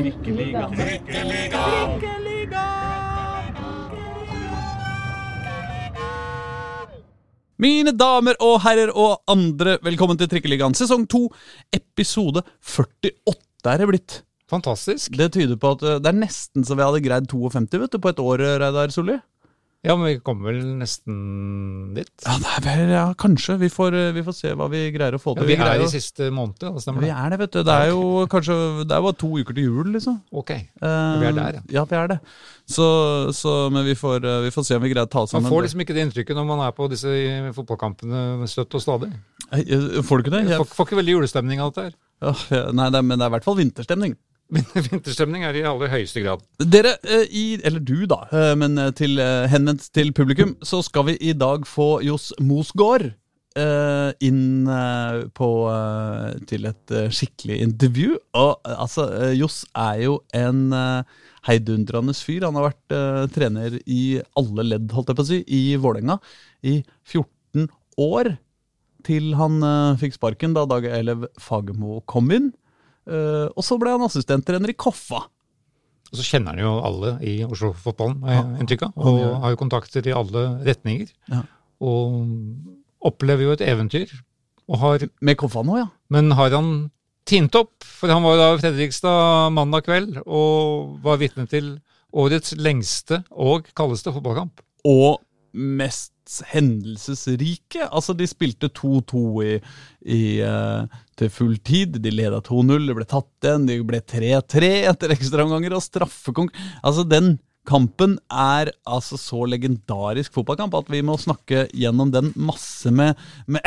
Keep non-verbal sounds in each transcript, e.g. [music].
Trikkeliga. Trikkeliga. Trikkeliga. Mine damer og herrer og andre, velkommen til Trikkeligaen sesong 2, episode 48 er det blitt. Fantastisk. Det tyder på at eh, det er nesten så vi hadde greid 52 vet du, på et år, Reidar Solli. Ja, men vi kommer vel nesten dit. Ja, er vel, ja, kanskje. Vi får, eh, vi får se hva vi greier å få Ja, til. vi er i siste måned, da, stemmer det? vi er det, vet du. Det er jo kanskje Det er bare to uker til jul, liksom. Ok. Eh, Vi er der, ja. Ja, vi er det. Så, så men vi får, eh, vi får se om vi greier å ta oss Man får liksom ikke det inntrykket når man er på disse fotballkampene støtt og stadig. Får du ikke det? Jeg, Får, får ikke veldig julestemning av dette her. Ja, nei, det er, men det er i hvert fall vinterstemning. [laughs] Vinterstemning er i aller høyeste grad. Dere, eh, i, eller du da, eh, men eh, til, henvendt til publikum, så skal vi i dag få Johs Mosgaard inn på, til et skikkelig intervju. Og altså, Johs er jo en heidundrende fyr. Han har vært trener i alle ledd, holdt jeg på å si, i Vålerenga i 14 år. Til han fikk sparken da Dag Elev Fagermo kom inn. Eh, og så ble han assistenttrener i Koffa. Og så kjenner han jo alle i Oslo-fotballen, har jeg inntrykk av. Og har jo kontakter i alle retninger. Ja. Og opplever jo et eventyr. Og har, Med Koffa nå, ja. men har han tint opp? For han var da i Fredrikstad mandag kveld og var vitne til årets lengste og kaldeste fotballkamp. Og mest hendelsesrike. Altså, de spilte 2-2 i, i, eh, til full tid. De leda 2-0, det ble tatt igjen. De ble 3-3 etter ekstraomganger og straffekonk. Altså, den kampen er altså så legendarisk fotballkamp at vi må snakke gjennom den masse med, med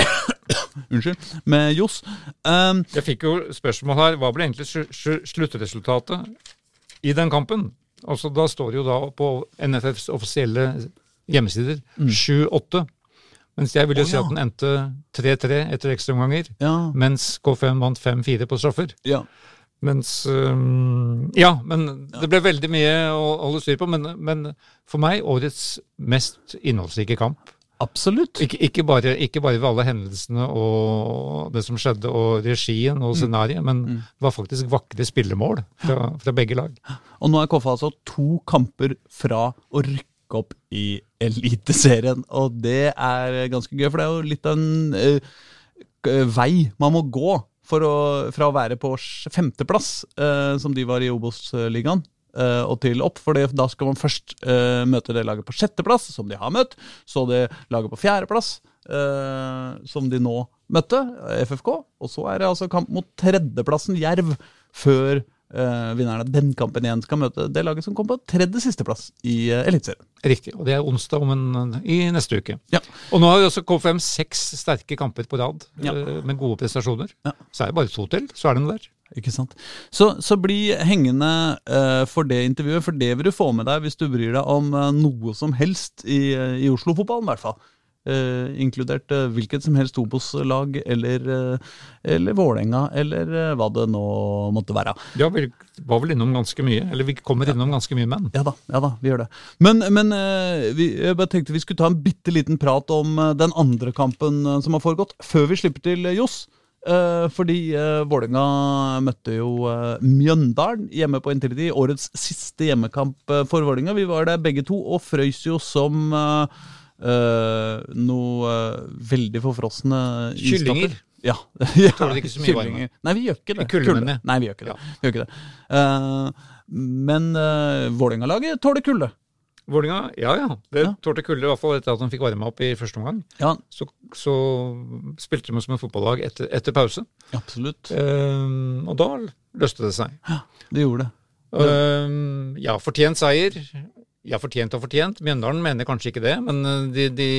[coughs] Unnskyld. Med Johs. Um, Jeg fikk jo spørsmål her, hva ble egentlig slu- slu- sluttresultatet i den kampen? Altså, da står det jo da på NFFs offisielle hjemmesider 7-8. Mens jeg vil jo Å, si at den endte 3-3 etter ekstraomganger. ja, Mens K5 vant 5-4 på straffer. ja. Mens um, Ja, men det ble veldig mye å holde styr på. Men, men for meg årets mest innholdsrike kamp. Absolutt. Ikke, ikke, bare, ikke bare ved alle hendelsene og det som skjedde, og regien og scenarioet, men det var faktisk vakre spillemål fra, fra begge lag. Og nå er KFA altså to kamper fra å rykke opp i Eliteserien. Og det er ganske gøy, for det er jo litt av en uh, vei man må gå å, fra å være på femteplass, uh, som de var i Obos-ligaen, eh, og til opp. For da skal man først uh, møte det laget på sjetteplass, som de har møtt. Så det laget på fjerdeplass, uh, som de nå møtte, FFK. Og så er det altså kamp mot tredjeplassen Jerv, før eh, vinneren av den kampen igjen skal møte det laget som kom på tredje sisteplass i uh, Eliteserien. Riktig. Og det er onsdag om en, i neste uke. Ja. Og nå har vi også kommet frem seks sterke kamper på rad Ja. uh, med gode prestasjoner. Ja. Så er det bare to til, så er den der. Ikke sant? Så, så bli hengende uh, for det intervjuet, for det vil du få med deg hvis du bryr deg om noe som helst i, i Oslo-fotballen, i hvert fall. Eh, inkludert eh, hvilket som helst Obos-lag, eller, eh, eller Vålerenga, eller hva det nå måtte være. Ja, vi var vel innom ganske mye. Eller vi kommer innom ganske mye menn. Ja da, ja da, vi gjør det. Men, men vi, jeg bare tenkte vi skulle ta en bitte liten prat om den andre kampen som har foregått, før vi slipper til Johs. Fordi Vålerenga møtte jo Mjøndalen hjemme på Intility. Årets siste hjemmekamp for Vålerenga. Vi var der begge to og frøys jo som eh, noe uh, veldig forfrosne Kyllinger. Ja. [laughs] ja. Tåler ikke så mye varme. Nei, vi gjør ikke det. Kulde. Nei, vi gjør ikke det. Vi gjør ikke det. Uh, men uh, Vålerenga-laget tåler kulde. Vålinga, ja ja. Det Ja. tålte kulde, i hvert fall etter at de fikk varma opp i første omgang. Ja, Så, så spilte de som et fotballag etter, etter pause. absolutt. Um, og da løste det seg. Ja, Det gjorde det. Um, ja, fortjent seier. Ja, fortjent og fortjent. Mjøndalen mener kanskje ikke det, men eh, de, de,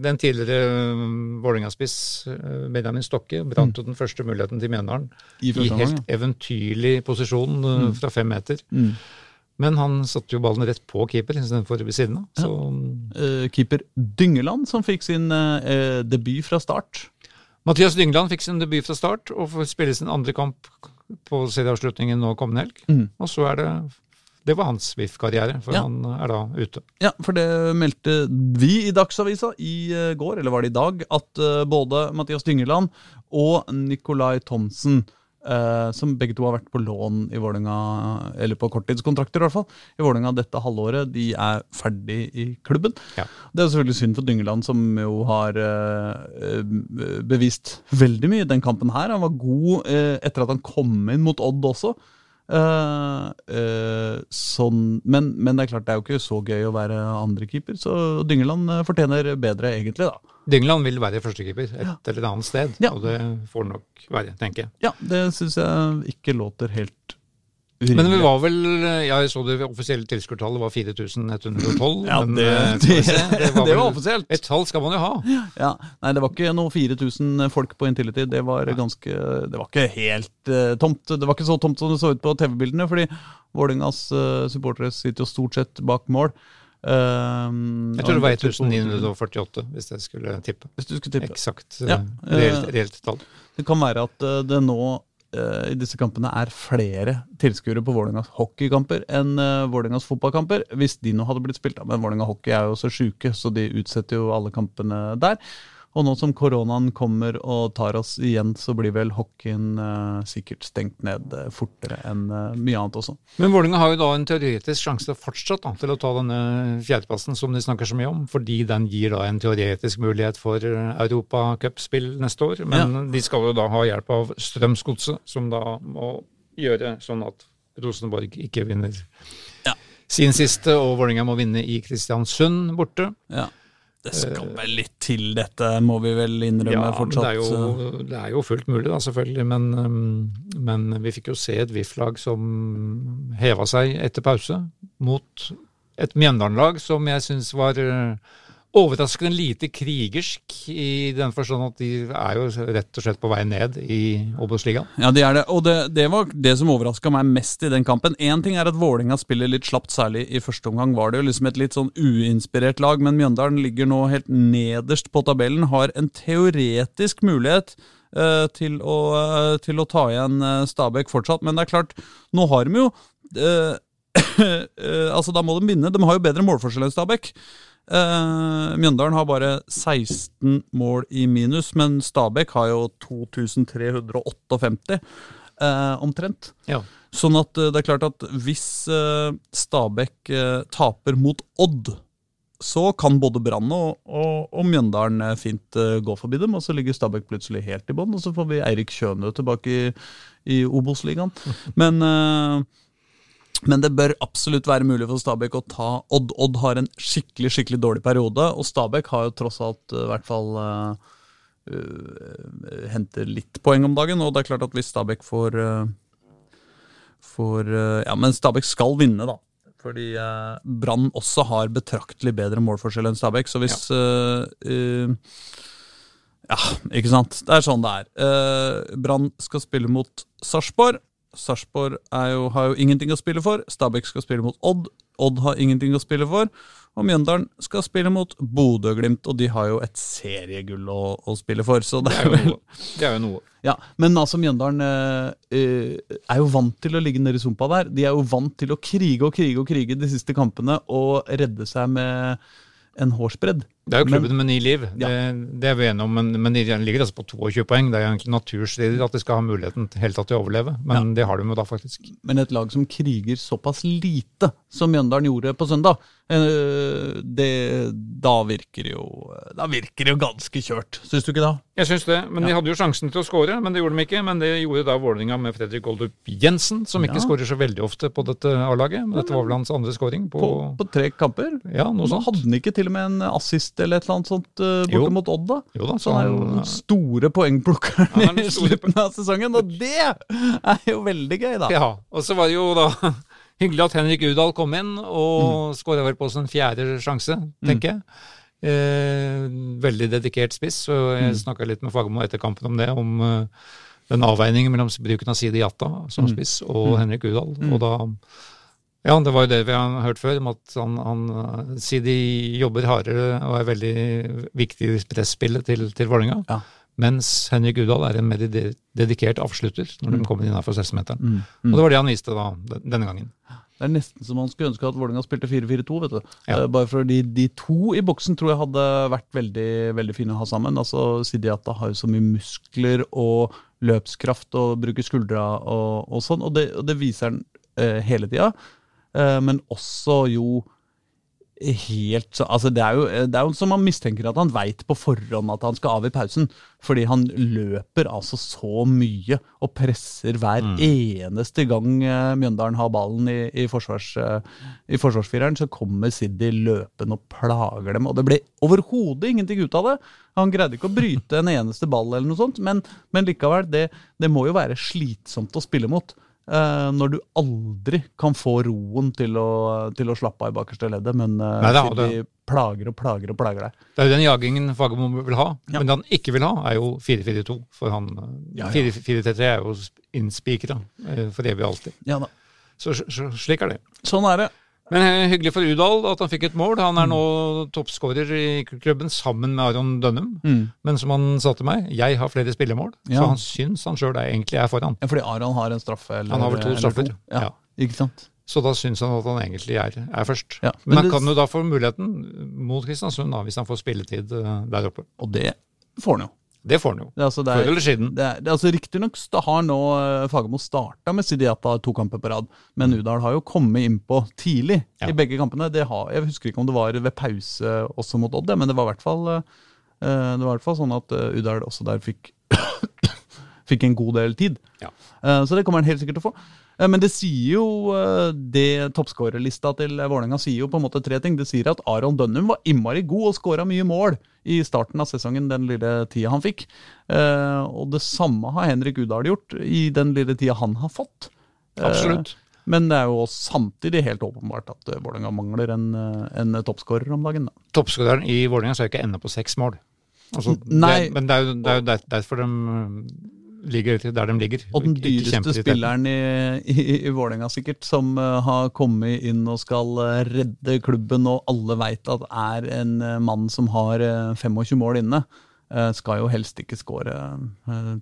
den tidligere um, Vålerenga-spiss eh, Benjamin Stokke brant jo den første muligheten til Mjøndalen I i helt ja. eventyrlig posisjon mm. fra fem meter. Mm. Men han satte jo ballen rett på keeper istedenfor ved siden av. Så Eh, keeper Dyngeland, som fikk sin eh, debut fra start. Mathias Dyngeland fikk sin debut fra start og får spille sin andre kamp på serieavslutningen nå kommende helg. Mm. Og så er det Det var hans VIF-karriere, for Ja. han er da ute. Ja, for det meldte vi i Dagsavisa i eh, går, eller var det i dag, at eh, både Mathias Dyngeland og Nicolai Thomsen eh, som begge to har vært på lån i Vålinga, eller på korttidskontrakter i hvert fall, i Vålinga dette halvåret. De er ferdig i klubben. Ja. Det er selvfølgelig synd for Dyngeland, som jo har eh, bevist veldig mye i den kampen her. Han var god eh, etter at han kom inn mot Odd også. Eh, uh, sånn, men, men det er klart det er jo ikke så gøy å være andrekeeper, så Dyngeland eh, fortjener bedre, egentlig. da. Dyngeland vil være førstekeeper et eller annet sted, Ja. og det får nok være, tenker jeg. Ja, det syns jeg ikke låter helt urimelig. Men vi var vel Jeg så det offisielle tilskuertallet var 4112. Ja, [laughs] det, det, eh, det, skal det, var, offisielt. Et tall skal man jo ha. Ja, nei, det var ikke noe 4000 folk på Intility. Det var ganske Det var ikke helt uh, tomt. Det var ikke så tomt som det så ut på TV-bildene, fordi Vålerengas uh, supportere sitter jo stort sett bak mål. Um, Jeg tror det var 1948, hvis jeg skulle tippe. Hvis du skulle tippe. Eksakt Ja, eh, reelt, eh, reelt tall. Det kan være at eh, det nå eh, i disse kampene er flere tilskuere på Vålerengas hockeykamper enn uh, Vålerengas fotballkamper, hvis de nå hadde blitt spilt. da. Men Vålerenga hockey er jo så sjuke, så de utsetter jo alle kampene der. Og nå som koronaen kommer og tar oss igjen, så blir vel hockeyen eh, sikkert stengt ned eh, fortere enn eh, mye annet også. Men Vålerenga har jo da en teoretisk sjanse fortsatt da, til å ta denne fjerdeplassen som de snakker så mye om, fordi den gir da en teoretisk mulighet for eh, europacupspill neste år. Men de skal jo da ha hjelp av Strømsgodset, som da må gjøre sånn at Rosenborg ikke vinner Ja. sin siste, og Vålerenga må vinne i Kristiansund borte. Ja. Det skal vel litt til dette, må vi vel innrømme Ja, fortsatt. det er, jo, det er jo fullt mulig, da, selvfølgelig. Men, um, men vi fikk jo se et VIF-lag som heva seg etter pause, mot et Mjøndalen-lag som jeg syns var uh, overraskende lite krigersk, i den forstand at de er jo rett og slett på vei ned i Obos-ligaen. Ja, det er det. Og det, det var det som overraska meg mest i den kampen. Én ting er at Vålerenga spiller litt slapt, særlig i første omgang var det jo liksom et litt sånn uinspirert lag, men Mjøndalen ligger nå helt nederst på tabellen, har en teoretisk mulighet eh, til, å, eh, til å ta igjen eh, Stabæk fortsatt. Men det er klart, nå har de jo [coughs] Altså, da må de vinne. De har jo bedre målforskjell enn Stabæk. Eh, Mjøndalen har bare 16 mål i minus, men Stabæk har jo 2358 uh, omtrent. Ja. Sånn at uh, det er klart at hvis eh, Stabæk eh, taper mot Odd, så kan både Brann og, og, og Mjøndalen eh, fint eh, gå forbi dem, og så ligger Stabæk plutselig helt i bånn, og så får vi Eirik Kjønø tilbake i, i Obos-ligaen. [laughs] Men eh, men det bør absolutt være mulig for Stabæk å ta Odd. Odd har en skikkelig skikkelig dårlig periode, og Stabæk har jo tross alt eh, i hvert fall uh, henter litt poeng om dagen. Og det er klart at hvis Stabæk får, uh, får uh, Ja, men Stabæk skal vinne, da. Fordi uh, Brann også har betraktelig bedre målforskjell enn Stabæk. Så hvis Ja, ikke sant. Det er sånn det er. Brann skal spille mot Sarpsborg. Sarpsborg har jo ingenting å spille for. Stabæk skal spille mot Odd. Odd har ingenting å spille for. Og Mjøndalen skal spille mot Bodø-Glimt, og de har jo et seriegull å, å spille for. Så det Det er jo vel noe. Det er jo noe. ja, Men altså, Mjøndalen eh, eh, er jo vant til å ligge nedi i sumpa der. De er jo vant til å krige og krige og krige de siste kampene og redde seg med en hårsbredd. Det er jo Men- klubben med ni liv, Ja. det, det er vi enige om, men, men de ligger altså på 22 poeng. Det er jo egentlig naturstridig at de skal ha muligheten til, helt til å overleve, men det har de jo da faktisk. Men et lag som kriger såpass lite som Mjøndalen gjorde på søndag, eh, det, da, virker jo, da virker det jo ganske kjørt. Syns du ikke da? Jeg syns det, men de hadde jo sjansen til å skåre, men det gjorde de ikke. Men det gjorde da Vålerenga med Fredrik Goldup Jensen, som ikke Ja. skårer så veldig ofte på dette A-laget. Men dette var vel hans andre skåring på, På, på tre kamper? Ja, noe Så sånt. hadde han ikke til og med en assist eller et eller annet sånt uh, borte mot Odd, da? Jo da, Så han er jo den store poengplukkeren er den i slutten av sesongen, og det er jo veldig gøy, da. Ja, og så var det jo da [laughs] hyggelig at Henrik Udal kom inn og mm. skåra vel på sin fjerde sjanse, tenker jeg. Eh, veldig dedikert spiss, og jeg snakka litt med Fagermo etter kampen om det, om uh, den avveiningen mellom bruken av Sidi Jatta som spiss og Henrik Udal. Og da Ja, det var jo det vi har hørt før, om at han, han eh, de jobber hardere og er veldig viktig i presspillet til, til Vålerenga. Ja. Mens Henrik Udal er en mer dedikert avslutter når de kommer innafor 16-meteren. Mm. Og det var det han viste da, denne gangen. Det er nesten som man skulle ønske at Vålerenga spilte 4-4-2. vet du. Ja. Eh, Bare fordi de to i boksen tror jeg hadde vært veldig veldig fine å ha sammen. Altså, Sidiata har jo så mye muskler og løpskraft og bruker skuldra og, og sånn, og det, og det viser han eh, hele tida. Eh, men også jo helt så, altså det, er jo, det er jo som man mistenker at han veit på forhånd at han skal av i pausen. Fordi han løper altså så mye og presser hver eneste gang eh, Mjøndalen har ballen i, i, forsvars, eh, i forsvarsfireren. Så kommer Siddi løpende og plager dem. Og det ble overhodet ingenting ut av det. Han greide ikke å bryte en eneste ball, eller noe sånt, men, men likevel, det, det må jo være slitsomt å spille mot. Eh, når du aldri kan få roen til å, til å slappe av i bakerste leddet, men uh, Neida, og Siddi plager og plager og plager deg. Det er jo den jagingen Fagermo vil ha. Ja. Men det han ikke vil ha, er jo 4-4-2. For han Ja, ja. 4-4-3 er jo innspikra eh, for evig og alltid. Ja da. Så, så slik er det. Sånn er det. Men eh, hyggelig for Udal at han fikk et mål. Han er Mm. nå toppskårer i klubben sammen med Aron Dønnum. Mm. Men som han sa til meg, jeg har flere spillemål, Ja. så han syns han sjøl egentlig er foran. Ja, fordi Aron har en straffe. Eller, Han har vel to straffer. straffer. Ja. Ja. Ikke sant? Så da syns han at han egentlig er, er først. Ja, Men, men han det- kan jo da få muligheten mot Kristiansund hvis han får spilletid eh, der oppe. Og det får han jo. Det får han jo. Altså, Før er, eller siden. det er, altså Riktignok har nå eh, Fagermo starta med Sidiata to kamper på rad, men Udal har jo kommet innpå tidlig Ja. i begge kampene. Det har, jeg husker ikke om det var ved pause også mot Odd, men det var i hvert fall, eh, det var i hvert fall sånn at eh, Udal også der fikk [coughs] Fikk en god del tid. Ja. Eh, Så det kommer han helt sikkert til å få. Eh, Men det sier jo eh, det toppskårerlista til Vålerenga sier jo på en måte tre ting. Det sier at Aron Dønnum var innmari god og skåra mye mål i starten av sesongen, den lille tida han fikk. Eh, Og det samme har Henrik Udal gjort i den lille tida han har fått. Absolutt. Men det er jo samtidig helt åpenbart at Vålerenga mangler en, en toppskårer om dagen. Da. Toppskåreren i Vålerenga skal ikke ende på seks mål. Altså, Nei. Det, men det er jo, det er jo derfor de ligger der de ligger. Og den dyreste spilleren i, i, i Vålerenga sikkert, som uh, har kommet inn og skal uh, redde klubben, og alle veit at er en uh, mann som har eh, 25 mål inne, skal jo helst ikke skåre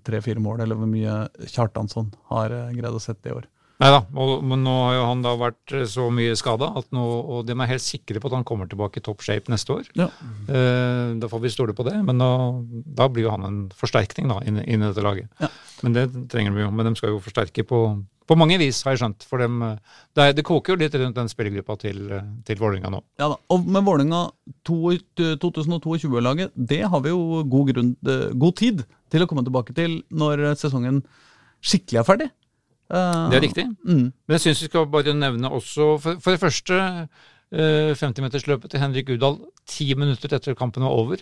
tre-fire mål, eller hvor mye Kjartansson har greid å sette i år. Nei da, men nå har jo han da vært så mye skada, og de er helt sikre på at han kommer tilbake i top shape neste år. Ja. Eh, da får vi stole på det, men da, da blir jo han en forsterkning da, inn, inn i dette laget. Ja. Men det trenger de jo. Men de skal jo forsterke på, på mange vis, har jeg skjønt. For dem, det, er, det koker jo litt rundt den spillergruppa til, til Vålerenga nå. Ja da, og Med Vålerenga 2022-laget, det har vi jo god, grunn, eh, god tid til å komme tilbake til når sesongen skikkelig er ferdig. Eh, Det er riktig. Mm. Men jeg syns vi skal bare nevne også, for, for det første, eh, 50-metersløpet til Henrik Udal ti minutter etter kampen var over.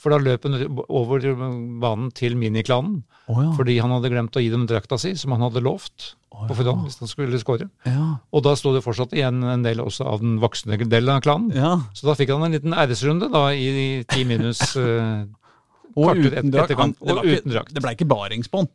For da løp han over banen til miniklanen, Oh, ja. fordi han hadde glemt å gi dem drakta si, som han hadde lovt Å på forhånd hvis han skulle skåre. ja. Og da sto det fortsatt igjen en del også av den voksne delen av klanen. ja. Så da fikk han en liten æresrunde da i ti minus uh, [laughs] Og uten drakt. det ble ikke barings på han.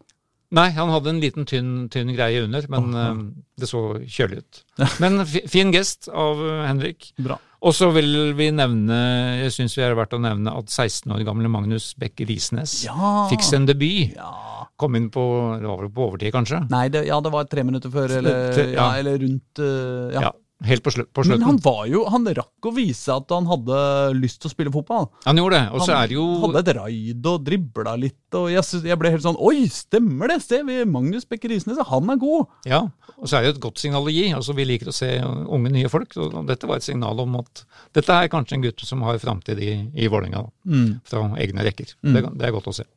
Nei, han hadde en liten tynn, tynn greie under, men oh, eh, det så kjølig ut. Men fin gest av eh, Henrik. Bra. Og så vil vi nevne, jeg syns vi er verdt å nevne at 16 år gamle Magnus Beck Risnes Ja. fikk en debut. Ja. Kom inn på, det var vel på overtid, kanskje? Nei, det, ja, det var tre minutter før, eller, ja. ja. eller rundt eh, ja. Helt på, på Men han var jo, han rakk å vise at han hadde lyst til å spille fotball. Han gjorde det. Og så er det jo hadde et raid og dribla litt. Og jeg, jeg ble helt sånn Oi, stemmer det! Se, vi, Magnus Bekker Isnes, han er god! Ja, og så er det jo et godt signal å gi. altså Vi liker å se unge, nye folk. og Dette var et signal om at dette er kanskje en gutt som har framtid i, i Vålerenga. Mm. Fra egne rekker. Det, det er godt å se.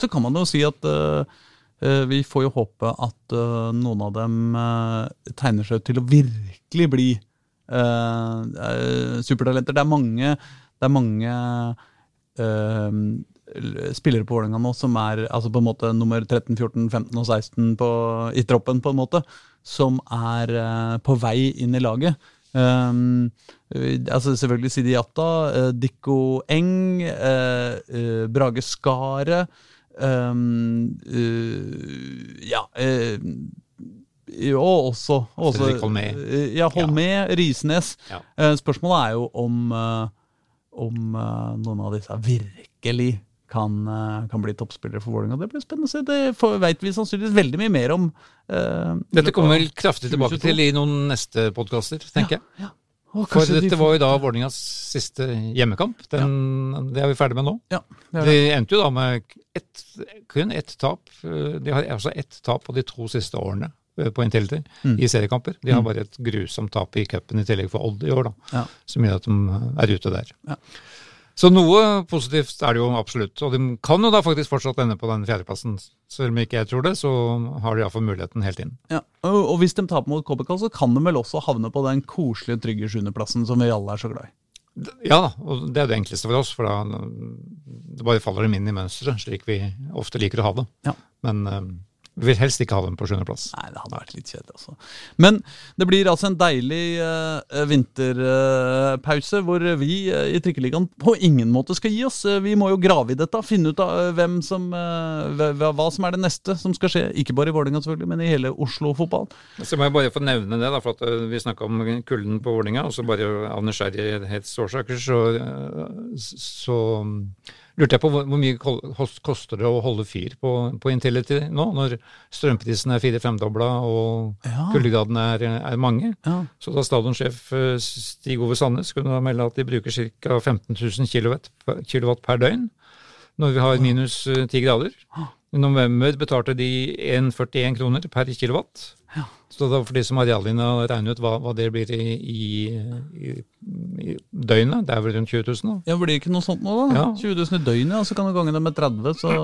Så kan man jo si at eh, vi får jo håpe at eh, noen av dem eh, tegner seg ut til å virkelig bli eh, eh, supertalenter. Det er mange, det er mange eh, spillere på Vålerenga nå som er altså på en måte nummer 13, 14, 15 og 16 på, i troppen, på en måte, som er eh, på vei inn i laget. Um, eh, altså selvfølgelig Sidi Jatta, uh, Dikko Eng, uh, uh, Brage Skare um, uh, Ja eh, Og også, også Holmé. eh, Ja, Holmé, Risnes. Ja. Spørsmålet er jo om, om noen av disse virkelig kan, kan bli toppspillere for Vålerenga. Det blir spennende å se. Det veit vet vi sannsynligvis veldig mye mer om. Uh, Dette kommer vel kraftig tilbake 2022. til i noen neste podkaster, tenker jeg. Ja, Å, For dette de får- var jo da Vålerengas siste hjemmekamp. Den, Det er vi ferdig med nå. Ja, det det. De endte jo da med ett, kun ett tap. De har altså ett tap på de to siste årene eh, på Intility Mm. i seriekamper. De har bare et grusomt tap i cupen i tillegg for Odd i år, da. Ja. Som gjør at de er ute der. Ja. Så noe positivt er det jo absolutt. Og de kan jo da faktisk fortsatt ende på den fjerdeplassen. Selv om ikke jeg tror det, så har de iallfall muligheten helt inn. Ja. Og, hvis de taper mot KBK, så kan de vel også havne på den koselige, trygge sjuendeplassen som vi alle er så glad i. Ja og det er det enkleste for oss, for da det bare faller dem inn i mønsteret, slik vi ofte liker å ha det. Ja. Men eh, vi vil helst ikke ha dem på sjuendeplass. Nei, det hadde vært litt kjedelig, altså. Men det blir altså en deilig uh, vinterpause, hvor vi uh, i Trikkeligaen på ingen måte skal gi oss. Vi må jo grave i dette, finne ut av hvem som, hva, som er det neste som skal skje. Ikke bare i Vålerenga, selvfølgelig, men i hele Oslo-fotball. Så må jeg bare få nevne det, da, for at vi snakka om kulden på Vålerenga. Og så bare av nysgjerrighetsårsaker så, så lurte jeg på hvor, hvor mye koster det å holde fyr på, på Intility nå, når strømprisen er fire-femdobla og Ja. kuldegradene er, er mange. Ja. Så da stadionsjef eh, Stig Ove Sandnes kunne da melde at de bruker ca. 15 000 kilowatt, per- kilowatt per døgn når vi har minus eh, 10 grader. I november betalte de 1,41 kroner per kilowatt. Så da for de som har reallinja, regne ut hva, hva det blir i, i, i, i døgnet. Det er vel rundt 20 000, da. Ja, Blir det ikke noe sånt nå, da? Ja. 20 000 i døgnet, ja, så kan du gange det med 30, så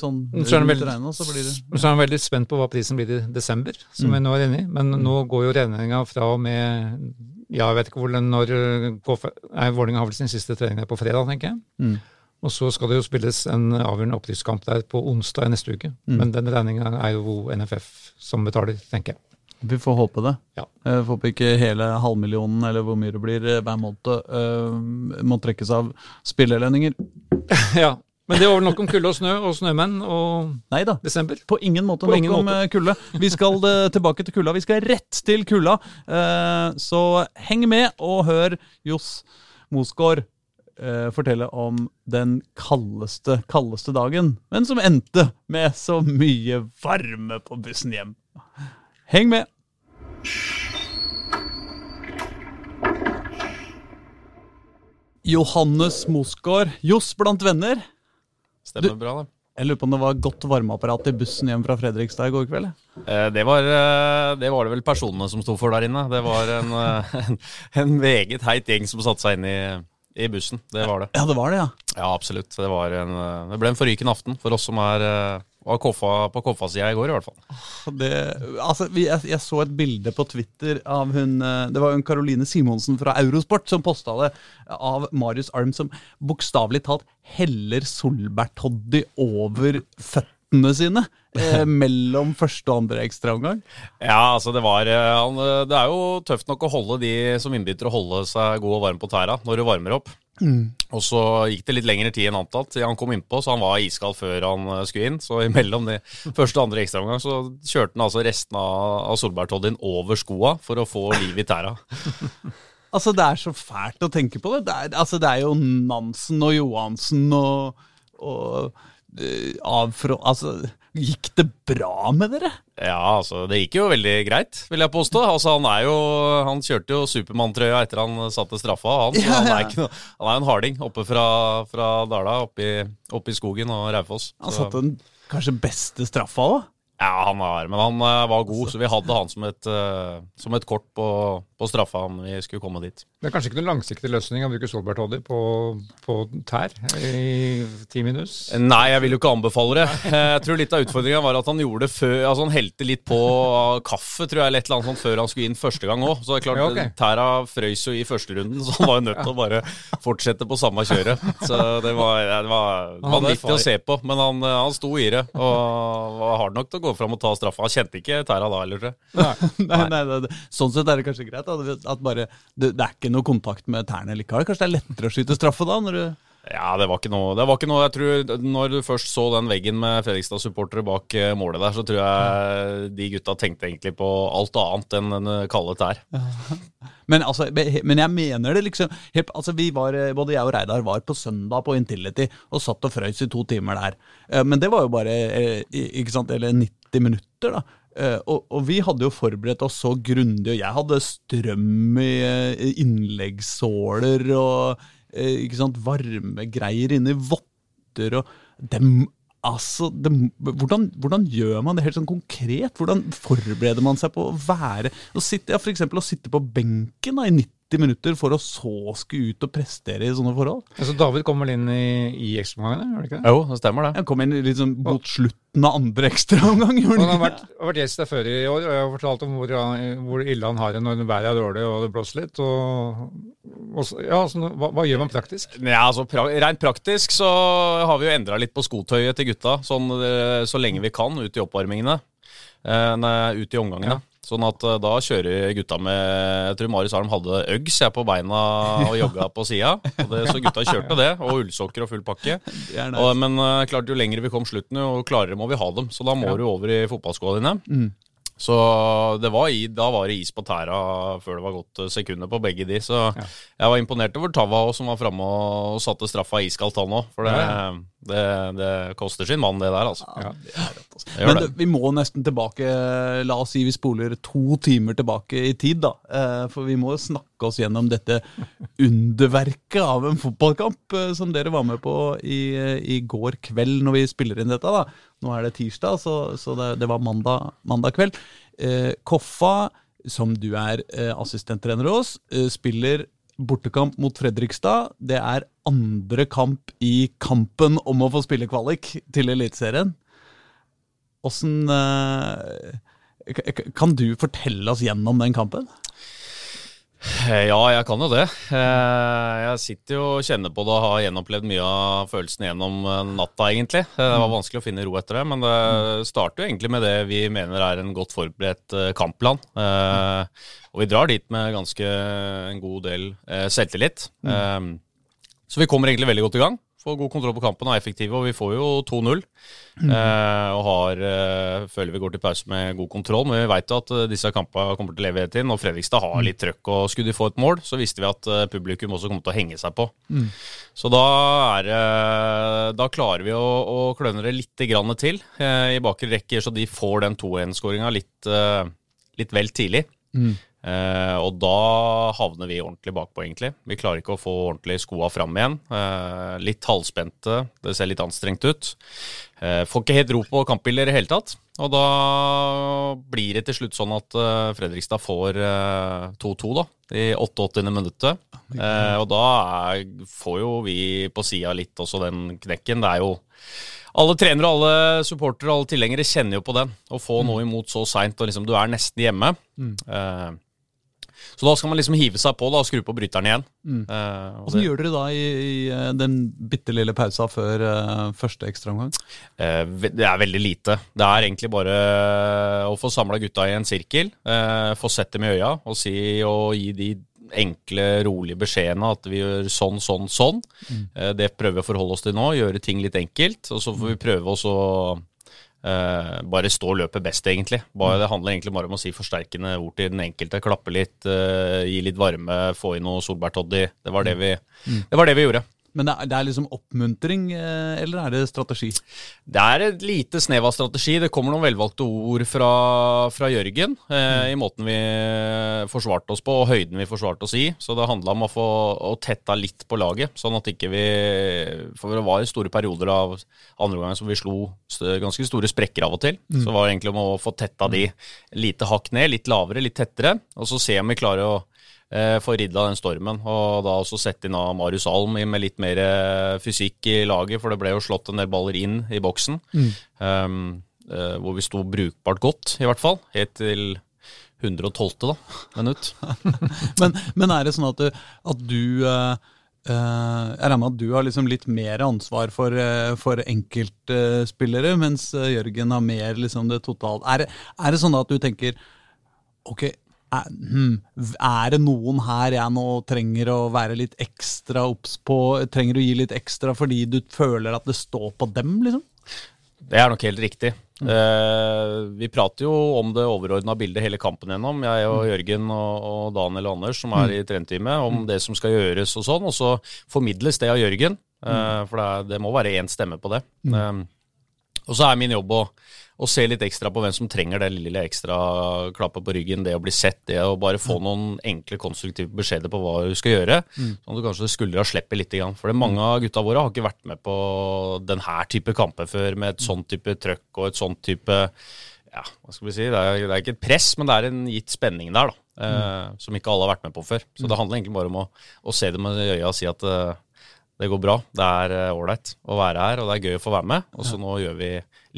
sånn Så er veldig, regnet, så blir det så er han veldig spent på hva prisen blir i desember, som vi nå er inne i. Men nå går jo regninga fra og med Ja, jeg vet ikke hvor den når Nei, Vålerenga har vel sin siste trening der på fredag, tenker jeg. Mm. Og så skal det jo spilles en avgjørende opprykkskamp der på onsdag i neste uke. Men den regninga er jo NFF som betaler, tenker jeg. Vi får håpe det. Ja. Jeg håper ikke hele halvmillionen, eller hvor mye det blir eh, hver måned, eh, må trekkes av spillelønninger. [laughs] ja. Men det var vel nok om kulde og snø og snømenn og Neida, desember. På ingen måte På nok ingen om måte. eh, kulde. Vi skal eh, tilbake til kulda. Vi skal rett til kulda. Eh, Så heng med og hør Johs Mosgaard eh, fortelle om den kaldeste, kaldeste dagen, men som endte med så mye varme på bussen hjem. Heng med! Johannes Mosgaard, Johs blant venner. Stemmer bra, det. Jeg lurer på om det var godt varmeapparat i bussen hjem fra Fredrikstad i går kveld? Eh, Det var, eh, det var det vel personene som sto for der inne. Det var en, eh, en, [laughs] en meget heit gjeng som satte seg inn i, i bussen. Det var det. Ja, det var det, ja. Ja, absolutt. Det, var en, eh, det ble en forrykende aften for oss som er, var koffa, på Koffa-sida i går, i hvert fall. Det, altså, jeg, jeg så et bilde på Twitter av hun eh, Det var hun Caroline Simonsen fra Eurosport som posta det, av Marius Arm som bokstavelig talt heller solbærtoddy over føttene sine eh, [laughs] mellom første og andre ekstraomgang. Ja, altså det var eh, Det er jo tøft nok å holde de som innbytter å holde seg god og varm på tæra når du varmer opp. Og så gikk det litt lengre tid enn antatt han kom innpå, så han var iskald før han eh, skulle inn. Så imellom de første og andre ekstraomgang så kjørte han altså resten av, solbærtoddyen over skoa for å få liv i tæra. [laughs] Altså, det er så fælt å tenke på det. Det er, altså, det er jo Nansen og Johansen og, og uh, Avfro... Altså, gikk det bra med dere? Ja, altså det gikk jo veldig greit, vil jeg påstå. Altså Han er jo, han kjørte jo Supermann-trøya etter han satte straffa, han. ja, Ja, han er, [laughs] ikke noe, han er en harding oppe fra, fra Dala, oppe i, oppe i skogen og Raufoss. Han satte den kanskje beste straffa òg. Ja, han er, men han eh, var god, så vi hadde han som et, eh, som et kort på, på straffa om vi skulle komme dit. Det er kanskje ikke noen langsiktig løsning å bruke solbærtoddy på, på tær i ti minus? Nei, jeg vil jo ikke anbefale det. Eh, Jeg tror litt av utfordringa var at han gjorde det før Altså han helte litt på kaffe, tror jeg, eller et eller annet sånt før han skulle inn første gang òg. Så det er klart, Ja, okay. tæra frøys jo i første runden, så han var jo nødt til å bare fortsette på samme kjøret. Så det var, ja, det var vanvittig å se på, men han, eh, han sto i det og var hard nok til å gå fram og ta straffa. Han kjente ikke tæra da heller, tror jeg. Nei, nei, nei, nei, Sånn sett er det kanskje greit. Da, at bare, det, det er ikke noe kontakt med tærne likevel. Kanskje det er lettere å skyte straffe da? når du... Ja, det var ikke noe, det var ikke noe Jeg tror Når du først så den veggen med Fredrikstad-supportere bak eh, målet der, så tror jeg de gutta tenkte egentlig på alt annet enn den kalde tær. [laughs] Men, altså, men jeg mener det liksom altså, vi var, Både jeg og Reidar var på søndag på Intility og satt og frøys i to timer der. Eh, Men det var jo bare eh, ikke sant, eller 90 minutter, da. Eh, og, og vi hadde jo forberedt oss så grundig, og jeg hadde strøm i eh, innleggssåler og uh, ikke sant, varme greier inni votter og dem, altså, dem, hvordan, hvordan gjør man det helt sånn konkret? Hvordan forbereder man seg på å være å sitte, ja, For eksempel å sitte på benken da, i 90 minutter for å så skulle ut og prestere i sånne forhold. Altså, David kom vel inn i, i ekstraomgangene, gjør det ikke det? Jo, det stemmer det. Han kom inn liksom mot slutten av andre ekstraomgang. Han har vært, har vært gjest der før i år, og jeg har fortalt om hvor, hvor ille han har det når været er dårlig og det blåser litt. Og, og, ja, altså, hva, hva gjør man praktisk? Ja, altså pra Rent praktisk så har vi jo endra litt på skotøyet til gutta, sånn, eh, så lenge vi kan, ut i oppvarmingene. Eh, nei, ut i omgangene. Sånn at eh, da kjører gutta med Jeg tror Marius Arm hadde Uggs jeg på beina og jogga på sida. Så gutta kjørte det, og ullsokker og full pakke. [laughs] Og, men eh, klart jo lenger vi kom slutten, jo klarere må vi ha dem. Så da må du over i fotballskoa dine. Mm. Så det var i, da var det is på tæra før det var gått eh, sekunder på begge de. Så jeg var imponert over Tava som var framme og satte straffa iskaldt, han òg. For det, Ja, det, det koster sin mann, det der, altså. Ja. Det gjør Men det. det, vi må nesten tilbake La oss si vi spoler to timer tilbake i tid, da. Eh, For vi må snakke oss gjennom dette underverket av en fotballkamp eh, som dere var med på i, i går kveld når vi spiller inn dette. da. Nå er det tirsdag, så, så det, det var mandag, mandag kveld. Eh, Koffa, som du er eh, assistenttrener hos, eh, spiller bortekamp mot Fredrikstad. Det er andre kamp i kampen om å få spille kvalik til Eliteserien. Åssen eh, Kan du fortelle oss gjennom den kampen? Eh, Ja, jeg kan jo det. Eh, Jeg sitter jo og kjenner på det og har gjenopplevd mye av følelsene gjennom eh, natta, egentlig. Det var vanskelig å finne ro etter det, men det starter jo egentlig med det vi mener er en godt forberedt kampplan. Og vi drar dit med ganske en god del selvtillit. Eh, Så vi kommer egentlig veldig godt i gang. Får god kontroll på kampen og er effektive, og vi får jo 2-0. Eh, og har, eh, føler vi går til pause med god kontroll, men vi veit at eh, disse kampene kommer til å leve helt inn. Og Fredrikstad har litt trøkk, og skulle de få et mål, så visste vi at eh, publikum også kom til å henge seg på. Så da, er, det- da klarer vi å, å kløne det litt grann til eh, i bakre rekke, så de får den 2-1-skåringa litt, eh, litt vel tidlig. Eh, og da havner vi ordentlig bakpå, egentlig. Vi klarer ikke å få ordentlig skoa fram igjen. Eh, litt halvspente, det ser litt anstrengt ut. Eh, får ikke helt ro på kampbilder i hele tatt. Og da blir det til slutt sånn at eh, Fredrikstad får eh, 2-2 da, i 88. minuttet. Eh, og da er, får jo vi på sida litt også den knekken. Det er jo alle trenere alle supportere og alle tilhengere kjenner jo på den. Å få noe imot så seint, og liksom du er nesten hjemme. Eh, så da skal man liksom hive seg på da, og skru på bryteren igjen. Mm. Åssen gjør dere da i, i eh, den bitte lille pausa før uh, første ekstraomgang? Uh, Det er veldig lite. Det er egentlig bare å få samla gutta i en sirkel, uh, få sett dem i øya og, si, og gi de enkle, rolige beskjedene at vi gjør sånn, sånn, sånn. Eh, Det prøver vi å forholde oss til nå, gjøre ting litt enkelt. Og så får vi prøve oss å eh, bare stå løpet best, egentlig. Bare, det handler egentlig bare om å si forsterkende ord til den enkelte. Klappe litt, uh, gi litt varme, få inn noe solbærtoddy. Det, var det, vi- det var det vi gjorde. Men det er, det er liksom oppmuntring, eh, eller er det strategi? Det er et lite snev av strategi. Det kommer noen velvalgte ord fra, fra Jørgen eh, i måten vi forsvarte oss på, og høyden vi forsvarte oss i. Så det handla om å få å tetta litt på laget, sånn at ikke vi For det var store perioder av andre omgang som vi slo ganske store sprekker av og til. Så det var egentlig om å få tetta de lite hakk ned, litt lavere, litt tettere, og så se om vi klarer å få ridd av den stormen. Og da også sette inn av Marius Alm med litt mer eh, fysikk i laget, for det ble jo slått en del baller inn i boksen. Um, uh, hvor vi sto brukbart godt, i hvert fall. Helt til 112. da, [laughs] minutt. [laughs] Men, men er det sånn at du, at du uh Uh, Jeg regner med at du har liksom litt mer ansvar for, uh, for enkeltspillere, mens eh, Jørgen har mer liksom det totale. Er, er det sånn at du tenker Ok, er, hmm, er det noen her jeg nå trenger å være litt ekstra obs på? Trenger å gi litt ekstra fordi du føler at det står på dem, liksom? Det er nok helt riktig. Eh, vi prater jo om det overordna bildet hele kampen gjennom, jeg og Jørgen og, og Daniel og Anders som er i trenerteamet, om det som skal gjøres og sånn. Og så formidles det av Jørgen, eh, for det, er, det må være én stemme på det. Eh, og så er min jobb å og se litt ekstra på hvem som trenger det lille ekstra klappet på ryggen, det å bli sett, det å bare få noen enkle, konstruktive beskjeder på hva du skal gjøre. Sånn at du kanskje skuldra slipper litt. For det, mange av gutta våre har ikke vært med på denne type kamper før, med et sånn type trøkk og et sånn type ja, hva skal vi si, det er, det er ikke et press, men det er en gitt spenning der, da. Eh, som ikke alle har vært med på før. Så det handler egentlig bare om å, å se det med øya og si at eh, det går bra. Det er ålreit å være her, og det er gøy å få være med. Og så nå gjør vi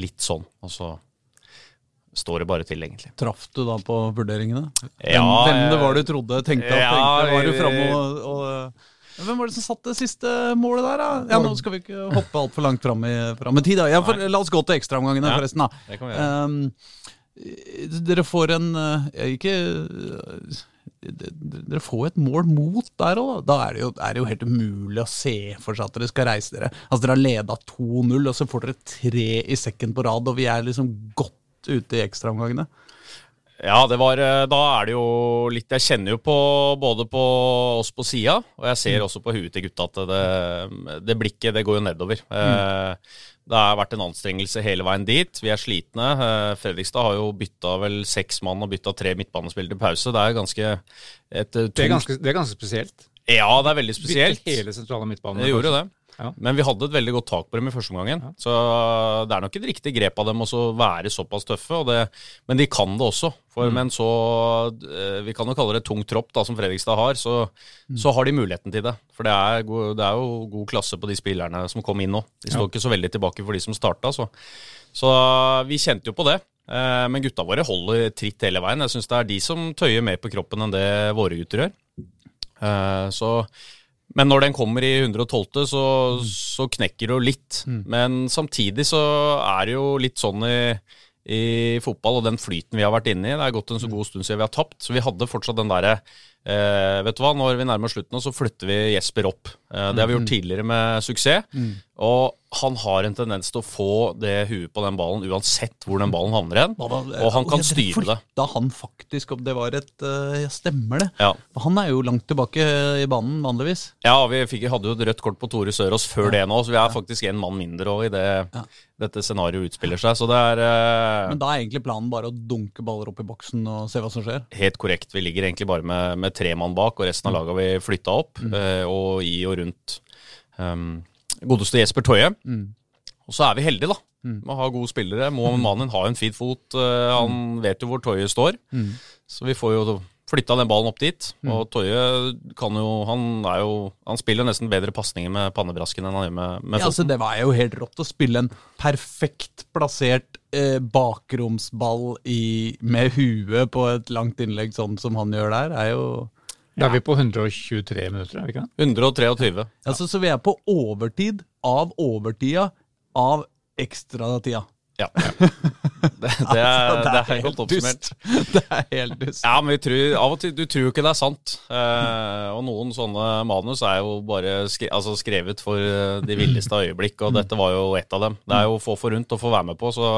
litt sånn, og så står det bare til, egentlig. Traff du da på vurderingene? Ja, hvem, det eh, var du trodde tenkte at ja, tenkte? Var du framme og, og Hvem var det som satte det siste målet der, da? Ja, Nå skal vi ikke hoppe altfor langt fram i, fram i tid. da. Ja, for, la oss gå til ekstraomgangene, Ja, forresten. da. det kan vi gjøre. Um, dere får en eh, Ikke eh, dere får et mål mot der òg. Da er det, jo, er det jo helt umulig å se for seg at dere skal reise dere. Altså Dere har leda 2-0, og så får dere tre i sekken på rad, og vi er liksom godt ute i ekstraomgangene. Ja, det var, eh, da er det jo litt Jeg kjenner jo på både på oss på sida, og jeg ser også på huet til gutta at det, det blikket det går jo nedover. Eh, Det har vært en anstrengelse hele veien dit. Vi er slitne. Eh, Fredrikstad har jo bytta vel seks mann og bytta tre midtbanespillere til pause. Det er ganske et eh, Det er ganske, det er ganske spesielt. Ja, det er veldig spesielt. Bytte hele sentrale midtbanen. Det gjorde det. Ja. Men vi hadde et veldig godt tak på dem i første omgangen. Så det er nok et riktig grep av dem å være såpass tøffe. Og det, men de kan det også. For med en så eh, Vi kan jo kalle det tung tropp da, som Fredrikstad har. Så, så har de muligheten til det. For det er, god, det er jo god klasse på de spillerne som kom inn nå. De står ikke så veldig tilbake for de som starta. Så, så vi kjente jo på det. Eh, Men gutta våre holder tritt hele veien. Jeg syns det er de som tøyer mer på kroppen enn det våre gutter gjør. Eh, Så men når den kommer i 112., så, så knekker det jo litt. Men samtidig så er det jo litt sånn i, i fotball, og den flyten vi har vært inne i. Det er gått en så god stund siden vi har tapt, så vi hadde fortsatt den derre eh, Vet du hva, når vi nærmer oss slutten, så flytter vi Jesper opp. Eh, det har vi gjort tidligere med suksess. Og han har en tendens til å få det huet på den ballen uansett hvor den ballen havner hen. Og han kan styre det. Da han faktisk opp, Det var et eh, Ja, stemmer det. Ja. Han er jo langt tilbake i banen vanligvis. Ja, vi fikk, hadde jo et rødt kort på Tore Sørås før det nå, så vi er faktisk en mann mindre i det dette scenarioet utspiller seg. Så det er uh, Men da er egentlig planen bare å dunke baller opp i boksen og se hva som skjer. helt korrekt. Vi ligger egentlig bare med, med tre mann bak, og resten av laget har vi flytta opp. eh, og i og rundt um, godeste Jesper Toje. Og så er vi heldige, da. Med å ha gode spillere. Mohammed Manin har en fin fot. eh, han vet jo hvor Tøye står. Så vi får jo flytta den ballen opp dit. Og Toje kan jo Han, er jo, han spiller nesten bedre pasninger med pannebrasken enn han gjør med, med Ja, altså, det var jo helt rått å spille en perfekt plassert eh, bakromsball i, med huet på et langt innlegg sånn som han gjør der, er jo Da er vi på 123 minutter, er vi ikke det? 123. altså, Så vi er på overtid av overtida av ekstratida. Ja. [laughs] Det, [laughs] det, er, det er godt oppsummert. [laughs] Det er helt dust. Ja, men vi tror, av og til du tror jo ikke det er sant. Eh, og noen sånne manus er jo bare skre, altså skrevet for eh, de villeste øyeblikk, og dette var jo et av dem. Det er jo få forunt å få være med på, så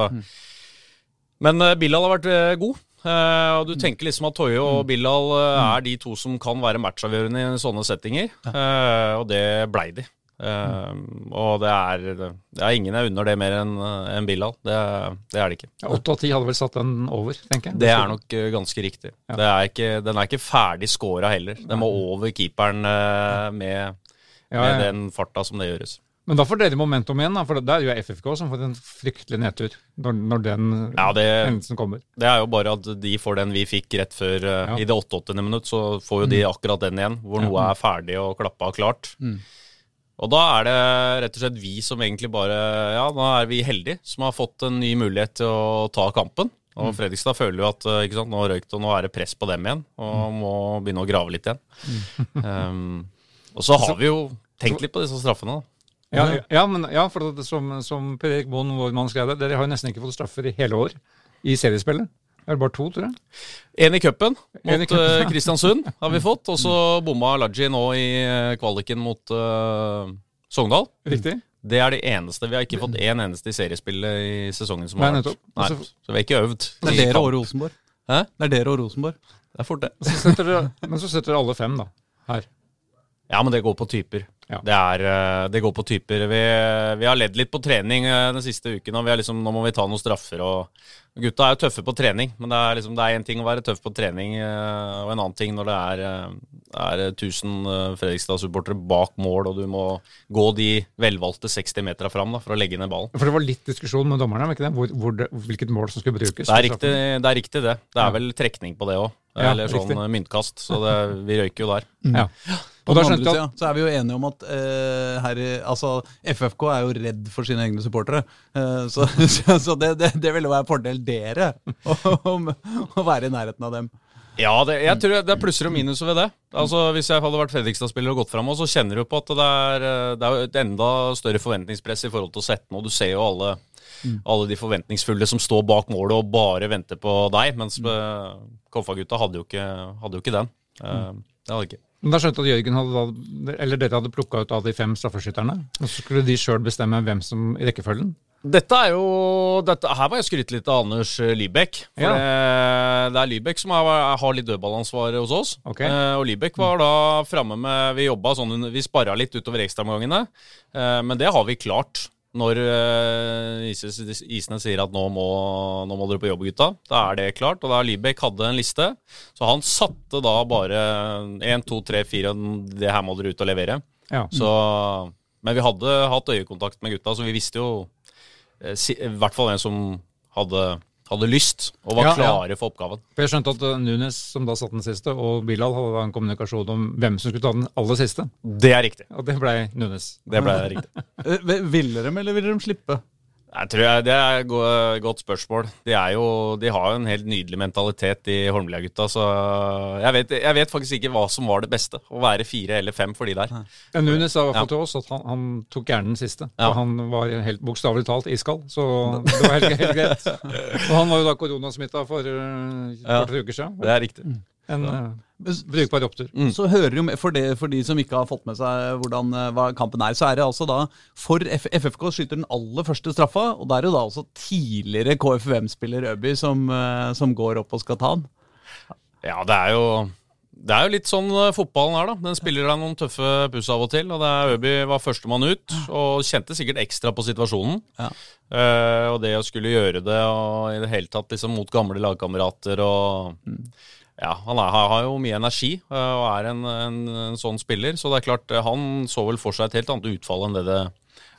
Men Billal Bilal har vært eh, god. Eh, og du tenker liksom at Toye og Bilal eh, er de to som kan være matchavgjørende i sånne settinger, Eh, og det blei de. Eh, og det er, det er ingen jeg unner det mer enn en Bilal. Det, det er det ikke. Ja, Åtte av ti hadde vel satt den over, tenker jeg. Det er nok eh, ganske riktig. Det er ikke, den er ikke ferdig scora heller. Den må over keeperen uh, med, Ja, med ja. den farta som det gjøres. Men da får dere momentum igjen, da, for det er jo FFK som får en fryktelig nedtur når, når den Ja, det, hendelsen kommer. det er jo bare at de får den vi fikk rett før eh, Ja. i det 88. minutt, så får jo de akkurat den igjen, hvor noe er ferdig og klappa og klart. Og da er det rett og slett vi som egentlig bare Ja, da er vi heldige som har fått en ny mulighet til å ta kampen. Og Fredrikstad føler jo at eh, ikke sant, nå har røykt, og nå er det press på dem igjen, og må begynne å grave litt igjen. [laughs] Um, og så har vi jo tenkt litt på disse straffene, da. Ja, ja, men, ja for det, som, som Per Erik Bond, vår mann, skrev det, dere har jo nesten ikke fått straffer i hele år i seriespillet. Det er bare to, tror jeg. En i cupen En i mot cupen, eh, ja. Kristiansund [laughs] har vi fått. Og så bomma Laji nå i eh, kvaliken mot uh, Sogndal. Riktig? Det er det eneste. Vi har ikke fått én eneste i seriespillet i sesongen som Nei, har vært. Nei, Altså- så vi har ikke øvd. Det er dere og Rosenborg. Hæ? Det er dere og Rosenborg. Det er fort, det. Så setter dere, men så setter dere alle fem, da. Her. Ja, men det går på typer. Ja. Det, er, eh, det går på typer. Vi, vi har ledd litt på trening eh, den siste uken, og vi er liksom, nå må vi ta noen straffer. og Gutta er jo tøffe på trening, men det er liksom, det er én ting å være tøff på trening, eh, og en annen ting når det er, eh, er 1000 eh, Fredrikstad-supportere bak mål, og du må gå de velvalgte 60 metera fram da, for å legge ned ballen. For det var litt diskusjon med dommerne, var ikke det? Hvor, hvor det, hvilket mål som skulle brukes. Det er riktig, det. er riktig det. Det er vel trekning på det òg. Ja, Eller sånn eh, myntkast. Så det, vi røyker jo der. Ja. På den andre sida så er vi jo enige om at eh, her, altså, FFK er jo redd for sine egne supportere. Eh, så [laughs] så, så det, det, det ville være en fordel dere å, [laughs] å være i nærheten av dem. Ja, det, jeg tror det er plusser og minuser ved det. Altså, Hvis jeg hadde vært Fredrikstad-spiller og gått fram, så kjenner du på at det er, eh, det er et enda større forventningspress i forhold til å sette noe. Du ser jo alle, alle de forventningsfulle som står bak målet og bare venter på deg. Mens uh, Koffa-gutta hadde, hadde jo ikke den. Eh, det hadde ikke. Men Da skjønte at Jørgen hadde, eller dere hadde plukka ut av de fem straffeskytterne. Og så skulle de sjøl bestemme hvem som i rekkefølgen. Dette er jo dette, Her må jeg skryte litt av Anders Libekk. For Ja. det, det er Libekk som har, har litt dødballansvar hos oss. Okay. Eh, og Libekk var da framme med Vi jobba sånn Vi sparra litt utover ekstraomgangene. Eh, men det har vi klart. Når eh, Isene sier at nå må, nå må dere på jobb, gutta. Da er det klart. Og da Libekk hadde en liste. Så han satte da bare én, to, tre, fire Det her må dere ut og levere. Ja. Så, men vi hadde hatt øyekontakt med gutta, så vi visste jo eh, I hvert fall en som hadde, hadde lyst og var Ja, ja. klare for oppgaven. For jeg skjønte at uh, Nunes, som da satt den siste, og Bilal hadde en kommunikasjon om hvem som skulle ta den aller siste. Det er riktig. Og det blei Nunes. Det ble riktig. [laughs] Eh, Ville de, eller ville de slippe? Jeg tror jeg, Det er et go- godt spørsmål. De, er jo, de har jo en helt nydelig mentalitet, de Holmlia-gutta. Så jeg vet, jeg vet faktisk ikke hva som var det beste. Å være fire eller fem for de der. Ja, Nunes sa i hvert fall Ja. til oss at han, han tok gjerne den siste. Ja. Og han var helt bokstavelig talt iskald, så det var helt, helt greit. [laughs] Og han var jo da koronasmitta for et Ja. par uker siden. Det er riktig. En uh, brukbar opptur. Så hører jo med, for, det, for de som ikke har fått med seg hvordan, eh, hva kampen er, så er det altså da For F FFK skyter den aller første straffa, og det er jo da også tidligere KFUM-spiller Øby som, eh, som går opp og skal ta den. Ja, det er jo det er jo litt sånn eh, fotballen er, da. Den spiller deg noen tøffe puss av og til. og det er Øby var førstemann ut, og kjente sikkert ekstra på situasjonen. Ja. Uh, og det å skulle gjøre det og i det hele tatt liksom mot gamle lagkamerater og Ja, han er, har jo mye energi eh, og er en, en, en sånn spiller. Så det er klart, eh, han så vel for seg et helt annet utfall enn det det,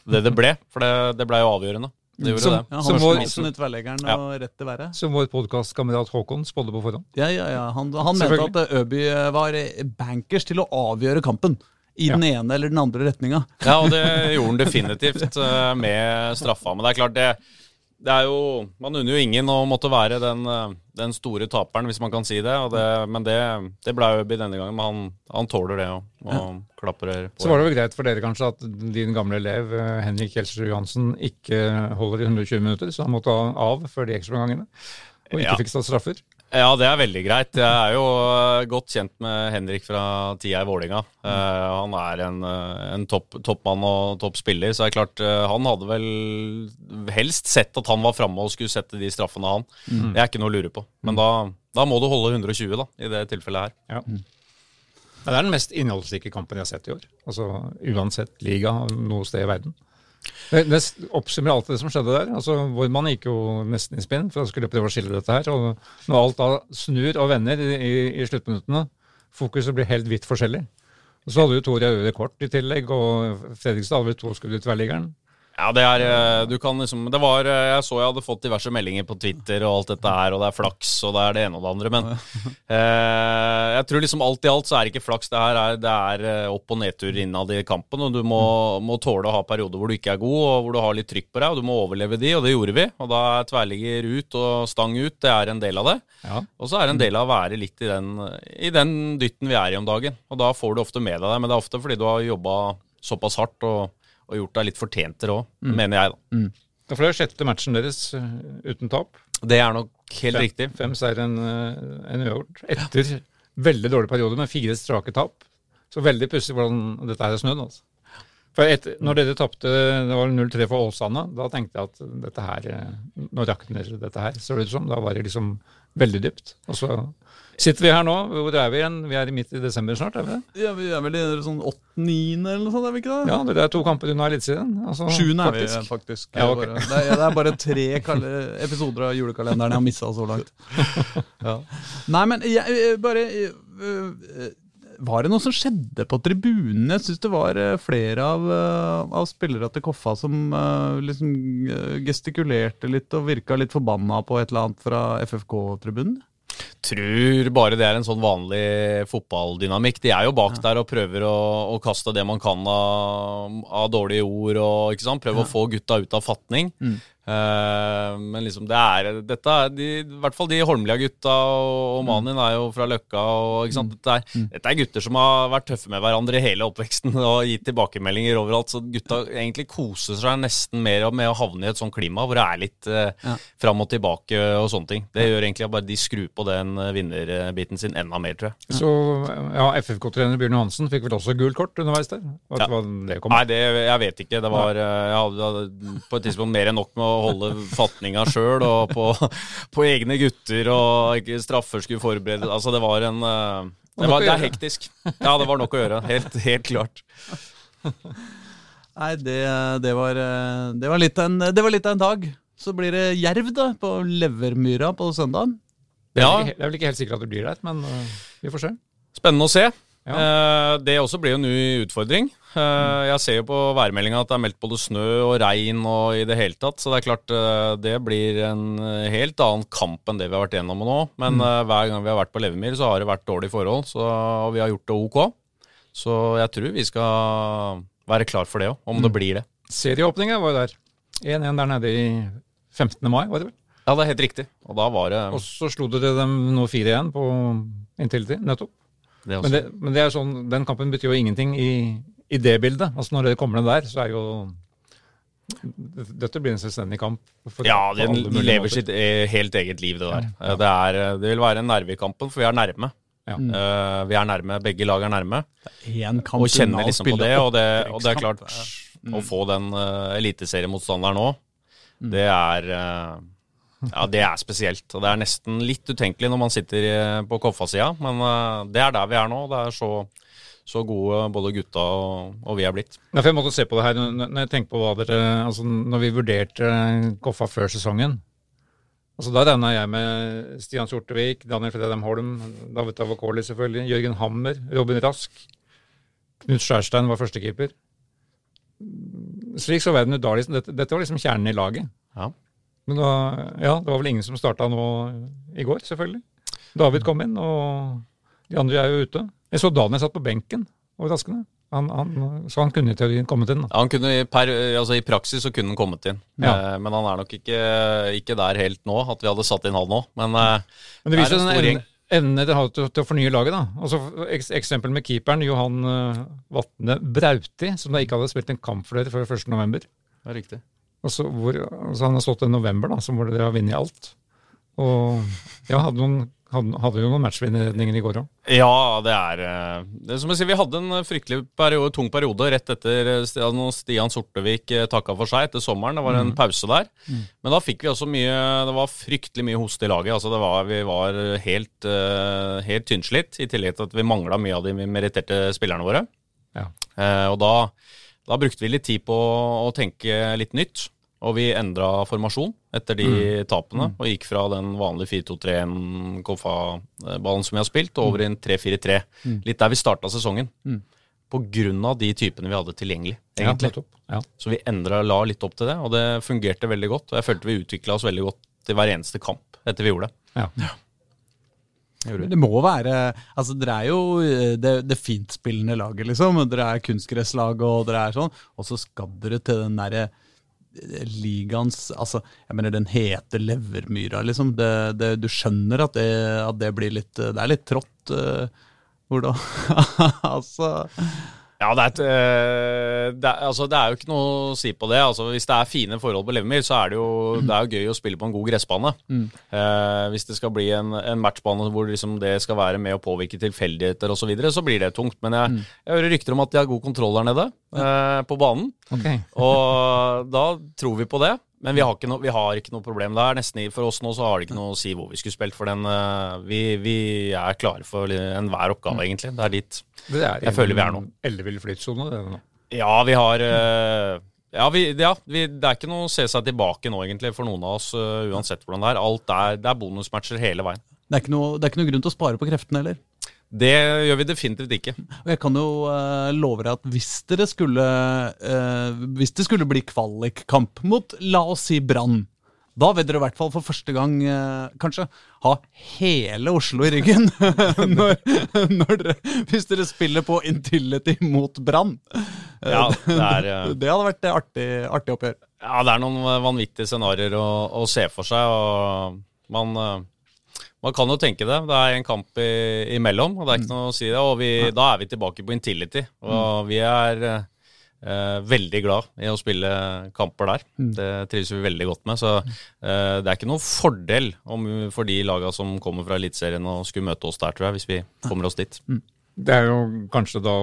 det, det ble. For det, det ble jo avgjørende. Det gjorde Som- det. Ja, Som vår- var som Ja. og rett til været. Som vår podkastkamerat Håkon spådde på forhånd. Ja, ja, ja. Han, han mente at eh, Øby var bankers til å avgjøre kampen. I Ja. den ene eller den andre retninga. Ja, og det gjorde han definitivt med straffa. Men det er klart, det, det er jo Man unner jo ingen å måtte være den, eh, den store taperen, hvis man kan si det. Og det men det, det ble Øby denne gangen. Men han, han tåler det og, og klaprer på. Så var det vel greit for dere kanskje at din gamle elev eh, Henrik Kjelsrud Johansen ikke holder i 120 minutter, så han måtte av før de ekstraomgangene, Og ikke Ja. fikk tatt straffer. Ja, det er veldig greit. Jeg er jo eh, godt kjent med Henrik fra tida i Vålinga. Eh, han er en, eh, en topp, toppmann og toppspiller, så det er klart uh, han hadde vel helst sett at han var framme og skulle sette de straffene, han. Det er ikke noe å lure på. Men da, da må du holde 120, da, i det tilfellet her. Ja. Ja, Det er den mest innholdsrike kampen jeg har sett i år. Altså Uansett liga noe sted i verden. Det, oppsummerer alt det som skjedde der. Altså Vår mann gikk jo nesten i spinn for han skulle prøve å skille dette her. Og når alt da snur og vender i, i, i sluttminuttene, fokuset blir helt vidt forskjellig. Og Så hadde jo Tor røde kort i tillegg, og Fredrikstad hadde vel to skudd i tverrliggeren. Ja, det er eh, Du kan liksom Det var eh, Jeg så jeg hadde fått diverse meldinger på Twitter og alt dette her, og det er flaks, og det er det ene og det andre, men [laughs] eh, jeg tror liksom alt i alt så er det ikke flaks. Det her er, det er eh, opp- og nedturer innad i kampen, og du må, må tåle å ha perioder hvor du ikke er god, og hvor du har litt trykk på deg, og du må overleve de, og det gjorde vi. Og da er tverrligger ut og stang ut, det er en del av det. Ja. Og så er det en del av å være litt i den, i den dytten vi er i om dagen. Og da får du ofte med deg det, men det er ofte fordi du har jobba såpass hardt og, og gjort deg litt fortjent til det mm. mener jeg, da. Ja, For det er sjette matchen deres eh, uten tap. Det er nok helt Fem- riktig. Fem seier, en, eh, en uavgjort. Etter veldig dårlig periode med fire strake tap. Så veldig pussig hvordan dette her er snudd. Altså. For etter, når dere tapte det var 0-3 for Åsane, da tenkte jeg at dette her eh, Nå rakner dette her, så det ut som. Da var det liksom veldig dypt. Og så sitter vi her nå. Hvor er vi igjen? Vi er midt i desember snart, er vi det? Ja, Vi er vel i sånn åttende-niende eller noe sånt, er vi ikke det? Ja, det er to kamper unna Eliteserien. Altså, Sjuende er vi faktisk. Ja, okay. det, er bare, det, er, bare tre episoder av julekalenderen jeg har missa så langt. [laughs] Ja. Nei, men jeg eh, bare eh, Var det noe som skjedde på tribunen? Jeg syns det var eh, flere av, av spillere til Koffa som liksom gestikulerte litt og virka litt forbanna på et eller annet fra FFK-tribunen. Tror bare det er en sånn vanlig fotballdynamikk. De er jo bak der og prøver å, å kaste det man kan av, av dårlige ord og ikke sant? prøve å få gutta ut av fatning. Eh, men liksom det er dette er de, I hvert fall de Holmlia-gutta og, og Manin er jo fra Løkka. Og, ikke sant? Dette, er, dette er gutter som har vært tøffe med hverandre hele oppveksten og gitt tilbakemeldinger overalt. Så gutta egentlig koser seg nesten mer med å havne i et sånt klima hvor det er litt uh, Ja. fram og tilbake og sånne ting. Det gjør egentlig at bare de skrur på den eh, vinnerbiten sin enda mer, tror jeg. Så ja, FFK-trener Bjørn Johansen fikk vel også gult kort underveis der? Vet Ja. hva det kom? Nei, det, jeg vet ikke. Det var, eh, jeg hadde, på et tidspunkt mer enn nok med å holde fatninga sjøl og på, [laughs] på egne gutter og straffer skulle forberede Altså, det var en eh, det, var, det er hektisk. Ja, det var nok å gjøre. Helt, helt klart. Nei, det, det, var, det, var litt en, det var litt av en dag. Så blir det jerv da, på Levermyra på søndag. Det er, Ja. ikke, det er vel ikke helt sikkert at det blir der, men øh, vi får se. Spennende å se. Ja. Eh, det også blir jo en ny utfordring. Eh, jeg ser jo på værmeldinga at det er meldt både snø og regn og i det hele tatt, så det er klart eh, det blir en helt annen kamp enn det vi har vært gjennom nå. Men mm. hver gang vi har vært på Levermyr, så har det vært dårlige forhold, så, og vi har gjort det ok. Så jeg tror vi skal være klar for det òg, om det blir det. Serieåpninga var jo der. 1-1 der nede i 15. mai, var det vel? Ja, det er helt riktig. Og da var det Og så slo dere dem nå 4-1 på Intility, nettopp. det også. Men det, men det er sånn, den kampen betyr jo ingenting i, i det bildet. Altså Når det kommer ned der, så er jo Dette blir en selvstendig kamp. for- Ja, de den lever måter. sitt eh, helt eget liv, det der. Eh, Det, er, eh, det vil være en nerve i kampen, for vi er nærme. Ja. Uh, vi er nærme, begge lag er nærme. Er kamp Og kjenner liksom på det. Og det, og det er klart, klart, å få den uh, eliteseriemotstanderen nå, det er eh, Ja, det er spesielt. Og det er nesten litt utenkelig når man sitter eh, på Koffa-sida, men eh, det er der vi er nå. Det er så, så gode både gutta og, og vi er blitt. Ja, jeg måtte se på det her når når jeg tenker på hva dere Altså når vi vurderte Koffa før sesongen. Altså Da regna jeg med Stian Sortevik, Daniel Fredheim Holm, David Avokoli selvfølgelig, Jørgen Hammer, Robin Rask. Knut Skjærstein var førstekeeper. Slik så verden ut da. Liksom. Dette, dette var liksom kjernen i laget. Ja. Men da, ja, det var vel ingen som starta nå i går, selvfølgelig. David kom inn, og de andre er jo ute. Jeg så Daniel satt på benken, overraskende. Han, han, så han kunne i teorien kommet inn. da. Han kunne, i per, altså I praksis så kunne han kommet inn, Ja. Eh, men han er nok ikke, ikke der helt nå, at vi hadde satt inn han nå. Men eh, Men det er viser en stor evne, evne dere har til, til å fornye laget. da. Altså, eks, eksempel med keeperen Johan uh, Vatne Brauti, som da ikke hadde spilt en kamp for dere før 1.11. det er riktig. Altså, hvor, altså, han har stått i november, da, så hvor dere har vunnet alt. Og ja, hadde, noen, hadde, hadde jo noen matchvinnerredninger i går òg. Ja, det er, eh, det er som jeg sier, Vi hadde en fryktelig periode, tung periode rett etter eh, Stian, Stian Sortevik eh, takka for seg etter sommeren. Det var en pause der. Men da fikk vi også mye Det var fryktelig mye hoste i laget. altså det var, Vi var helt, helt tynnslitt, i tillegg til at vi mangla mye av de meritterte spillerne våre. Ja. Eh, og da, da brukte vi litt tid på å tenke litt nytt. Og vi endra formasjon etter de tapene, og gikk fra den vanlige 4-2-3-1-Koffa-ballen som vi har spilt, over i en 3-4-3. Litt der vi starta sesongen. På grunn av de typene vi hadde tilgjengelig, egentlig. Ja, Ja. Så vi endra, la litt opp til det, og det fungerte veldig godt. Og jeg følte vi utvikla oss veldig godt til hver eneste kamp etter vi gjorde det. Ja. Det må være Altså, dere er jo eh, det, det fintspillende laget, liksom. Dere er kunstgresslag og dere er sånn. Og så skal dere til den derre eh, ligaens Altså, jeg mener den hete levermyra, liksom. Det, det, du skjønner at at det blir litt eh, Det er litt trått. Uh, Hvordan [laughs] Altså Ja, det er, et, eh, det, er, altså, det er jo ikke noe å si på det. Altså, hvis det er fine forhold på Levermyr, så er det jo det er jo gøy å spille på en god gressbane. Mm. Eh, hvis det skal bli en, en matchbane hvor liksom det skal være med å påvirke tilfeldigheter osv., så, videre, så blir det tungt. Men jeg, Mm. jeg hører rykter om at de har god kontroll der nede eh, på banen. Og da tror vi på det. Men vi har, ikke no, vi har ikke noe problem der. Nesten For oss nå så har det ikke noe å si hvor vi skulle spilt, for den eh, vi, vi er klare for enhver oppgave, egentlig. Det er dit. Det er Jeg føler vi er nå. Ellevill flytsone, det nå. Ja, vi har eh, ja, vi, ja vi, det er ikke noe å se seg tilbake nå, egentlig, for noen av oss, eh, uansett hvordan det er. Alt er, det er bonusmatcher hele veien. Det er, ikke noe, det er ikke noe grunn til å spare på kreftene heller. Det gjør vi definitivt ikke. Og jeg kan jo uh, love deg at hvis dere skulle uh, Hvis det skulle bli kvalikkamp mot, la oss si, Brann, da vil dere i hvert fall for første gang eh, kanskje ha hele Oslo i ryggen. [laughs] når, når dere, hvis dere spiller på Intility mot Brann. Eh, Ja, det er, det hadde vært et artig, artig oppgjør. Ja, det er noen vanvittige scenarioer å, å se for seg, og man, man kan jo tenke det. Det er en kamp i, imellom, og det er ikke noe å si det. Og vi, da er vi tilbake på Intility, og vi er eh, veldig glad i å spille kamper der. Det trives vi veldig godt med. Så eh, det er ikke noen fordel om, for de laga som kommer fra Eliteserien og skulle møte oss der, tror jeg, hvis vi kommer oss dit. Det er jo kanskje da,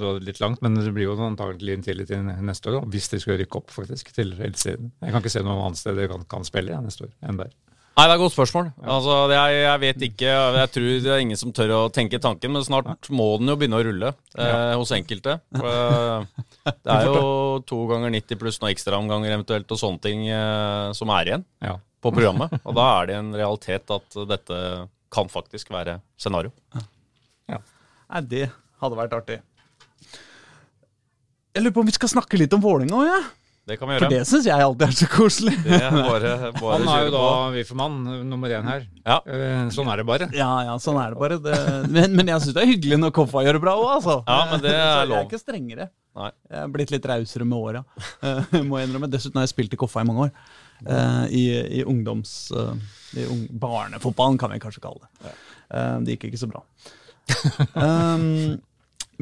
da litt langt, men det blir jo antagelig Intility neste år, da, hvis de skal rykke opp faktisk til Eliteserien. Jeg kan ikke se noe annet sted de kan, kan spille ja, neste år enn der. Nei, det er et godt spørsmål. Altså, det er, jeg vet ikke. Jeg tror det er ingen som tør å tenke tanken, men snart må den jo begynne å rulle eh, hos enkelte. [laughs] For, eh, det er jo to ganger 90 pluss noen ekstraomganger eventuelt og sånne ting eh, som er igjen Ja. på programmet. Og da er det en realitet at dette kan faktisk være scenario. Nei, det hadde vært artig. Jeg lurer på om vi skal snakke litt om Vålerenga òg, ja? Det kan vi gjøre. For det syns jeg alltid er så koselig. Det er bare, bare Han er jo da på. Wiffermann nummer én her. Ja. Eh, Sånn er det bare. Ja, ja, sånn er det bare. Det, men, men jeg syns det er hyggelig når Koffa gjør det bra òg, altså. Ja, men det er [laughs] Så Jeg er ikke strengere. Nei. Jeg er blitt litt rausere med åra, [laughs] eh, må jeg innrømme. Dessuten har jeg spilt i Koffa i mange år. Eh, I, i ungdoms... i ung, barnefotballen, kan vi kanskje kalle det. Eh, det gikk ikke så bra. [laughs] Um,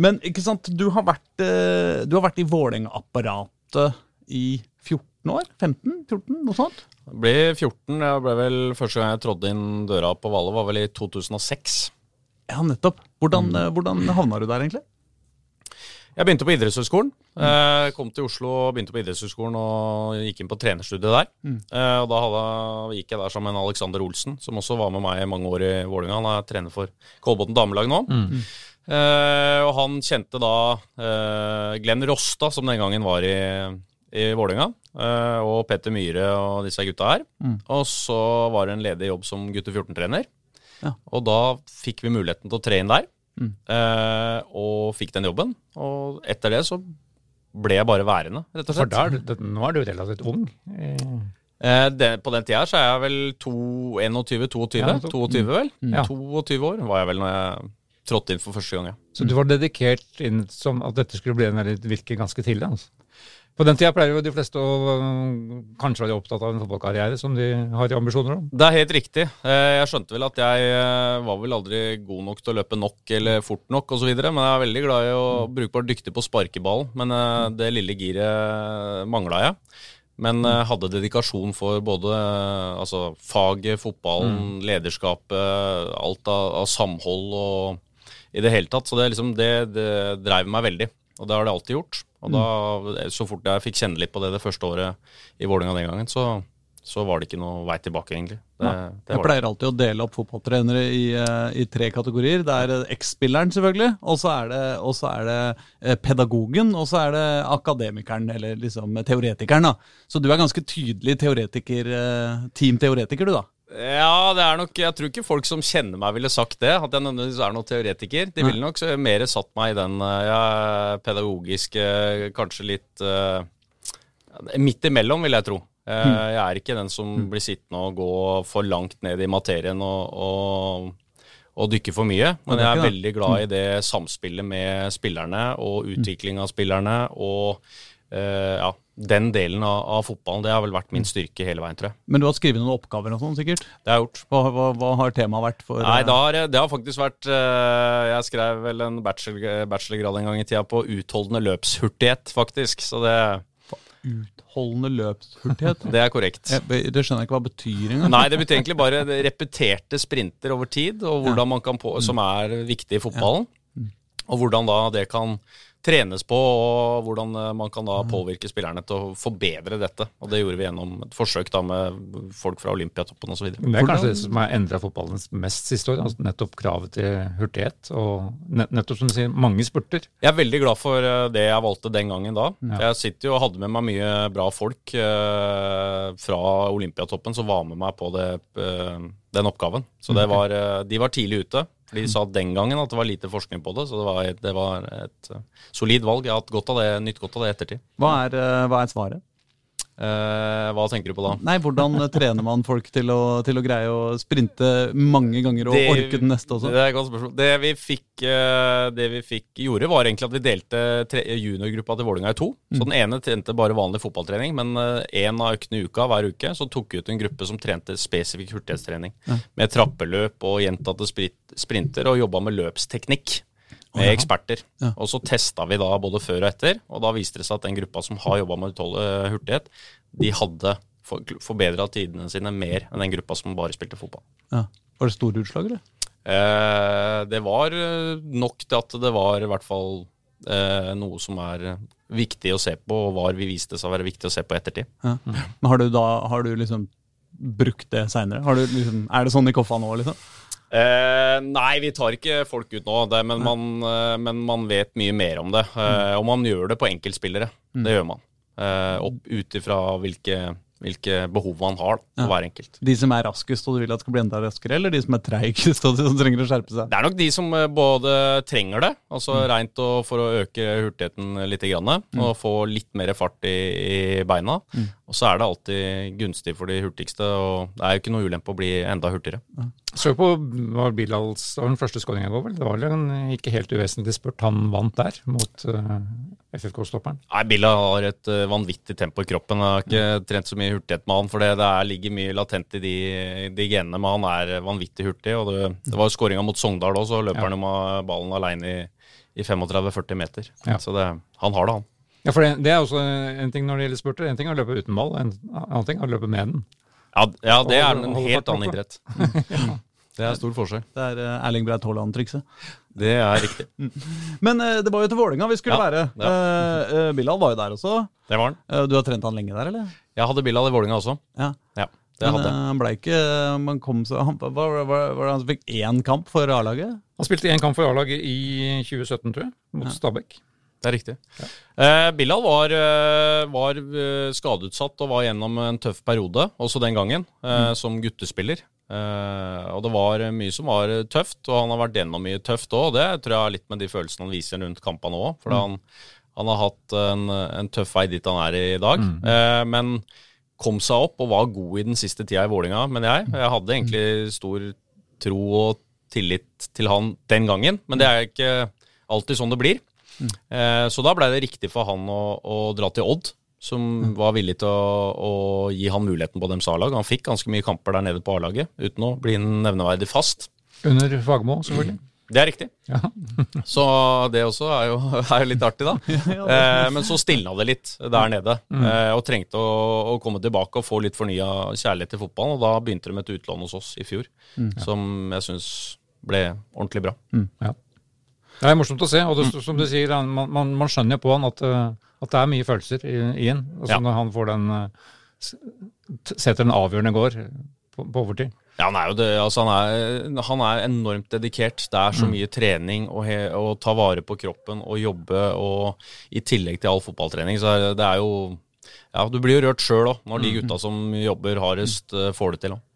men ikke sant, du har vært, du har vært i Vålerenga-apparatet i 14 år? 15? 14? Noe sånt? Det ble 14. Jeg ble vel Første gang jeg trådde inn døra på Valle, var vel i 2006. Ja, nettopp. Hvordan, mm. hvordan havna du der, egentlig? Jeg begynte på idrettshøyskolen. Mm. kom til Oslo og begynte på idrettshøyskolen og gikk inn på trenerstudiet der. Mm. og da hadde, gikk jeg der sammen med Alexander Olsen, som også var med meg i mange år i Vålerenga. Han er trener for Kolbotn damelag nå. Eh, og han kjente da uh, Glenn Rosta, som den gangen var i, i Vålerenga, eh, og Petter Myhre og disse gutta her. Og så var det en ledig jobb som gutte 14-trener. Ja. Og da fikk vi muligheten til å tre inn der. mm. og fikk den jobben. Og etter det så ble jeg bare værende, rett og For slett. da du, det, nå er du relativt ung. Eh, Eh, det, på den tida så er jeg vel 21-22. Ja, 22 vel? Ja. 22 år var jeg vel når jeg trådte inn for første gang. Ja. Så du var dedikert inn som at dette skulle bli en virke ganske tidlig? altså. På den tida pleier jo de fleste å kanskje være opptatt av en fotballkarriere som de har ambisjoner om. Det er helt riktig. Eh, Jeg skjønte vel at jeg eh, var vel aldri god nok til å løpe nok eller fort nok osv., men jeg er veldig glad i å brukbart dyktig på sparkeball. Men eh, det lille giret mangla jeg. Men hadde dedikasjon for både altså, faget, fotballen, lederskapet, alt av, av samhold og i det hele tatt. Så det, liksom, det, det dreiv meg veldig. Og det har det alltid gjort. Og da, så fort jeg fikk kjenne litt på det det første året i Vålerenga den gangen, så, så var det ikke noe vei tilbake, egentlig. Det, det Jeg pleier alltid å dele opp fotballtrenere i, eh, i tre kategorier. Det er eh, X-spilleren, selvfølgelig, og så er det, er det eh, pedagogen, og så er det akademikeren, eller liksom teoretikeren. da. Så du er ganske tydelig teoretiker, eh, team teoretiker, du, da. Ja, det er nok Jeg tror ikke folk som kjenner meg, ville sagt det. At jeg nødvendigvis er noen teoretiker. De ville nok mer satt meg i den eh, ja, pedagogiske, kanskje litt uh, Midt imellom, vil jeg tro. Eh, Jeg er ikke den som blir sittende og gå for langt ned i materien og, og, og dykke for mye. Men jeg er veldig glad i det samspillet med spillerne og utvikling av spillerne. og eh, ja, den delen av, av, fotballen. Det har vel vært min styrke hele veien, tror jeg. Men du har skrevet noen oppgaver og sånn, sikkert? Det har jeg gjort. Hva, hva, hva har temaet vært for Nei, det har, det har faktisk vært Jeg skrev vel en bachelor, bachelorgrad en gang i tida på utholdende løpshurtighet, faktisk. Så det Utholdende løpshurtighet? [laughs] det er korrekt. Jeg, det skjønner jeg ikke hva betyr engang. Nei, det betyr egentlig bare repeterte sprinter over tid, og hvordan man kan på, som er viktig i fotballen. Og hvordan da det kan trenes på, og hvordan eh, man kan da påvirke spillerne til å forbedre dette. Og det gjorde vi gjennom et forsøk da med folk fra Olympiatoppen osv. Det er kanskje det som har endra fotballen mest siste år, altså nettopp kravet til hurtighet. Og nettopp som du sier, mange spurter. Jeg er veldig glad for eh, det jeg valgte den gangen da. Ja. Jeg sitter jo og hadde med meg mye bra folk eh, fra Olympiatoppen som var med meg på det, eh, den oppgaven. Så var, eh, de var tidlig ute. De sa den gangen at det var lite forskning på det, så det var, et, det var et uh, solid valg. Jeg har hatt godt av det, nytt godt av det i ettertid. Hva er, uh, hva er svaret? Uh, hva tenker du på da? Nei, Hvordan [laughs] trener man folk til å, til å, greie å sprinte mange ganger og det, orke den neste også? Det er et godt spørsmål. Det vi fikk, uh, det vi fikk gjorde, var egentlig at vi delte juniorgruppa til Vålinga i to. Mm. Så den ene trente bare vanlig fotballtrening, men én uh, av øktene i uka hver uke så tok vi ut en gruppe som trente spesifikk hurtighetstrening. Ja. Med trappeløp og gjentatte sprinter, og jobba med løpsteknikk med eksperter. Og så testa vi da både før og etter, og da viste det seg at den gruppa som har jobba med utholde hurtighet, de hadde for, forbedra tidene sine mer enn den gruppa som bare spilte fotball. Ja. Var det store utslag, eller? Eh, det var eh, nok til at det var i hvert fall eh, noe som er viktig å se på, og var vi viste seg å være viktig å se på ettertid. Ja. Men har du da har du liksom brukt det seinere? Liksom, er det sånn i Koffa nå, liksom? Eh, nei, vi tar ikke folk ut nå, det, men, man, eh, men, man, vet mye mer om det. Eh, og man gjør det på enkeltspillere. Mm. Det gjør man. Eh, opp ut ifra hvilke hvilke behov man har på ja. hver enkelt. De som er raskest og du vil at skal bli enda raskere, eller de som er treigest og som trenger å skjerpe seg? Det er nok de som eh, både trenger det, altså mm. rent for å øke hurtigheten litt, grann, mm. og få litt mer fart i, i beina. Mm. Og så er det alltid gunstig for de hurtigste, og det er jo ikke noe ulempe å bli enda hurtigere. Ja. Så på var Bilals var den første skåringa går, vel? Det var vel en ikke helt uvesentlig spurt han vant der, mot uh, eh, FFK-stopperen? Nei, Billa har et uh, vanvittig tempo i kroppen. Jeg har ikke mm. trent så mye hurtighet med han, for det, det ligger mye latent i de, de, genene. Men han er vanvittig hurtig. og Det, det var jo skåringa mot Sogndal òg, så løper ja. han med ballen aleine i, i 35-40 meter. Ja. Så det, han har det, han. Ja, for det, det, er også en ting når det gjelder spurter. En ting er å løpe uten ball, en annen ting er å løpe med den. Ja, ja det er en helt annen idrett. [laughs] Det er stor forskjell. Det er uh, Erling Braut Haaland-trikset. Det er riktig. [laughs] Men uh, det var jo til Vålinga vi skulle ja, være. Ja. Uh, Bilal var jo der også. Det var han. du har trent han lenge der, eller? Jeg hadde Bilal i Vålinga også. Ja. ja det Men, hadde han ble ikke man kom så, han, var, var, var, det han som fikk én kamp for A-laget? Han spilte én kamp for A-laget i 2017, tror jeg, mot Stabæk. Det er riktig. Ja. Eh, Bilal var, var, skadeutsatt og var gjennom en tøff periode, også den gangen, eh, mm. som guttespiller. Eh, og det var mye som var tøft, og han har vært gjennom mye tøft òg. Det tror jeg har litt med de følelsene han viser rundt kampene òg. For mm. han, han, har hatt en, en, tøff vei dit han er i dag. Mm. Uh, men kom seg opp og var god i den siste tida i Vålinga, men jeg. Jeg hadde egentlig stor tro og tillit til han den gangen, men det er ikke alltid sånn det blir. Eh, så da blei det riktig for han å, å, dra til Odd, som mm. var villig til å, å, gi han muligheten på deres A-lag. Han fikk ganske mye kamper der nede på A-laget, uten å bli nevneverdig fast. Under Fagermo, selvfølgelig. Det er riktig. Ja. [laughs] så det også er jo, [laughs] er jo litt artig, da. [laughs] eh, men så stilna det litt der nede, mm. eh, og trengte å, å, komme tilbake og få litt fornya kjærlighet til fotballen. Og da begynte de med et utlån hos oss i fjor, mm. som jeg syns ble ordentlig bra. Mm. Ja. Det er morsomt å se. Og det, som du sier, man, man, man skjønner jo på han at, eh, at, det er mye følelser i, i en. Altså ja. Når han får den eh, Setter den avgjørende gård på, på overtid. Ja, han er jo det. Altså, han, er, han er enormt dedikert. Det er så mm. mye trening å ta vare på kroppen og jobbe, og i tillegg til all fotballtrening, så er det er jo Ja, du blir jo rørt sjøl òg, når de mm. gutta som jobber hardest, eh, får det til. Også.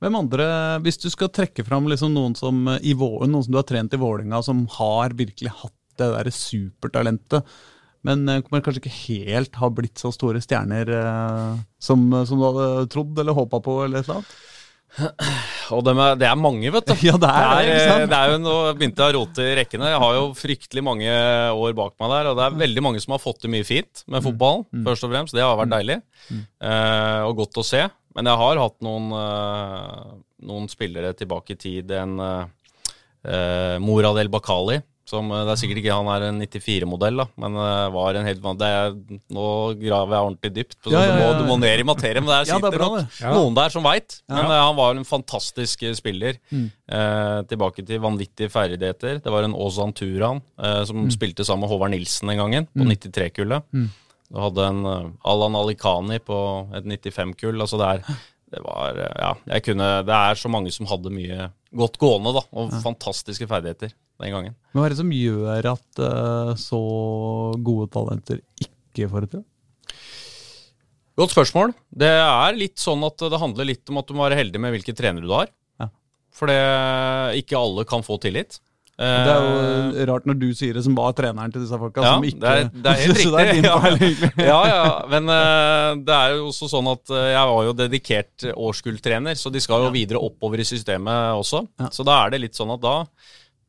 Hvem andre, Hvis du skal trekke fram liksom noen, som, eh, noen som du har trent i Vålinga, som har virkelig hatt det der supertalentet, men eh, kommer kanskje ikke helt har blitt så store stjerner eh, som, som, du hadde trodd eller håpa på? eller et eller annet? [clears throat] Og dem er, det er mange, vet du. [laughs] Ja, det er det, ikke det er jo Nå begynte jeg å rote i rekkene. Jeg har jo fryktelig mange år bak meg der, og det er veldig mange som har fått det mye fint med fotballen, først og fremst. Det har vært deilig eh, og godt å se. Men jeg har hatt noen, eh, noen spillere tilbake i tid. En uh, Morad El Bakali. Som, det er sikkert ikke han er en 94-modell, da, men var en helt er, Nå graver jeg ordentlig dypt. på Ja, ja, ja, du, må, du må ned i materien. Men [laughs] der det er sitter bra, noen der som veit. Men han var en fantastisk spiller. Mm. Eh, tilbake til vanvittige ferdigheter. Det var en Ozan Turan eh, som Mm. spilte sammen med Håvard Nilsen den gangen, på 93-kullet. Du hadde en uh, Allan Alikani på et 95-kull. Altså det er det var, eh, ja, kunne, det er så mange som hadde mye godt gående da, og fantastiske ferdigheter den gangen. Men hva er det som gjør at uh, så gode talenter ikke får det til? Godt spørsmål. Det er litt sånn at det handler litt om at du må være heldig med hvilke trenere du har. Ja. For det, ikke alle kan få tillit. Det er jo rart når du sier det, som var treneren til disse folka. Ja, som ikke, det er, det er [laughs] helt riktig. det er ja. feil, ja, ja, men uh, det er jo også sånn at eh, jeg var jo dedikert årskulltrener, så de skal jo videre oppover i systemet også. Så da er det litt sånn at da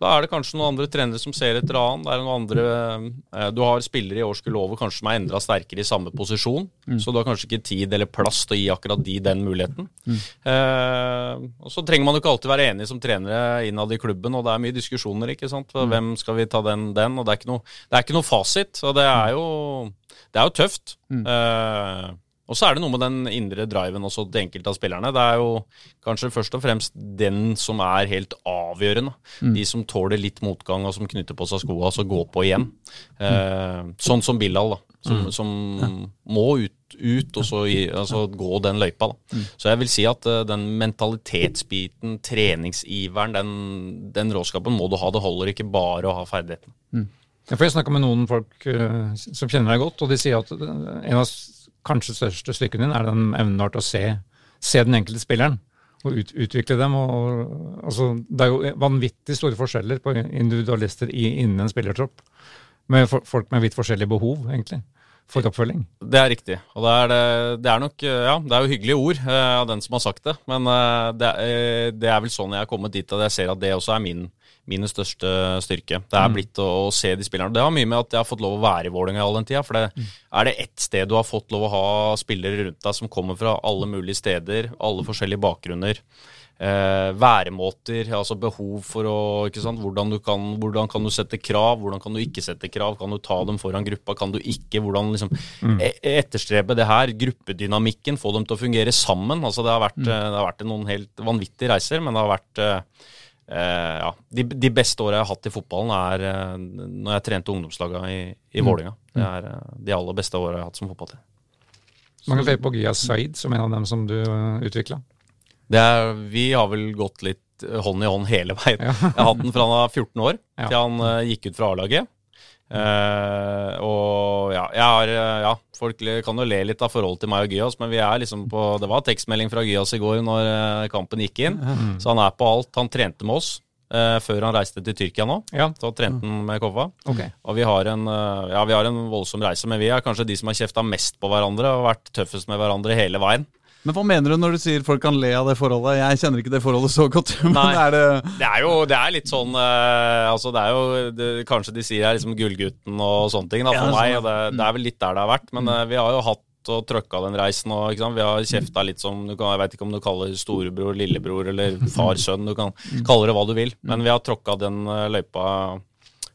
da er det kanskje noen andre trenere som ser etter annen. Det er noen andre eh, Du har spillere i årskull over kanskje som er enda sterkere i samme posisjon. Mm. Så du har kanskje ikke tid eller plass til å gi akkurat de den muligheten. Mm. Eh, og så trenger man jo ikke alltid være enig som trenere innad i klubben, og det er mye diskusjoner, ikke sant. Mm. Hvem skal vi ta den, den? Og det er ikke noe, det er ikke noe fasit. Og det er jo, det er jo tøft. Mm. Eh, og så er det noe med den indre driven også til enkelte av spillerne. Det er jo kanskje først og fremst den som er helt avgjørende. Mm. De som tåler litt motgang, og som knytter på seg skoa og så går på igjen. Eh, sånn som Bilal, da. Som, Mm. som må ut, ut og så i, altså, gå den løypa. Da. Mm. Så jeg vil si at uh, den mentalitetsbiten, treningsiveren, den, den råskapen må du ha. Det holder ikke bare å ha ferdigheten. Ja, for Jeg snakka med noen folk uh, som kjenner deg godt, og de sier at eh, en av kanskje største styrkene din er den evnen du har til å se, se den enkelte spilleren. Og ut, utvikle dem. Og, og, altså, det er jo vanvittig store forskjeller på individualister i, innen en spillertropp. Med for, folk med vidt forskjellige behov, egentlig, for oppfølging. Det er riktig. Og det er, det, er nok Ja, det er jo hyggelige ord eh, av den som har sagt det, men eh, det, er- eh, det er vel sånn jeg har kommet dit at jeg ser at det også er min, mine største styrke. Det er blitt å, å se de spillerne. Det har mye med at jeg har fått lov å være i Vålerenga all den tida. For det, er det ett sted du har fått lov å ha spillere rundt deg som kommer fra alle mulige steder, alle forskjellige bakgrunner, eh, væremåter, altså behov for å ikke sant? Hvordan, du kan, hvordan kan du sette krav, hvordan kan du ikke sette krav, kan du ta dem foran gruppa, kan du ikke, hvordan liksom mm. etterstrebe det her, gruppedynamikken, få dem til å fungere sammen. Altså det har vært, mm. det har vært noen helt vanvittige reiser, men det har vært eh, eh, ja, de, de beste åra jeg har hatt i fotballen, er eh, når jeg trente ungdomslaga i, i Vålinga. Det er eh, de aller beste åra jeg har hatt som fotballtrener. Mange flere på Gia Said som en av dem som du utvikla. Vi har vel gått litt eh, hånd i hånd hele veien. Ja. Jeg har hatt den fra han var 14 år, til han eh, gikk ut fra A-laget. Eh, og ja, jeg har eh, Ja, folk kan jo le litt av forholdet til meg og Gyas, men vi er liksom på Det var tekstmelding fra Gyas i går når eh, kampen gikk inn, så han er på alt. Han trente med oss Uh, før han reiste til Tyrkia nå. Ja, Så trente han med Koffa. Okay. Og vi har, en, uh, ja, vi har en voldsom reise, men vi er kanskje de som har kjefta mest på hverandre og vært tøffest med hverandre hele veien. Men hva mener du når du sier folk kan le av det forholdet? Jeg kjenner ikke det forholdet så godt. [laughs] Men Nei. er det Det er jo det er litt sånn eh, Altså det er jo det, Kanskje de sier jeg er liksom gullgutten og sånne ting da, Ja, for meg. sånn, Og det, det er vel litt der det har vært. Men eh, vi har jo hatt og trøkka den reisen. Og, ikke sant? Vi har kjefta litt som du kan, Jeg vet ikke om du kaller storebror, lillebror eller [laughs] far, sønn. Du kan kalle det hva du vil. Men vi har tråkka den eh, løypa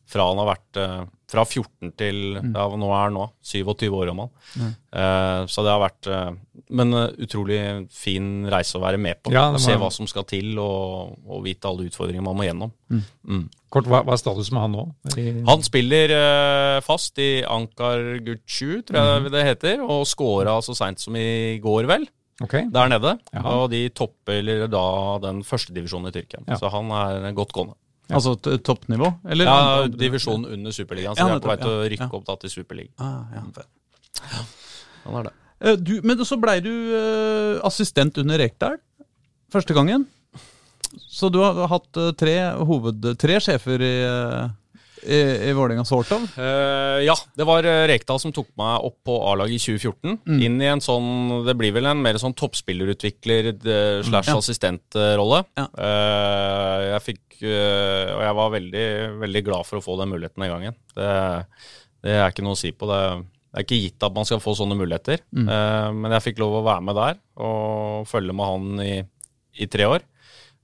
fra han har vært eh, fra 14 til ja, nå er han nå 27 år gammel. Eh, så det har vært uh, Men uh, utrolig fin reise å være med på. Ja, må... Se hva som skal til, og, og vite alle utfordringer man må gjennom. Mm. Kort, hva, hva er status med han nå? I, Han spiller fast i Ankar Gutsju, tror jeg det heter, og scora så seint som i går, vel. Okay. Der nede. Jaha. Og de topper da den første divisjonen i Tyrkia. Ja. Så han er godt gående. Altså toppnivå? Eller? Ja, divisjonen under Superligaen, så Ja, de er på vei til å rykke ja. opp da til Superligaen. Ah, ja, det. Eh, du, men så blei du eh, assistent under Rekdal første gangen. Så du har hatt eh, tre hoved... Tre sjefer i, i, i Vålerenga, sort of? Eh, ja, det var eh, Rekdal som tok meg opp på A-laget i 2014. Inn i en sånn Det blir vel en mer sånn toppspillerutvikler eh, slash assistentrolle. Ja. Uh, jeg fikk Og jeg var veldig, veldig glad for å få den muligheten den gangen. Det, det er ikke noe å si på. Det, det er ikke gitt at man skal få sånne muligheter. Eh, men jeg fikk lov å være med der og følge med han i, i tre år.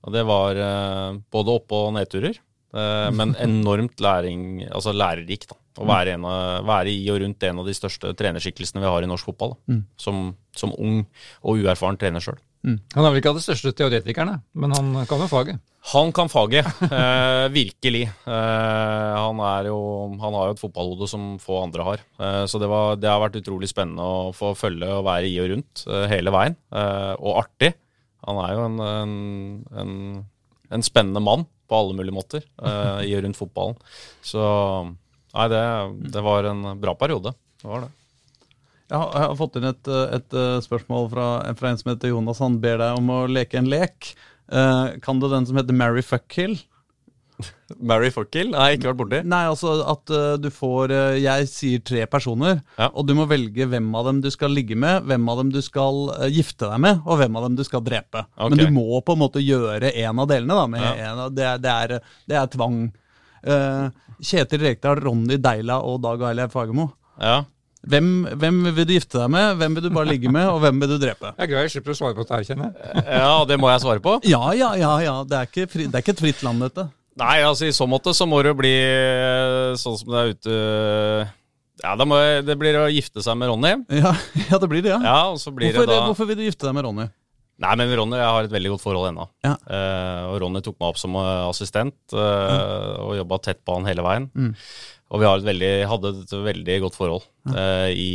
Og det var uh, både opp- og nedturer. Eh, men enormt læring, altså lærerikt. da. Å være, en av, være i og rundt en av de største trenerskikkelsene vi har i norsk fotball. Da. Som, som ung og uerfaren trener sjøl. Han er vel ikke av de største teoretikerne, men han kan jo faget. Han kan faget, eh, virkelig. Eh, han, er jo, han har jo et fotballhode som få andre har. Eh, så det, var, det har vært utrolig spennende å få følge og være i og rundt eh, hele veien. Eh, og artig. Han er jo en, en, en, en spennende mann på alle mulige måter eh, i og rundt fotballen. Så nei, det, det var en bra periode. Det var det. Jeg har, fått inn et, et eh, spørsmål fra, fra en som heter Jonas. Han ber deg om å leke en lek. Eh, kan du den som heter Mary Fuck Kill? Mary har Nei, ikke vært borti. Nei, altså at uh, du får uh, Jeg sier tre personer, Ja. og du må velge hvem av dem du skal ligge med, hvem av dem du skal uh, gifte deg med, og hvem av dem du skal drepe. Okay. Men du må på en måte gjøre en av delene. da med Ja. en av, det, er, det, er, det er tvang. Eh, Kjetil Rekdal, Ronny Deila og Dag Eilev Fagermo. Ja. Hvem, hvem vil du gifte deg med, hvem vil du bare ligge med, og hvem vil du drepe? Jeg er glad jeg slipper å svare på dette, kjenner jeg. ja, det må jeg svare på. Ja, ja, ja. ja. Det, er ikke fri, det er ikke et fritt land, dette. Nei, altså i så måte så må det jo bli eh, sånn som det er ute Ja, da må det blir å gifte seg med Ronny. [laughs] Ja, ja det blir det, ja. Ja, og så blir Hvorfor, det da hvorfor vil du gifte deg med Ronny? Nei, men Ronny, jeg har et veldig godt forhold ennå. Ja. Eh, og Ronny tok meg opp som eh, assistent eh, og jobba tett på han hele veien. Mm. Og vi har et veldig, hadde et veldig godt forhold eh, i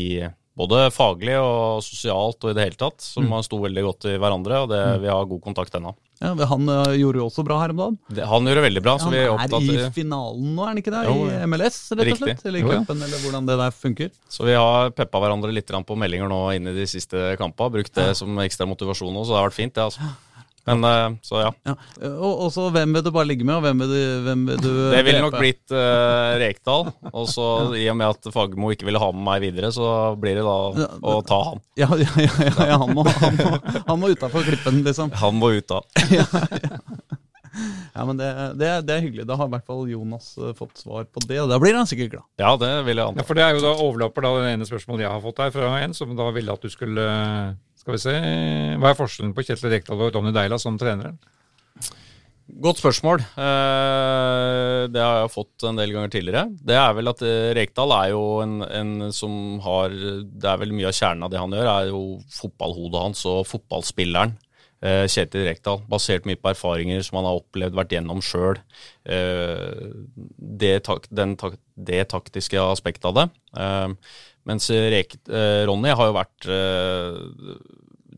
både faglig og sosialt og i det hele tatt. Mm. Som man sto veldig godt i hverandre, og det, vi har god kontakt ennå. Ja, Han øh, gjorde jo også bra her om dagen. Det- Han gjorde veldig bra, så Han vi er opptatt i finalen nå, er han ikke det? Jo, I. MLS, rett og slett? Eller i ja. cupen, eller hvordan det der funker. Så vi har peppa hverandre litt på meldinger nå inn i de siste kampene. Brukt det som ekstra motivasjon nå, så det har vært fint, det. altså. [gasps] Men eh, så ja. Ja. Og og så hvem vil du bare ligge med, og hvem vil du, hvem vil du Det ville nok blitt uh, Rekdal. Og så [laughs] i og med at Fagermo ikke ville ha med meg videre, så blir det da Ja, å ta han. Ja, ja, ja, ja, han må, han må, han må utafor klippen, liksom. Han må ut av. [laughs] Ja, men det, det, det er hyggelig. Da har i hvert fall Jonas øh, fått svar på det, og da blir han sikkert glad. Ja, det vil jeg Ja, anta. for det er jo da overlapper da det ene spørsmålet jeg har fått her fra en som da ville at du skulle Skal vi se Hva er forskjellen på Kjetil Rekdal og Ronny Deila som trenere? Godt spørsmål. Eh, det har jeg fått en del ganger tidligere. Det er vel at eh, Rekdal er jo en, en som har Det er vel mye av kjernen av det han gjør, er jo fotballhodet hans og fotballspilleren. eh, Kjetil Rekdal. Basert mye på erfaringer som han har opplevd, vært gjennom sjøl. Det, det taktiske aspektet av det. Mens Rek, eh, Ronny har jo vært eh,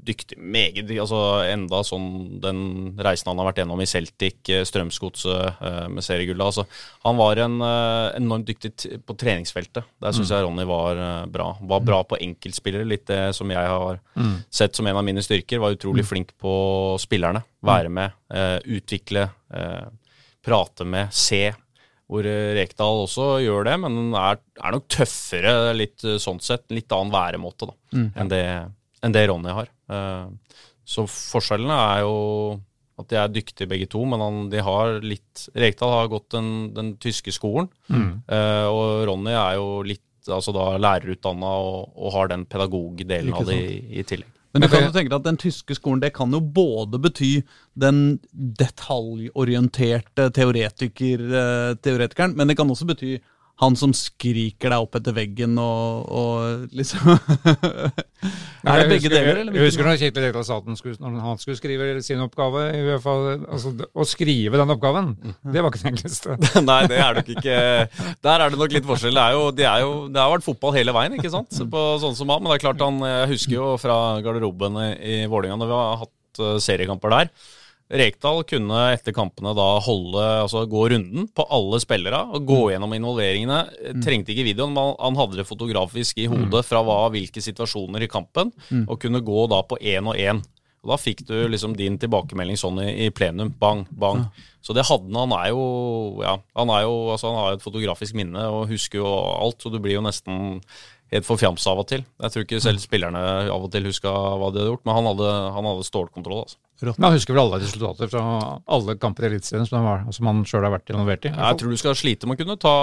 dyktig, meget altså Enda sånn den reisen han har vært gjennom i Celtic, eh, Strømsgodset eh, med seriegullet. Altså, han var en eh, enormt dyktig på treningsfeltet. Der syns jeg Ronny var eh, bra. Var bra på enkeltspillere, litt det som jeg har sett som en av mine styrker. Var utrolig flink på spillerne. Være med, eh, utvikle, prate med, se. Hvor eh, Rekdal også gjør det, men er, er nok tøffere litt eh, sånn sett. Litt annen væremåte da, enn, det, enn det Ronny har. Eh, Så forskjellene er jo at de er dyktige begge to, men han, de har litt Rekdal har gått den, den tyske skolen, eh, og Ronny er jo litt altså da lærerutdanna og, og har den pedagogdelen av det i, i tillegg. Men du kan jo tenke deg at den tyske skolen det kan jo både bety den detaljorienterte teoretiker, eh, teoretikeren, men det kan også bety han som skriker deg opp etter veggen og, og liksom [laughs] Er det begge husker- deler, eller? Jeg husker når Kjetil Rekdal sa at han skulle, når han skulle skrive sin oppgave, i hvert fall, altså, å skrive den oppgaven, det var ikke det enkleste. [laughs] Nei, det er nok ikke Der er det nok litt forskjell. Det, er jo, det, er jo, det har vært fotball hele veien, ikke sant? På sånn som han, Men det er klart han Jeg husker jo fra garderoben i, i Vålerenga når vi har hatt eh, seriekamper der. Rekdal kunne etter kampene da holde, altså gå runden på alle spillere og gå gjennom involveringene. Trengte ikke videoen, men han hadde det fotografisk i hodet fra hva, hvilke situasjoner i kampen, og kunne gå da på én og én. Og Da fikk du liksom din tilbakemelding sånn i, i plenum. Bang, bang. Så det hadde han. Han er jo ja, han er jo, altså han har et fotografisk minne og husker jo alt, så du blir jo nesten helt forfjamsa av og til. Jeg tror ikke selv spillerne av og til huska hva de hadde gjort, men han hadde, han hadde stålkontroll. altså. Man husker vel alle resultater fra alle kamper i Eliteserien som, han var- som han sjøl har vært involvert i? i Jeg tror du skal slite med å kunne ta,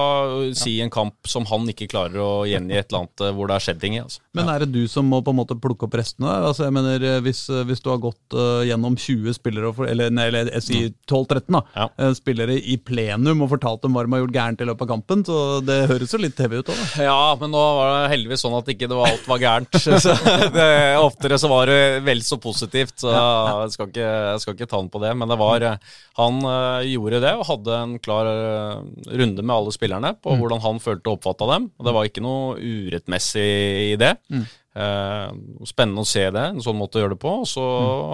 si en kamp som han ikke klarer å gjengi et eller annet eh, hvor det har skjedd ting i. altså. Men er det du som må på en måte plukke opp restene? Altså, jeg mener, eh, hvis, eh, hvis du har gått uh, gjennom 20 spillere, for, eller, nei, eller jeg sier 12-13 da, Ja. spillere i plenum og fortalt dem hva de har gjort gærent i løpet av kampen, så det høres jo litt TV ut òg. Ja, men nå var det heldigvis sånn at ikke det var alt var gærent. [laughs] Så det, oftere så var det vel så positivt, så jeg skal ikke, jeg skal ikke ta han på det. Men det var, eh, han eh, gjorde det og hadde en klar eh, runde med alle spillerne på hvordan han følte og oppfatta dem. Og det var ikke noe urettmessig i det. Mm. spennende å se det, en sånn måte å gjøre det på. Og så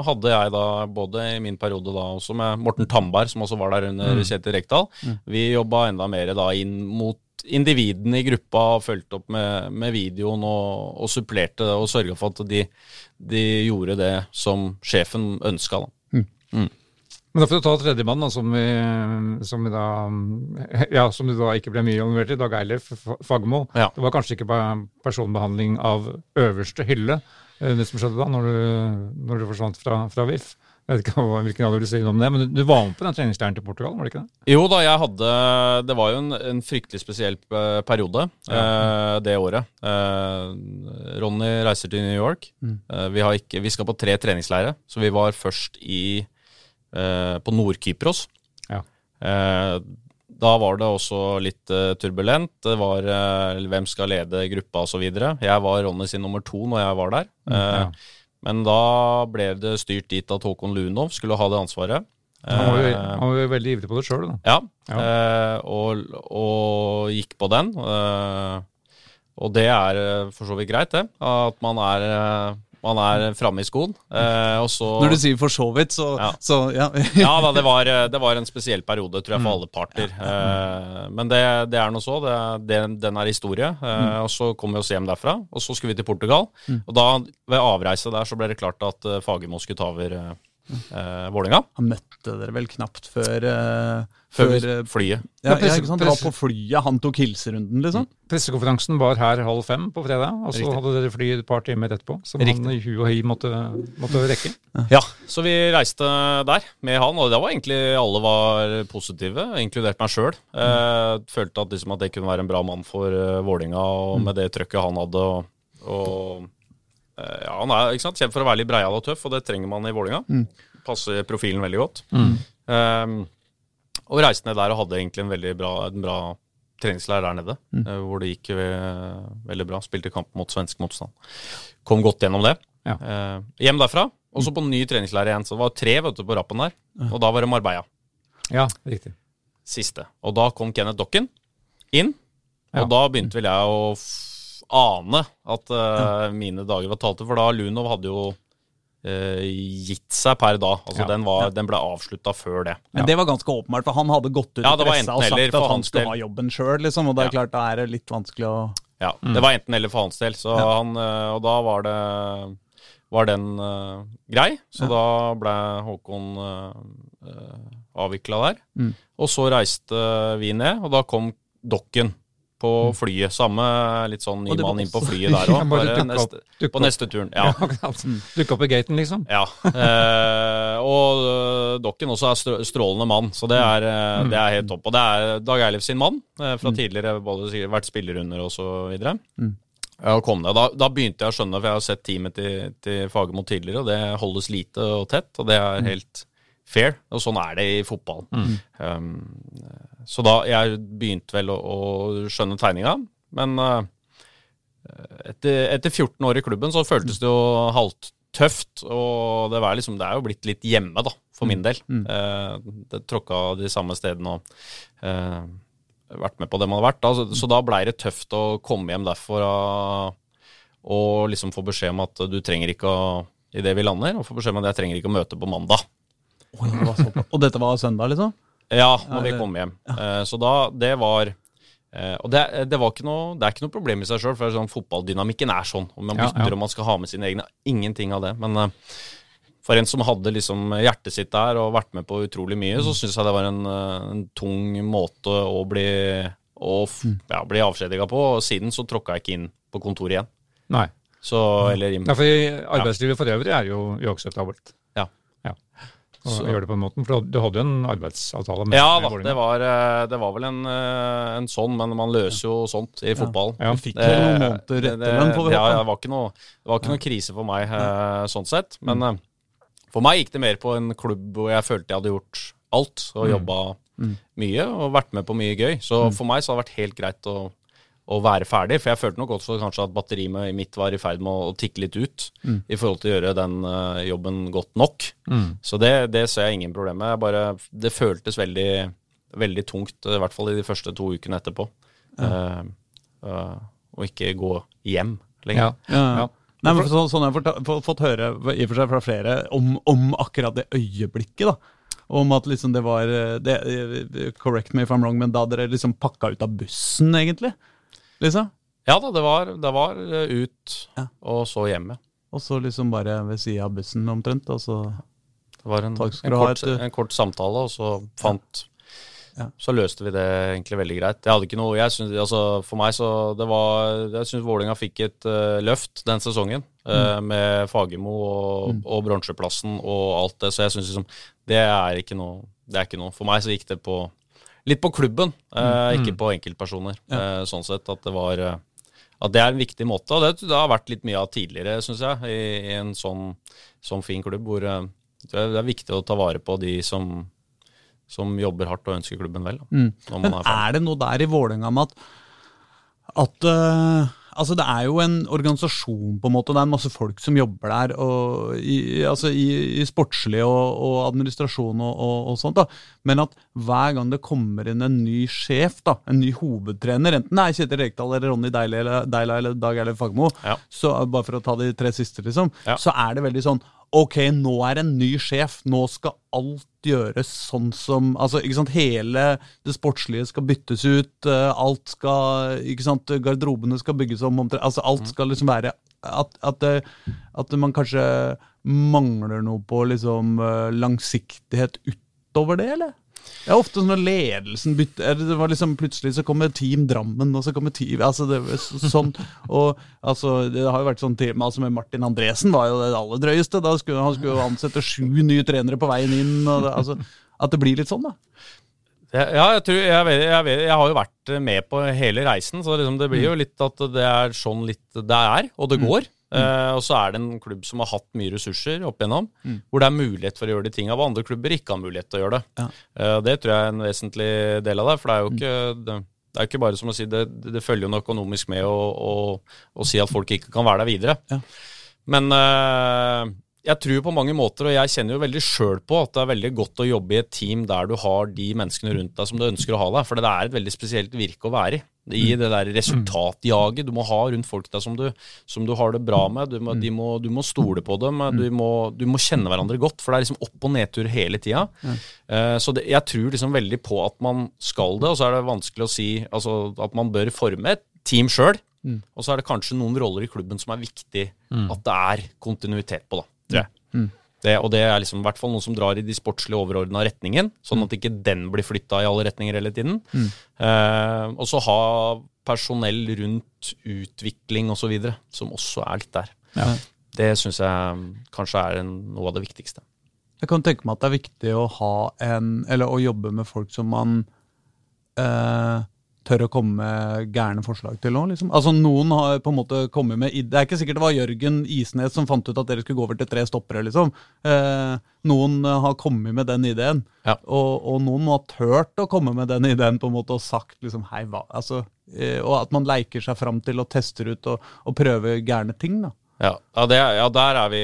hadde jeg da, både i min periode da også med Morten Tamberg, som også var der under Kjetil Rekdal, vi jobba enda mer da inn mot individene i gruppa, fulgte opp med, med videoen og, og supplerte og sørga for at de, de gjorde det som sjefen ønska. Men da får du ta tredjemann, da, som, vi, som, vi da, ja, som du da ikke ble mye involvert i, Dag Eilif Fa- Fagermo. Ja. Det var kanskje ikke personbehandling av øverste hylle, eh, det som skjedde da, når du, når du forsvant fra, fra VIF. Jeg vet ikke hvilken grad du vil si om det, men du, var med på den treningsleiren til Portugal, var det ikke det? Jo da, jeg hadde Det var jo en, en fryktelig spesiell periode periode eh, det året. Eh, Ronny reiser til New York. Eh, vi, har ikke, vi skal på tre treningsleirer, så vi var først i eh, på Nord-Kypros. Ja. Eh, da var det også litt eh, turbulent. Det var eh, hvem skal lede gruppa osv. Jeg var Ronny sin nummer to når jeg var der. Eh, ja. Men da ble det styrt dit at Håkon Lunov skulle ha det ansvaret. Han var, jo, Eh, han var jo veldig ivrig på det sjøl, da. ja, Ja. eh, og, og gikk på den. eh, og det er for så vidt greit, det. At man er, man er framme i skoen. eh, og så Når du sier for så vidt, så Ja. så, ja. [laughs] Ja da, det var, eh, det var en spesiell periode, tror jeg, for alle parter. Eh, men det, det er nå så. Det, den er historie. Eh, og så kom vi oss hjem derfra, og så skulle vi til Portugal. Og da, ved avreise der, så ble det klart at uh, Fagermo skulle ta over uh, Vålerenga. Han møtte dere vel knapt før eh, Før før, flyet. ja, Ja, ikke sant? Det var på flyet han tok hilserunden, liksom? Pressekonferansen var her halv fem på fredag, og så Riktig. hadde dere fly et par timer etterpå, som Riktig. han i hu og hi måtte, måtte rekke. Ja, så vi reiste der med han, og da var egentlig alle var positive, inkludert meg sjøl. Eh, følte at, liksom, at det kunne være en bra mann for uh, Vålinga, og med det trøkket han hadde. Og, og eh, ja, Han er ikke sant, kjent for å være litt breial og tøff, og det trenger man i Vålinga. Passer profilen veldig godt. Eh, og reiste ned der og hadde egentlig en veldig bra, en bra treningsleir der nede, Mm. hvor det gikk eh, veldig bra. Spilte kamp mot svensk motstand. Kom godt gjennom det. Ja. Eh, hjem derfra, og så på ny treningsleir igjen. Så det var tre vet du, på rappen der. Og da var det Marbella. Ja, riktig. Siste. Og da kom Kenneth Dokken inn. Og Ja. da begynte vel jeg å ane at uh, mine dager var talte, for da Lunov hadde jo eh, gitt seg per da. Altså Ja. den, var, den ble avslutta før det. Men det var ganske åpenbart, for han hadde gått ut Ja, i pressa og sagt at han skulle del. ha jobben sjøl, liksom. Og det er Ja. klart, da er det litt vanskelig å Ja, Det var enten eller for hans del. Så han, eh, og da var det var den uh, grei. Så da ble Håkon uh, avvikla der. Mm. Og så reiste vi ned, og da kom Dokken på flyet. Samme litt sånn ny mann inn på flyet der òg. på neste turen. Ja. [laughs] Dukka opp i gaten, liksom. Ja. Eh, og øh, Dokken også er strålende mann, så det er, eh, det er helt topp. Og det er Dag Eilif sin mann eh, fra tidligere, både vært spiller under og så videre. Ja, kom ned. Da, da begynte jeg å skjønne, for jeg har sett teamet til, til Fagermo tidligere, og det holdes lite og tett, og det er helt fair. Og sånn er det i fotballen. Um, så da jeg begynte vel å, å skjønne tegninga, men uh, etter, etter 14 år i klubben så føltes det jo halvt tøft, og det, var liksom, det er jo blitt litt hjemme, da, for min del. Eh, det tråkka de samme stedene og eh, vært med på det man har vært. Da, så, så da blei det tøft å komme hjem derfra og liksom få beskjed om at du trenger ikke å det vi lander, og få beskjed om at jeg trenger ikke å møte på mandag. Oi, det. Og dette var søndag, liksom? Ja, når vi kom hjem. [laughs] Eh, så da, det var eh, Og det, det, noe, det er ikke noe problem i seg sjøl, for sånn, fotballdynamikken er sånn. Og man Ja, bytter ja. og man skal ha med sine egne. Ingenting av det. Men eh, for en som hadde liksom hjertet sitt der og vært med på utrolig mye, så syns jeg det var en, en, tung måte å bli, å, ja, bli avskjediga på. Og siden så tråkka jeg ikke inn på kontoret igjen. Nei. Så, eller Ja, for arbeidslivet for øvrig er jo uakseptabelt. Ja. så. gjøre gjør det på den måten, For du hadde jo en arbeidsavtale med Ja med da, Vålerenga. det var, eh, det var vel en, eh, en sånn, men man løser jo sånt i fotballen. Ja. Du fikk vel noen måneder etter den, får vi ja, det var ikke noe, det var ikke noe krise for meg eh, sånn sett. Men eh, for meg gikk det mer på en klubb hvor jeg følte jeg hadde gjort alt og jobba mye og vært med på mye gøy. Så for meg så har det vært helt greit å, å være ferdig. For jeg følte nok også kanskje at batteriet mitt var i ferd med å, tikke litt ut i forhold til å gjøre den uh, jobben godt nok. Så det, det ser jeg ingen problem med. Jeg Bare, det føltes veldig, veldig tungt, i hvert fall i de første to ukene etterpå. Å ja. uh, å ikke gå hjem lenger. Ja. Ja. Ja. Nei, men så, sånn har jeg fått, fått, høre i og for seg fra flere om, om akkurat det øyeblikket. da. Om at liksom det var eh, det, eh, Correct me if I'm wrong, men da dere liksom pakka ut av bussen, egentlig? Liksom? Ja da, det var, det var eh, ut Ja. og så hjemme. Og så liksom bare ved sida av bussen omtrent, og så Det var en, en, kort, et- en kort samtale, og så fant Ja. Så løste vi det egentlig veldig greit. Jeg hadde ikke noe, jeg synes, altså For meg så det var Jeg syns Vålerenga fikk et uh, løft den sesongen. mm. uh, med Fagermo og, og bronseplassen og alt det. Så jeg syns liksom Det er ikke noe Det er ikke noe. For meg så gikk det på litt på klubben, eh, ikke på enkeltpersoner. Mm. Ja. Eh, sånn sett at det var eh, at det er en viktig måte. Og det, det har vært litt mye av tidligere, syns jeg, i, i en sånn, sånn fin klubb hvor eh, det er, viktig å ta vare på de som, som jobber hardt og ønsker klubben vel. Da, Mm. Men er er det noe der i Vålerenga med at, at eh, Altså, det er jo en organisasjon, på en måte. Det er en masse folk som jobber der. Og i, altså i, i sportslig og, og administrasjon og, og, og sånt. da. Men at hver gang det kommer inn en ny sjef, da, en ny hovedtrener, enten det er Kjetil Rekdal eller Ronny Deila eller, Deila eller Dag Eilif Fagermo, Ja. så bare for å ta de tre siste, liksom, Ja. så er det veldig sånn Ok, nå er det en ny sjef. Nå skal alt gjøres sånn som Altså, ikke sant, hele det sportslige skal byttes ut. eh, Alt skal Ikke sant, garderobene skal bygges om. Altså, alt skal liksom være At, at, at man kanskje mangler noe på liksom eh, langsiktighet utover det, eller? Det er ofte sånn når ledelsen bytter Det var liksom Plutselig så kommer Team Drammen, og så kommer Team altså det, sånn, og altså Det har jo vært sånn tema altså med Martin Andresen var jo det aller drøyeste. Da skulle, han skulle jo ansette sju nye trenere på veien inn. Det, altså, at det blir litt sånn, da. Ja, jeg, tror, jeg, vet, jeg, vet, jeg har jo vært med på hele reisen, så liksom det blir jo litt at det er sånn litt det er, og det går. Eh, og så er det en klubb som har hatt mye ressurser opp igjennom, hvor det er mulighet for å gjøre de tinga hvor andre klubber ikke har mulighet til å gjøre det. Ja. Uh, det tror jeg er en vesentlig del av det, for det er jo ikke det, det er jo ikke bare som å si det, det følger jo noe økonomisk med å si at folk ikke kan være der videre. Ja. Men uh, jeg tror på mange måter, og jeg kjenner jo veldig sjøl på, at det er veldig godt å jobbe i et team der du har de menneskene rundt deg som du ønsker å ha deg. For det er et veldig spesielt virke å være i. I det der resultatjaget du må ha rundt folk der som du, som du har det bra med. Du må, de må, du må stole på dem. Du må, du må kjenne hverandre godt, for det er liksom opp- og nedtur hele tida. Eh, så det, jeg tror liksom veldig på at man skal det, og så er det vanskelig å si altså, at man bør forme et team sjøl. Og så er det kanskje noen roller i klubben som er viktig at det er kontinuitet på, da, tror jeg. Det, og det er liksom i hvert fall noen som drar i de sportslige overordna retningen, sånn at ikke den blir flytta i alle retninger hele tiden. Eh, og så ha personell rundt utvikling osv., som også er litt der. Ja. Det syns jeg kanskje er en, noe av det viktigste. Jeg kan tenke meg at det er viktig å ha en Eller å jobbe med folk som man eh, tør å komme med gærne forslag til nå, liksom. Altså Noen har på en måte kommet med Det er ikke sikkert det var Jørgen Isnes som fant ut at dere skulle gå over til tre stoppere, liksom. Eh, noen har kommet med den ideen. Ja. Og, og noen må ha tørt å komme med den ideen på en måte og sagt liksom hei, hva altså, eh, Og at man leker seg fram til og tester ut og, og prøver gærne ting, da. Ja, ja, det, ja, der er vi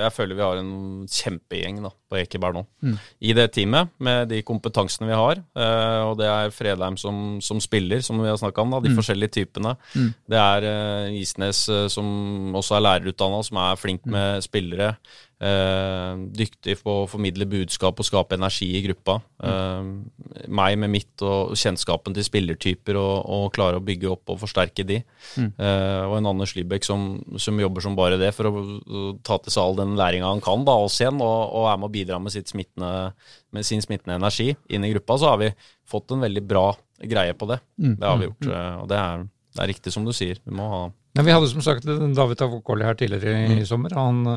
Jeg føler vi har en kjempegjeng da, på Ekeberg nå. I det teamet, med de kompetansene vi har. Eh, og det er Fredheim som, som spiller, som vi har snakka om. da, De forskjellige typene. Det er eh, Isnes eh, som også er lærerutdanna, som er flink med spillere. Eh, dyktig på å formidle budskap og skape energi i gruppa. Eh, meg med mitt og kjennskapen til spillertyper og, og klare å bygge opp og forsterke de. Eh, og en Anders Lybekk som, som jobber som bare det for å, ta til seg all den læringa han kan, da, oss igjen, og, og er med å bidra med, sitt smittende, med sin smittende energi inn i gruppa, så har vi fått en veldig bra greie på det. Det har vi gjort. eh, Og det er, det er riktig som du sier. Vi må ha Men vi hadde som sagt David Avokoli her tidligere i sommer. Han,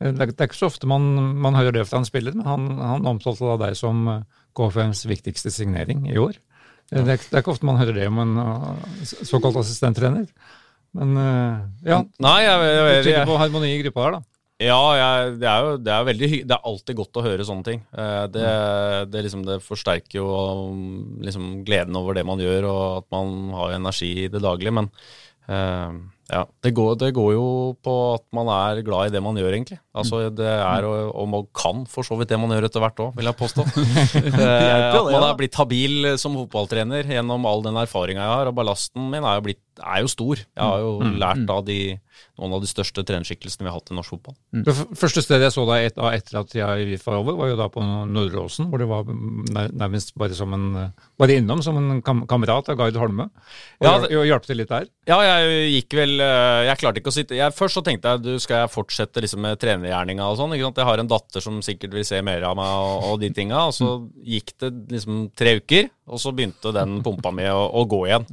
det, er, det er ikke så ofte man, man hører det fra en spiller, men han, han omtalte da deg som eh, KFMs viktigste signering i år. Det, er, det er ikke ofte man hører det om en såkalt assistenttrener. Men ja, Nei, jeg, jeg, jeg, jeg, på harmoni i gruppa her, da. Ja, jeg, det er jo det er veldig Det er alltid godt å høre sånne ting. Eh, Det, det, liksom, det forsterker jo liksom, gleden over det man gjør, og at man har energi i det daglige. Men eh, ja, det går, det går jo på at man er glad i det man gjør, egentlig. Altså, det er, og, man kan for så vidt det man gjør etter hvert òg, vil jeg påstå. [laughs] At man er blitt habil som fotballtrener gjennom all den erfaringa jeg har, og ballasten min er jo, blitt, er jo stor. Jeg har jo lært av de, noen av de største trenerskikkelsene vi har hatt i norsk fotball. Det første stedet jeg så deg et, etter at jeg var over, var jo da på Nordåsen, hvor du var nærmest bare som en Bare innom som en kam kamerat av Gard Holme. Og Ja, det- hjalp til litt der. Ja, jeg gikk vel eh, Jeg klarte ikke å sitte jeg, Først så tenkte jeg du, skal jeg fortsette liksom med trenergjerninga og sånn. ikke sant? Jeg har en datter som sikkert vil se mer av meg og, og de tinga. Og så gikk det liksom tre uker, og så begynte den pumpa mi å, å gå igjen.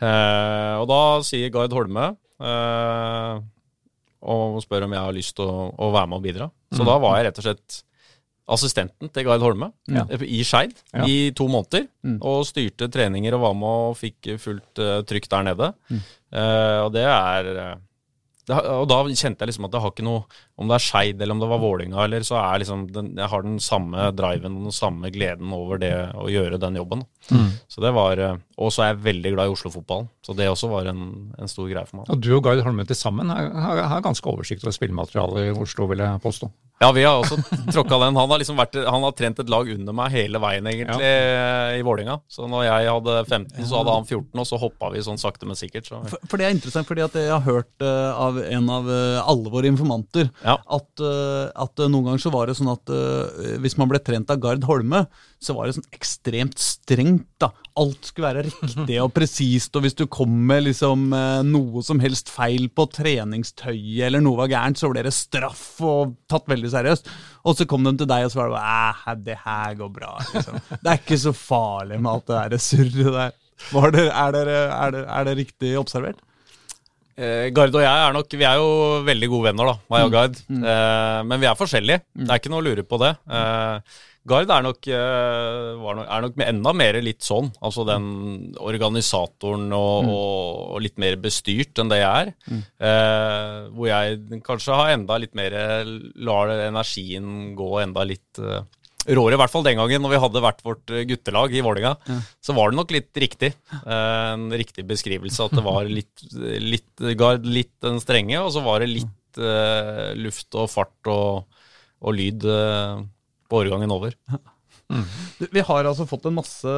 Eh, og da sier Gard Holme eh, og spør om jeg har lyst til å, å være med og bidra. Så da var jeg rett og slett assistenten til Gard Holme Ja. i Skeid Ja. i to måneder. Og styrte treninger og var med og fikk fullt uh, trykk der nede. Eh, og det er eh, det, Og da kjente jeg liksom at det har ikke noe Om det er Skeid eller om det var Vålinga eller så er liksom den, Jeg har den samme driven og den samme gleden over det å gjøre den jobben. Så det var Og så er jeg veldig glad i Oslo-fotballen. Så det også var en, en stor greie for meg. Og du og Gard Holmen til sammen har, ganske oversikt over spillematerialet i Oslo, vil jeg påstå. Ja, vi har også [laughs] tråkka den. Han har liksom vært Han har trent et lag under meg hele veien, egentlig, i Vålinga. Så når jeg hadde 15, så hadde han 14, og så hoppa vi sånn sakte, men sikkert. Så. For, for det er interessant, fordi at jeg har hørt uh, av en av eh, alle våre informanter Ja. at, eh, at eh, noen ganger så var det sånn at hvis man ble trent av Gard Holme, så var det sånn ekstremt strengt. da. Alt skulle være riktig og presist, og hvis du kom med liksom noe som helst feil på treningstøyet eller noe var gærent, så ble det straff og tatt veldig seriøst. Og så kom de til deg og så var det bare det her går bra. liksom. Det er ikke så farlig med alt det der surret der. Det, er, dere, er, dere, er det riktig observert? Eh, Gard og jeg er nok Vi er jo veldig gode venner, da, meg og Gard. Eh, men vi er forskjellige. Det er ikke noe å lure på det. Eh, Gard er nok, eh, er nok enda mer litt sånn. Altså den organisatoren og, og, og litt mer bestyrt enn det jeg er. Eh, hvor jeg kanskje har enda litt mer Lar energien gå enda litt eh, råere. I hvert fall den gangen når vi hadde vært vårt eh, guttelag i Vålerenga. Så var det nok litt riktig. Eh, en riktig beskrivelse at det var litt, litt Gard, litt den strenge, og så var det litt uh, luft og fart og, og lyd uh, på årgangen over. Mm. Vi har altså fått en masse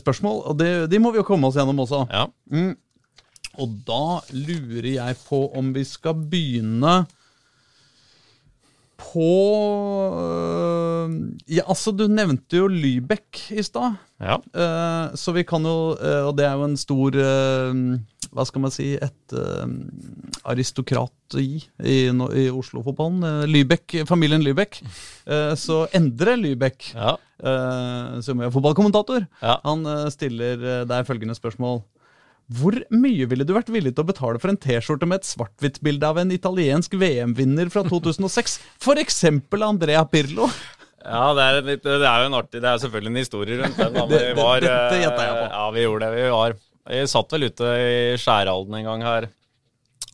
spørsmål, og det, de må vi jo komme oss gjennom også. Ja. Og da lurer jeg på om vi skal begynne på Ja, altså, du nevnte jo Lybekk i stad. ja. Uh, så vi kan jo uh, Og det er jo en stor uh, Hva skal man si Et aristokrat i, i, i Oslo-fotballen. Lybekk, familien Lybekk. Så Endre Lybekk, ja. som er fotballkommentator, Ja. han stiller deg følgende spørsmål. Hvor mye ville du vært villig til å betale for en T-skjorte med et svart-hvitt-bilde av en italiensk VM-vinner fra [laughs] 2006? For eksempel Andrea Pirlo. Ja, det er, litt, det er jo en artig Det er selvfølgelig en historie rundt den. Da. Det- Vi det- var, dette eh, jeg på. Ja, vi gjorde det. Vi var Vi satt vel ute i Skjæralden en gang her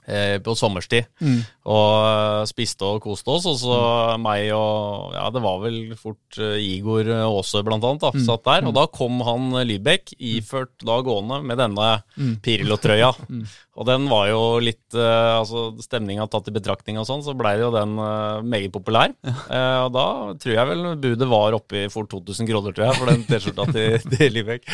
eh, på sommerstid Mm. Og eh, spiste og koste oss. Og så meg og Ja, det var vel fort eh, Igor Aase blant annet, da, Mm. satt der. Og da kom han eh, Lybekk iført da gående med denne Mm. Pirlo-trøya. [laughs] Og den var jo litt Altså stemninga tatt i betraktning og sånn, så blei jo den meget populær. Og da tror jeg vel budet var oppe i fort 2000 kroner, tror jeg, for den T-skjorta til, [laughs] til Lybekk.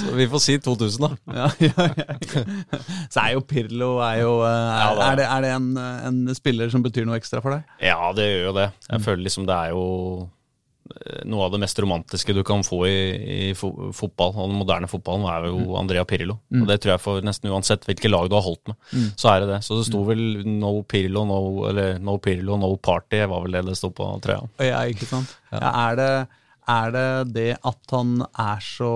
Så vi får si 2000, da. Ja, ja, ja. [laughs] Så er jo Pirlo er jo, er- er, det, er det en, en spiller som betyr noe ekstra for deg? Ja, det gjør jo det. Jeg føler liksom det er jo eh, noe av det mest romantiske du kan få i, i fo fotball, og den moderne fotballen, er jo Andrea Pirlo. Og det tror jeg for nesten uansett hvilke lag du har holdt med, så er det det. Så det sto vel no Pirlo, no, eller no Pirlo, no party, var vel det det sto på trøya. Ja, ikke sant? Ja. er, det, er det det at han er så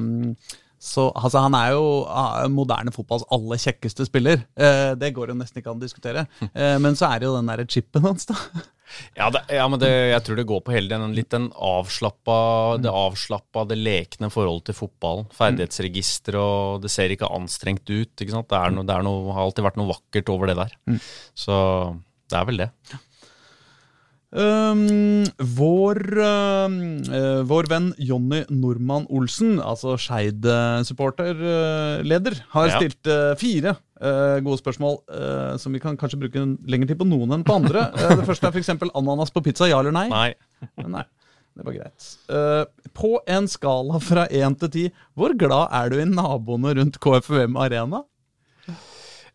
um, så, altså Han er jo uh, moderne fotballs aller kjekkeste spiller. Eh, det går jo nesten ikke an å diskutere. [laughs] Eh, men så er det jo den derre chipen hans, da. [laughs] Ja, det, ja men det, jeg tror det går på hele den litt den avslappa, det avslappa, det lekne forholdet til fotballen. Ferdighetsregister, og det ser ikke anstrengt ut. ikke sant? Det, er noe, det er noe, har alltid vært noe vakkert over det der. Så det er vel det. Um, vår, eh, vår venn Jonny Normann Olsen, altså Skeid-supporterleder, har Ja. stilt uh, fire eh, gode spørsmål som vi kan kanskje bruke lengre tid på noen enn på andre. [laughs] Det første er f.eks. ananas på pizza, ja eller nei? Nei. [laughs] Nei, det var greit. På en skala fra én til ti, hvor glad er du i naboene rundt KFUM Arena?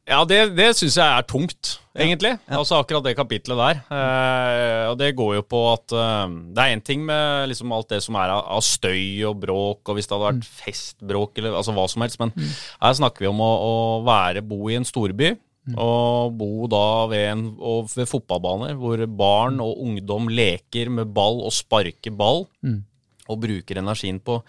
Ja, det, det syns jeg er tungt, egentlig. Altså akkurat det kapitlet der. Eh, og det går jo på at eh, det er én ting med liksom alt det som er av, av støy og bråk, og hvis det hadde vært festbråk eller altså hva som helst, men her snakker vi om å, å være, bo i en storby. Og bo da ved, en, og ved fotballbaner hvor barn og ungdom leker med ball og sparker ball, og bruker energien på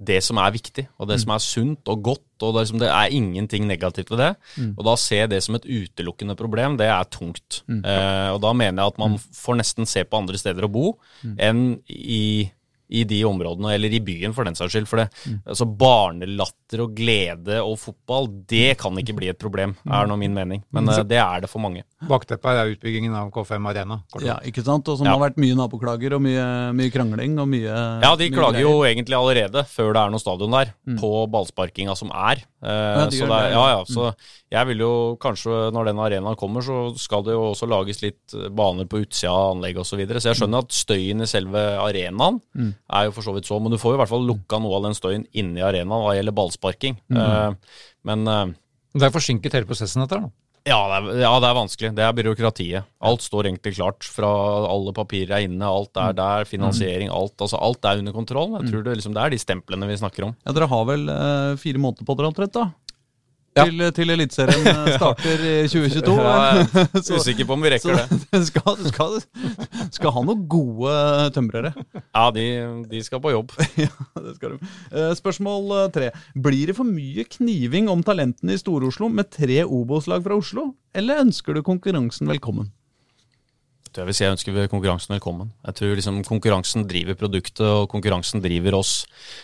det som er viktig, og det som er sunt og godt. og Det er, liksom, det er ingenting negativt ved det. Og da se det som et utelukkende problem, det er tungt. Eh, og da mener jeg at man får nesten se på andre steder å bo enn i, i de områdene, eller i byen for den saks skyld. For det, altså barnelatter og glede og fotball, det kan ikke bli et problem, er nå min mening. Men eh, det er det for mange. Bakteppet er utbyggingen av K5 Arena. kort Ja, ikke sant? Og som Ja. har vært mye naboklager og mye, mye krangling og mye Ja, de mye klager greier. jo egentlig allerede, før det er noe stadion der, på ballsparkinga som er. Eh, de så, det, er- ja, ja. så mm. jeg vil jo kanskje, når den arenaen kommer, så skal det jo også lages litt baner på utsida av anlegget osv. Så, videre. så jeg skjønner at støyen i selve arenaen er jo for så vidt så, men du får jo i hvert fall lukka noe av den støyen inni arenaen hva gjelder ballsparking. Eh, men eh, Det er forsinket hele prosessen, etter, da. Ja det, er, ja, det er vanskelig. Det er byråkratiet. Alt står egentlig klart. Fra alle papirer er inne, alt er der, finansiering, alt. Altså alt er under kontroll. Jeg tror det, liksom, det er de stemplene vi snakker om. Ja, Dere har vel eh, fire måneder på dere omtrent, da? Ja. Til, til Eliteserien eh, [laughs] starter i 2022. Ja, er [laughs] usikker på om vi rekker det. [laughs] skal, skal, skal ha noen gode tømrere. Ja, de, de skal på jobb. ja, det skal. Eh, Spørsmål eh, tre. Blir det for mye kniving om talentene i Stor-Oslo med tre Obos-lag fra Oslo, eller ønsker du konkurransen velkommen? Jeg vil si jeg ønsker konkurransen velkommen. Jeg tror liksom konkurransen driver produktet, og konkurransen driver oss.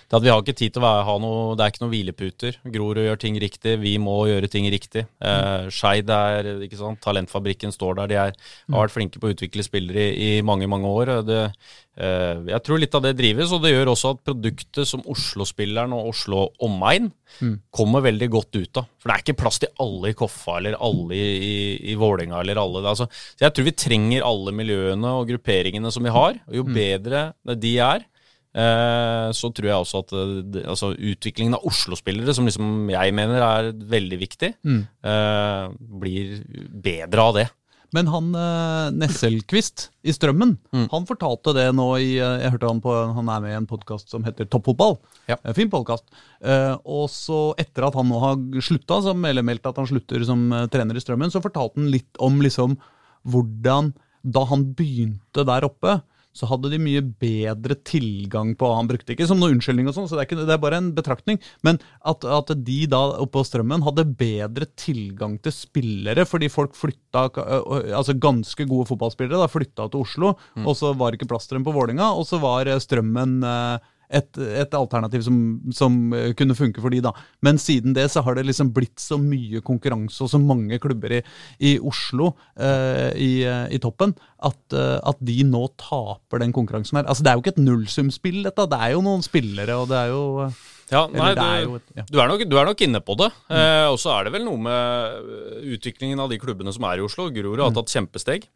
Det at Vi har ikke tid til å være, ha noe, det er ikke noen hvileputer. Grorud gjør ting riktig, vi må gjøre ting riktig. Eh, Skeid er ikke sant, Talentfabrikken står der. De er, har vært flinke på å utvikle spillere i, i mange mange år. Det, eh, jeg tror litt av det drives, og det gjør også at produktet som Oslo-spilleren og Oslo omegn kommer veldig godt ut av. For det er ikke plass til alle i Koffa eller alle i, i, i Vålerenga eller alle. Altså, så jeg tror vi trenger alle miljøene og grupperingene som vi har. Og jo bedre de er, eh, så tror jeg også at eh, altså, utviklingen av Oslo-spillere, som liksom jeg mener er veldig viktig, eh, blir bedre av det. Men han eh, Nesselquist i Strømmen, han fortalte det nå i eh, Jeg hørte han på Han er med i en podkast som heter Toppfotball. Ja. en Fin podkast. og så etter at han nå har slutta, som eller meldt at han slutter som eh, trener i Strømmen, så fortalte han litt om liksom hvordan Da han begynte der oppe, så hadde de mye bedre tilgang på Han brukte ikke som noe unnskyldning, og sånn, så det er, ikke, det er bare en betraktning. Men at, at de da oppe på Strømmen hadde bedre tilgang til spillere, fordi folk flytta Altså ganske gode fotballspillere da flytta til Oslo, og så var det ikke plass til dem på Vålinga, og så var eh, Strømmen eh, et, et alternativ som, som eh, kunne funke for de da. Men siden det så har det liksom blitt så mye konkurranse og så mange klubber i, i Oslo eh, i, eh, i toppen at, eh, at de nå taper den konkurransen her. Altså Det er jo ikke et nullsumspill, dette. Det er jo noen spillere, og det er jo Ja, nei, det er du, et- ja. du, er nok, du er nok inne på det. Eh, og så er det vel noe med utviklingen av de klubbene som er i Oslo. Grorud har tatt kjempesteg.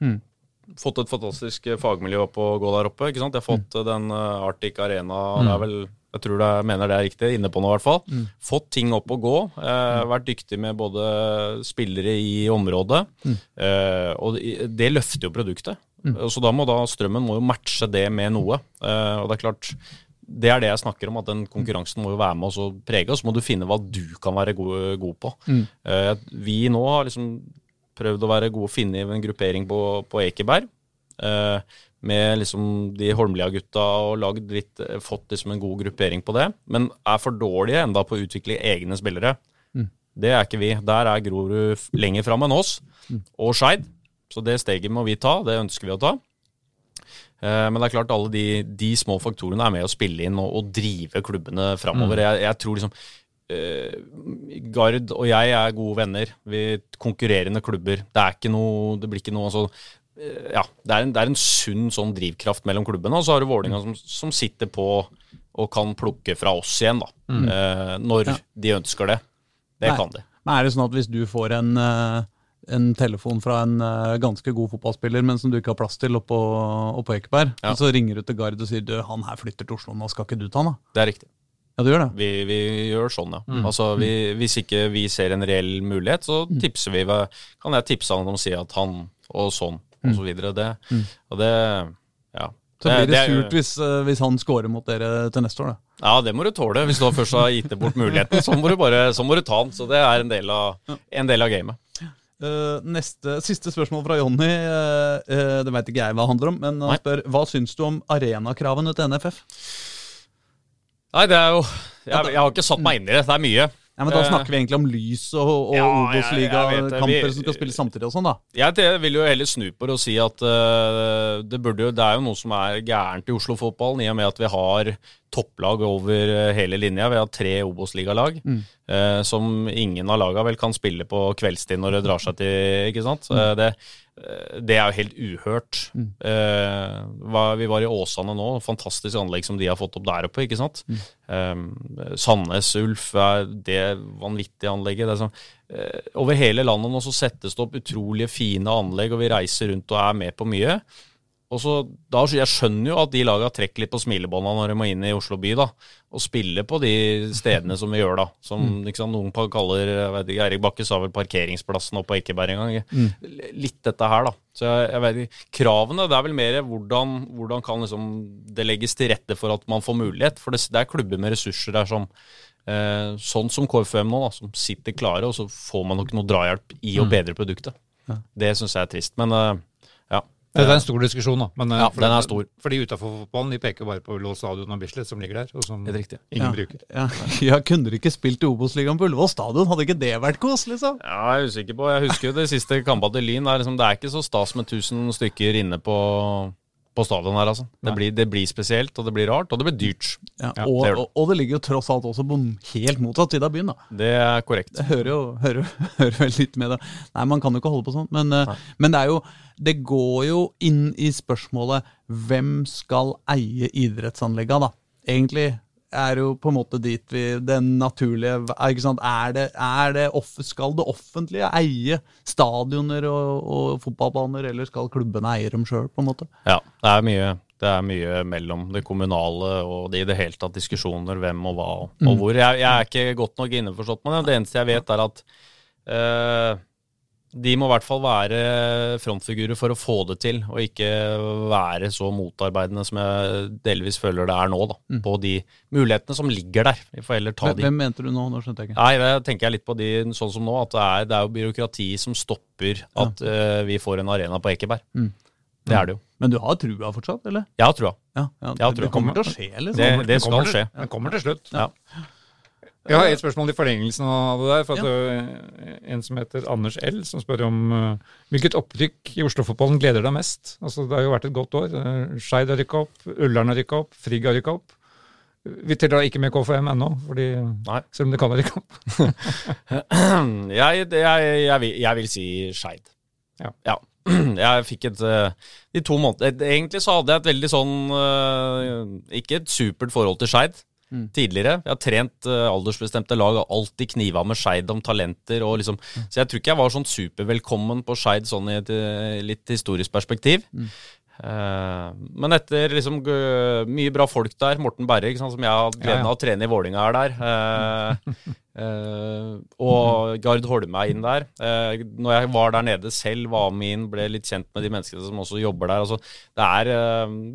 Fått et fantastisk fagmiljø opp å gå der oppe. ikke sant? De har fått mm. den uh, Arctic Arena mm. det er vel, jeg tror det, mener det er riktig, inne på nå i hvert fall. Mm. Fått ting opp og gå. Eh, vært dyktig med både spillere i området. Mm. Eh, og det løfter jo produktet. Mm. Så da må da strømmen må jo matche det med noe. Eh, og det er klart, det er det jeg snakker om, at den konkurransen må jo være med oss og prege oss. Så må du finne hva du kan være god, god på. Mm. Uh, vi nå har liksom prøvd å være gode å finne i en gruppering på, på Ekeberg. Eh, med liksom de Holmlia-gutta og lagd litt, eh, fått liksom en god gruppering på det. Men er for dårlige enda på å utvikle egne spillere. Mm. Det er ikke vi. Der er Grorud lenger fram enn oss, mm. og Skeid. Så det steget må vi ta. Det ønsker vi å ta. Eh, men det er klart alle de, de, små faktorene er med å spille inn og, og drive klubbene framover. Mm. Jeg, jeg, tror liksom Gard og jeg er gode venner. Vi konkurrerende klubber. Det er ikke noe Det blir ikke noe altså, Eh, ja, det er, en, det er en sunn sånn drivkraft mellom klubbene. Og så har du Vålerenga som, som, sitter på og kan plukke fra oss igjen, da. Mm. Eh, når ja. de ønsker det. Det Nei. kan de. Men er det sånn at hvis du får en, eh, en telefon fra en eh, ganske god fotballspiller, men som du ikke har plass til oppå, oppå Ekeberg, ja. så ringer du til Gard og sier du, han her flytter til Oslo, nå skal ikke du ta han da? Det er riktig. Ja, det gjør det? Vi, vi gjør sånn, ja. Mm. Altså, vi, Hvis ikke vi ser en reell mulighet, så mm. tipser vi, kan jeg tipse han om å si at han og sånn og så videre. Det, mm. og det ja. Så blir det, det surt hvis, uh, hvis, han scorer mot dere til neste år, da. Ja, det må du tåle. Hvis du først har gitt bort muligheten, så må du bare så må du ta den. Så det er en del av, en del av gamet. Uh, neste, Siste spørsmål fra Jonny. Uh, uh, det veit ikke jeg hva det handler om, men han spør hva syns du om arenakravene til NFF? Nei, det er jo jeg, jeg har ikke satt meg inn i det. Det er mye. Ja, men Da snakker vi egentlig om lys og, og ja, Obos-ligakamper som skal spilles samtidig og sånn, da. Jeg vil jo heller snu på det og si at uh, det, jo, det, er jo noe som er gærent i Oslo-fotballen, i og med at vi har topplag over eh, hele linja. Vi har tre Obos-ligalag mm. uh, som ingen av lagene vel kan spille på kveldstid når det drar seg til. ikke sant? Mm. Uh, det, Eh, det er jo helt uhørt. Mm. Eh, vi var i Åsane nå, fantastisk anlegg som de har fått opp der oppe. ikke sant? Mm. Eh, Sandnes Ulf er det vanvittige anlegget. Det sånn, eh, over hele landet nå så settes det opp utrolige fine anlegg, og vi reiser rundt og er med på mye. Og så, da, Jeg skjønner jo at de laga trekker litt på smilebånda når de må inn i Oslo by. da, Og spille på de stedene som vi gjør, da. Som mm. liksom, noen kaller jeg vet ikke, Erik Bakke sa vel parkeringsplassen oppe på Ekeberg en gang. Mm. Litt dette her, da. Så jeg, jeg vet ikke, Kravene det er vel mer hvordan, hvordan kan liksom det legges til rette for at man får mulighet. For det, det er klubber med ressurser der som eh, sånn som KFUM nå, da, som sitter klare, og så får man nok noe drahjelp i å mm. bedre produktet. Ja. Det syns jeg er trist. Men eh, det er en stor diskusjon, da. Men, ja, for den er stor. Fordi utafor fotballen de peker bare på Ullevål stadion og Bislett som ligger der, og som ingen ja, bruker. Ja, [laughs] ja, Kunne dere ikke spilt i Obos-ligaen på Ullevål stadion? Hadde ikke det vært kos, liksom? Ja, jeg er usikker på. Jeg husker jo det siste kampet til Lyn. Liksom, det er ikke så stas med 1000 stykker inne på på stadion her, altså. Det blir, det blir, spesielt, og det blir rart, og det blir dyrt. Ja, ja, og, det og, og, det ligger jo tross alt også på helt motsatt side av byen, da. Det er korrekt. Det hører jo hører, [laughs] hører vel litt med det. Nei, man kan jo ikke holde på sånn, men, eh, men, det er jo Det går jo inn i spørsmålet hvem skal eie idrettsanlegga, da? Egentlig er jo på en måte dit vi Den naturlige ikke sant? Er det, er det off, Skal det offentlige eie stadioner og, og, fotballbaner, eller skal klubbene eie dem sjøl, på en måte? Ja, det er mye. Det er mye mellom det kommunale og det i det hele tatt diskusjoner hvem og hva og, og mm. hvor. Jeg, jeg, er ikke godt nok innforstått med det. Det eneste jeg vet, er at øh, de må i hvert fall være frontfigurer for å få det til, og ikke være så motarbeidende som jeg delvis føler det er nå, da, mm. på de mulighetene som ligger der. Vi får heller ta hvem, de. Hvem mente du nå? Nå skjønte jeg ikke. Nei, det tenker jeg litt på de sånn som nå, at det er, det er jo byråkrati som stopper at ja. uh, vi får en arena på Ekeberg. Mm. Det er det jo. Men du har trua fortsatt, eller? Jeg har trua. Ja, ja, det, det, kommer til å skje, liksom. Det, det skal skje. Det kommer til slutt. Ja. Jeg har et spørsmål i forlengelsen av det der. for at ja. det En som heter Anders L, som spør om uh, hvilket opprykk i Oslo-fotballen gleder deg mest? Altså, Det har jo vært et godt år. Skeid har rykka opp, Ullern har rykka opp, Frigg har rykka opp. Vi teller ikke med KFM ennå, fordi, selv om det kan ha rykka opp. [laughs] jeg, jeg, jeg, vil, jeg, vil si Skeid. Ja. ja. [clears throat] Jeg fikk et De to månedene Egentlig så hadde jeg et veldig sånn Ikke et supert forhold til Skeid. Tidligere. Jeg har trent uh, aldersbestemte lag og alltid kniva med Skeid om talenter. Og liksom, Så jeg tror ikke jeg var sånn supervelkommen på Skeid sånn i et eh, litt historisk perspektiv. Eh, men etter liksom mye bra folk der, Morten Berre, sant, som jeg har hatt gleden av å trene i Vålinga er der. og Gard Holme er inn der. Uh, når jeg var der nede selv, var med inn, ble litt kjent med de menneskene som også jobber der. Altså, det, er,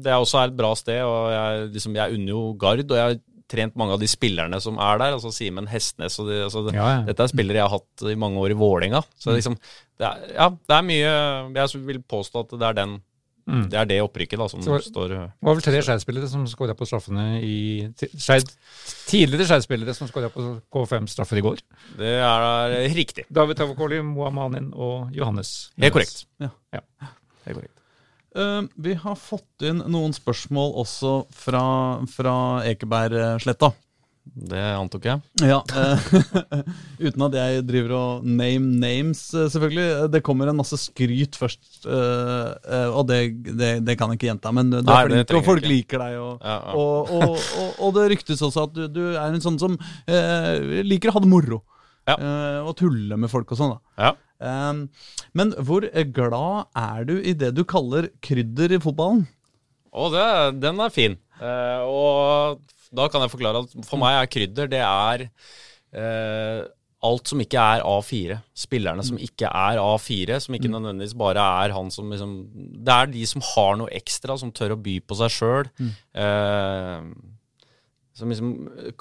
det er også et bra sted, og jeg, liksom, jeg unner jo Gard. Og jeg trent mange av de spillerne som er der. altså Simen Hestnes og de, altså, Ja, ja. Dette er spillere jeg har hatt i mange år i Vålinga. Så liksom, det er, ja, det er mye Jeg vil påstå at det er den Mm. det er det opprykket da som Så- står Det var vel tre Skeid-spillere som skåra på straffene i ti- Tidligere Skeid-spillere som skåra på K5-straffer i går. Det er riktig. David Tavakoli, Moa Manin og Johannes. Helt korrekt. Ja. Ja. Helt korrekt. Eh, vi har fått inn noen spørsmål også fra, fra Ekebergsletta. Det antok jeg. Ja, eh, [laughs] Uten at jeg driver og name names, eh, selvfølgelig. Det kommer en masse skryt først, og det, det, det kan jeg ikke gjenta. Men du er Nei, flink, og folk liker deg. Og, Ja, ja. og, og, og, og det ryktes også at du, du er en sånn som eh, liker å ha det moro. Ja. og tulle med folk og sånn. da. Ja. Um, men hvor glad er du i det du kaller krydder i fotballen? Å, det, den er fin. Eh, og da kan jeg forklare at for meg er krydder det er eh, alt som ikke er A4. Spillerne som ikke er A4, som ikke nødvendigvis bare er han som liksom Det er de som har noe ekstra, som tør å by på seg sjøl. Som liksom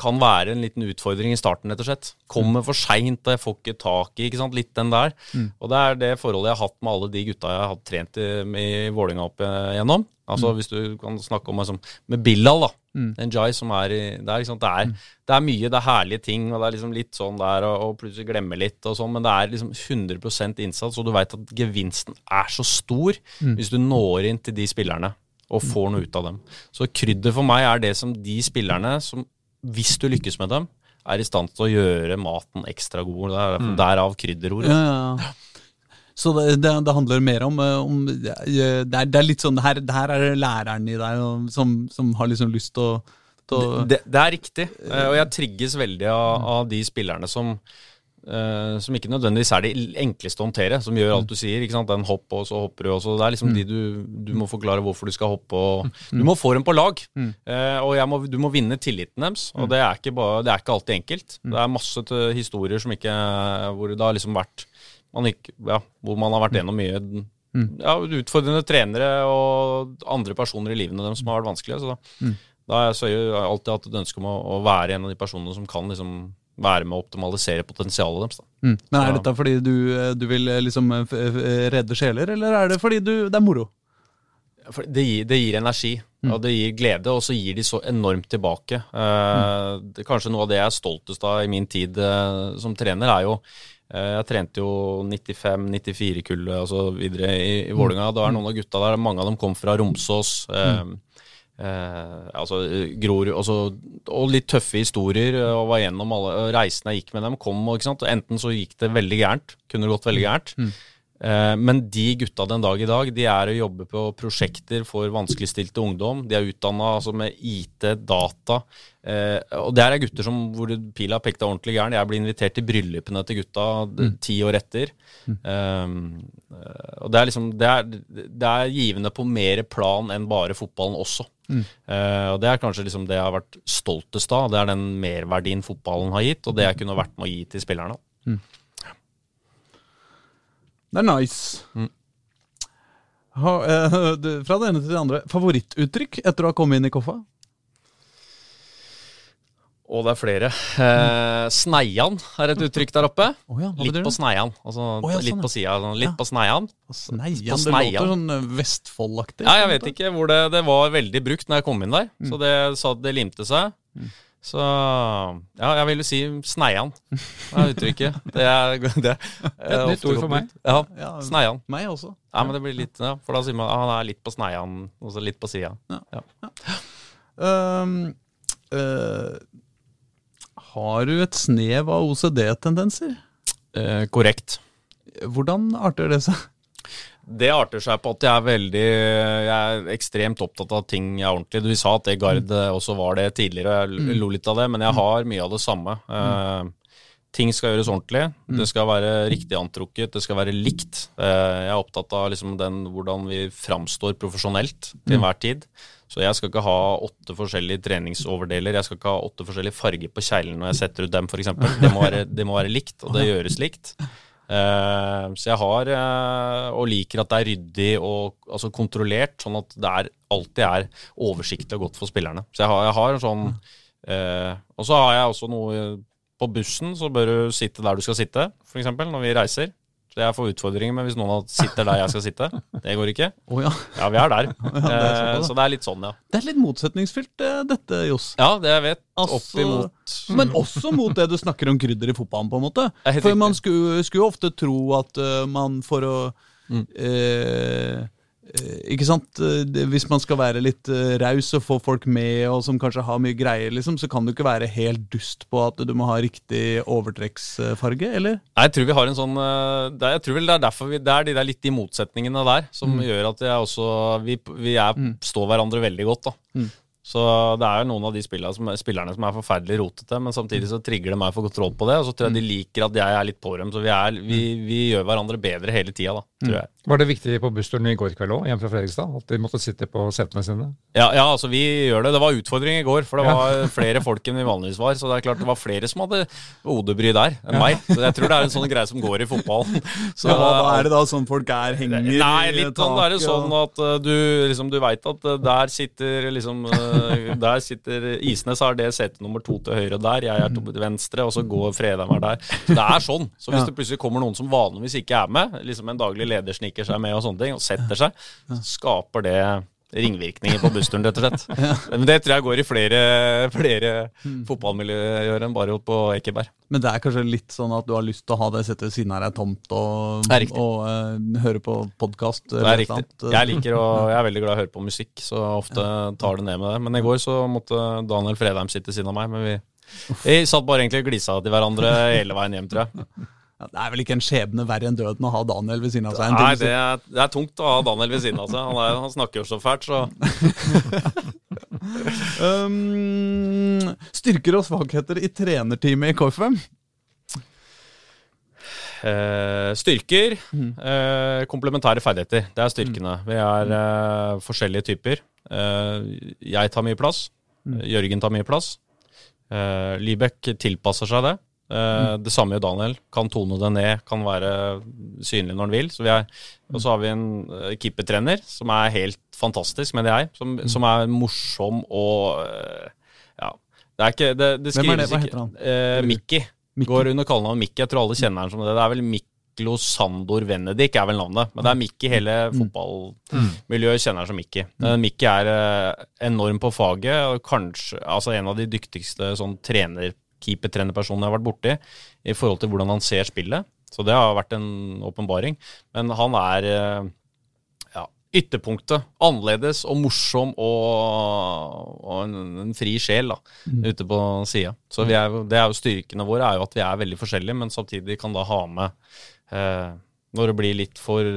kan være en liten utfordring i starten, rett og slett. Kommer for seint, jeg får ikke tak i ikke sant? Litt den der. Og det er det forholdet jeg har hatt med alle de gutta jeg har trent i, i Vålinga opp igjennom. Altså Hvis du kan snakke om liksom, med Billal, da. En Jai som er i der. Ikke sant? Det, er, det er mye, det er herlige ting, og det er liksom litt sånn der, og, og plutselig glemme litt og sånn, men det er liksom 100% innsats, og du veit at gevinsten er så stor hvis du når inn til de spillerne og får noe ut av dem. Så krydder for meg er det som de spillerne som, hvis du lykkes med dem, er i stand til å gjøre maten ekstra god. Det er Derav krydderordet. Ja, ja, ja. Så det, det, det handler mer om, eh, om det, er, det er litt sånn det her, det her er læreren i deg som, som har liksom lyst til å, det, Det, det er riktig, eh, og jeg trigges veldig av, av de spillerne som eh, som ikke nødvendigvis er de enkleste å håndtere, som gjør alt du sier. ikke sant? Den hopp, og så hopper du, og så Det er liksom de du, du må forklare hvorfor du skal hoppe. og Du må få dem på lag, eh, og jeg må, du må vinne tilliten deres. Og det er ikke, bare, det er ikke alltid enkelt. Det er masse historier som ikke hvor det har liksom vært man ikke, ja, Hvor man har vært gjennom mye ja, utfordrende trenere og andre personer i livene deres som har vært vanskelige. så da da har jeg alltid hatt et ønske om å, å være en av de personene som kan liksom være med å optimalisere potensialet deres. Da. Mm. Men er dette fordi du, eh, du vil eh, liksom eh, redde sjeler, eller er det fordi du, det er moro? Det, gir, det gir energi, og det gir glede, og så gir de så enormt tilbake. Eh, det, kanskje noe av det jeg er stoltest av i min tid eh, som trener, er jo eh, Jeg trente jo 95-94-kullet og så videre i, i Vålerenga. Det er noen av gutta der, mange av dem kom fra Romsås. Eh, Eh, altså gror, altså, Og litt tøffe historier. eh, Og var gjennom alle reisene jeg gikk med dem, kom og. Enten så gikk det veldig gærent, kunne det gått veldig gærent. Eh, men de gutta den dag i dag, de er å jobbe på prosjekter for vanskeligstilte ungdom. De er utdanna altså, med IT, data. Eh, og det her er gutter som, hvor pila pekte ordentlig gæren. Jeg ble invitert til bryllupene til gutta mm. ti år etter. Mm. eh, og det er liksom det er, det er givende på mer plan enn bare fotballen også. Eh, og det er kanskje liksom det jeg har vært stoltest av. Det er den merverdien fotballen har gitt, og det jeg kunne vært med å gi til spillerne. Det er nice. Mm. Ha, [laughs] uh, fra det ene til det andre. Favorittuttrykk etter å ha kommet inn i Koffa? Og det er flere. Eh, sneian er et uttrykk der oppe. Oh ja, litt på sneian. Altså oh ja, sånn, litt på sida. Sånn, litt Ja. på sneian. Sneian. På Det Sneian. låter sånn Vestfoldaktig. Vestfold-aktig. Ja, jeg vet ikke hvor det Det var veldig brukt når jeg kom inn der. Mm. Så det sa det limte seg. Så ja, jeg vil jo si sneian. Det er uttrykket. Det er, [laughs] det er nytt ord for meg. Ja, Ja, sneian. Meg også. Ja, men det blir litt, ja, for da sier man han er litt på sneian, og så litt på sida. Um, eh, har du et snev av OCD-tendenser? Eh, korrekt. Hvordan arter det seg? Det arter seg på at jeg er veldig Jeg er ekstremt opptatt av ting jeg er ordentlig. Du sa at det Gard eh, også var det tidligere, jeg lo litt av det, men jeg har mye av det samme. Eh, ting skal gjøres ordentlig. Det skal være riktig antrukket, det skal være likt. Eh, jeg er opptatt av liksom den, hvordan vi framstår profesjonelt til enhver tid. Så jeg skal ikke ha åtte forskjellige treningsoverdeler. Jeg skal ikke ha åtte forskjellige farger på kjeglene når jeg setter ut dem, f.eks. Det, må være- det må være likt, og det gjøres likt. Uh, så jeg har, uh, og liker at det er ryddig og altså kontrollert, sånn at det er, alltid er oversiktlig og godt for spillerne. Så jeg har, jeg har en sånn uh, Og så har jeg også noe På bussen så bør du sitte der du skal sitte, f.eks. når vi reiser. Så jeg får utfordringer med hvis noen sitter der jeg skal sitte. Det går ikke. Oh, ja. Ja, vi er der. [laughs] det er Eh, så det er litt sånn, ja. Det er litt motsetningsfylt, eh, dette, Johs. Ja, det jeg vet. Altså- Opp imot Men også mot det du snakker om krydder i fotballen, på en måte. Det er For man skulle, skulle jo ofte tro at uh, man for å Mm. eh, Ikke sant? Eh, Hvis man skal være litt uh, raus og få folk med, og som kanskje har mye greier, liksom, så kan du ikke være helt dust på at du må ha riktig overtrekksfarge, eller? Nei, jeg tror vi har en sånn eh, Jeg tror vel det er derfor vi, Det er de der litt de motsetningene der som gjør at jeg også Vi, vi er, står hverandre veldig godt, da. Mm. Så det er jo noen av de som, spillerne som er forferdelig rotete, men samtidig så trigger det meg for kontroll på det, og så tror jeg de liker at jeg er litt på dem. Så vi, er, vi, vi gjør hverandre bedre hele tida, da, tror jeg. Var det viktig på bussturen i går kveld òg, hjem fra Fredrikstad? At de måtte sitte på setene sine? Ja, ja, altså vi gjør det. Det var utfordring i går, for det Ja. var flere folk enn vi vanligvis var. Så det er klart det var flere som hadde hodebry der enn meg. Så jeg tror det er en sånn greie som går i fotballen. [laughs] Så, ja, hva, er det da sånn folk er henger Nei, i litt sånn, er det sånn at uh, du liksom, du veit at uh, der sitter liksom uh, Der sitter Isnes har det setet nummer to til høyre der, jeg er til venstre, og så går Fredheim her der. Så det er sånn. Så hvis det plutselig kommer noen som vanligvis ikke er med, liksom en daglig leder sniker seg med og sånne ting, og setter seg, så skaper det ringvirkninger på bussturen, rett og slett. [laughs] Men det tror jeg går i flere, flere fotballmiljøer enn bare på Ekeberg. Men det er kanskje litt sånn at du har lyst til å ha det settet ved siden av deg tomt og, og uh, høre på podkast Det er riktig. Jeg liker å, [laughs] jeg er veldig glad i å høre på musikk, så ofte tar det ned med det. Men i går så måtte Daniel Fredheim sitte ved siden av meg. Men vi, vi satt bare egentlig og glisa til hverandre hele veien hjem, tror jeg. [laughs] Det er vel ikke en skjebne verre enn døden å ha Daniel ved siden av seg. Nei, det er, det er tungt å ha Daniel ved siden av seg. Han, er, han snakker jo så fælt, så [laughs] Um, styrker og svakheter i trenerteamet i KFM? Uh, Styrker, Uh, komplementære ferdigheter. Det er styrkene. Vi er uh, forskjellige typer. Jeg tar mye plass. Jørgen tar mye plass. Eh, Libek tilpasser seg det. Eh, Det samme gjør Daniel. Kan tone det ned, kan være synlig når han vil. Så vi er, og så har vi en eh, keepertrener som er helt fantastisk, mener jeg. Som, som er morsom og eh, Ja. Det er ikke Det, det er det? Hva heter han? Eh, Mikki. Mickey. Går under kallenavnet Mikki. Jeg tror alle kjenner han som det. Det er vel Miklo Sandor Venedik er vel navnet. Men det er Mikki Hele fotballmiljøet kjenner han som Mikki. Mikki er enorm på faget, og kanskje altså en av de dyktigste sånn trener keepertrenerpersonene jeg har vært borti, i forhold til hvordan han ser spillet. Så det har vært en åpenbaring. Men han er eh, ja, ytterpunktet. Annerledes og morsom og, og en, en fri sjel da, ute på sida. Så vi er, det er jo styrkene våre er jo at vi er veldig forskjellige, men samtidig kan da ha med eh, Når det blir litt for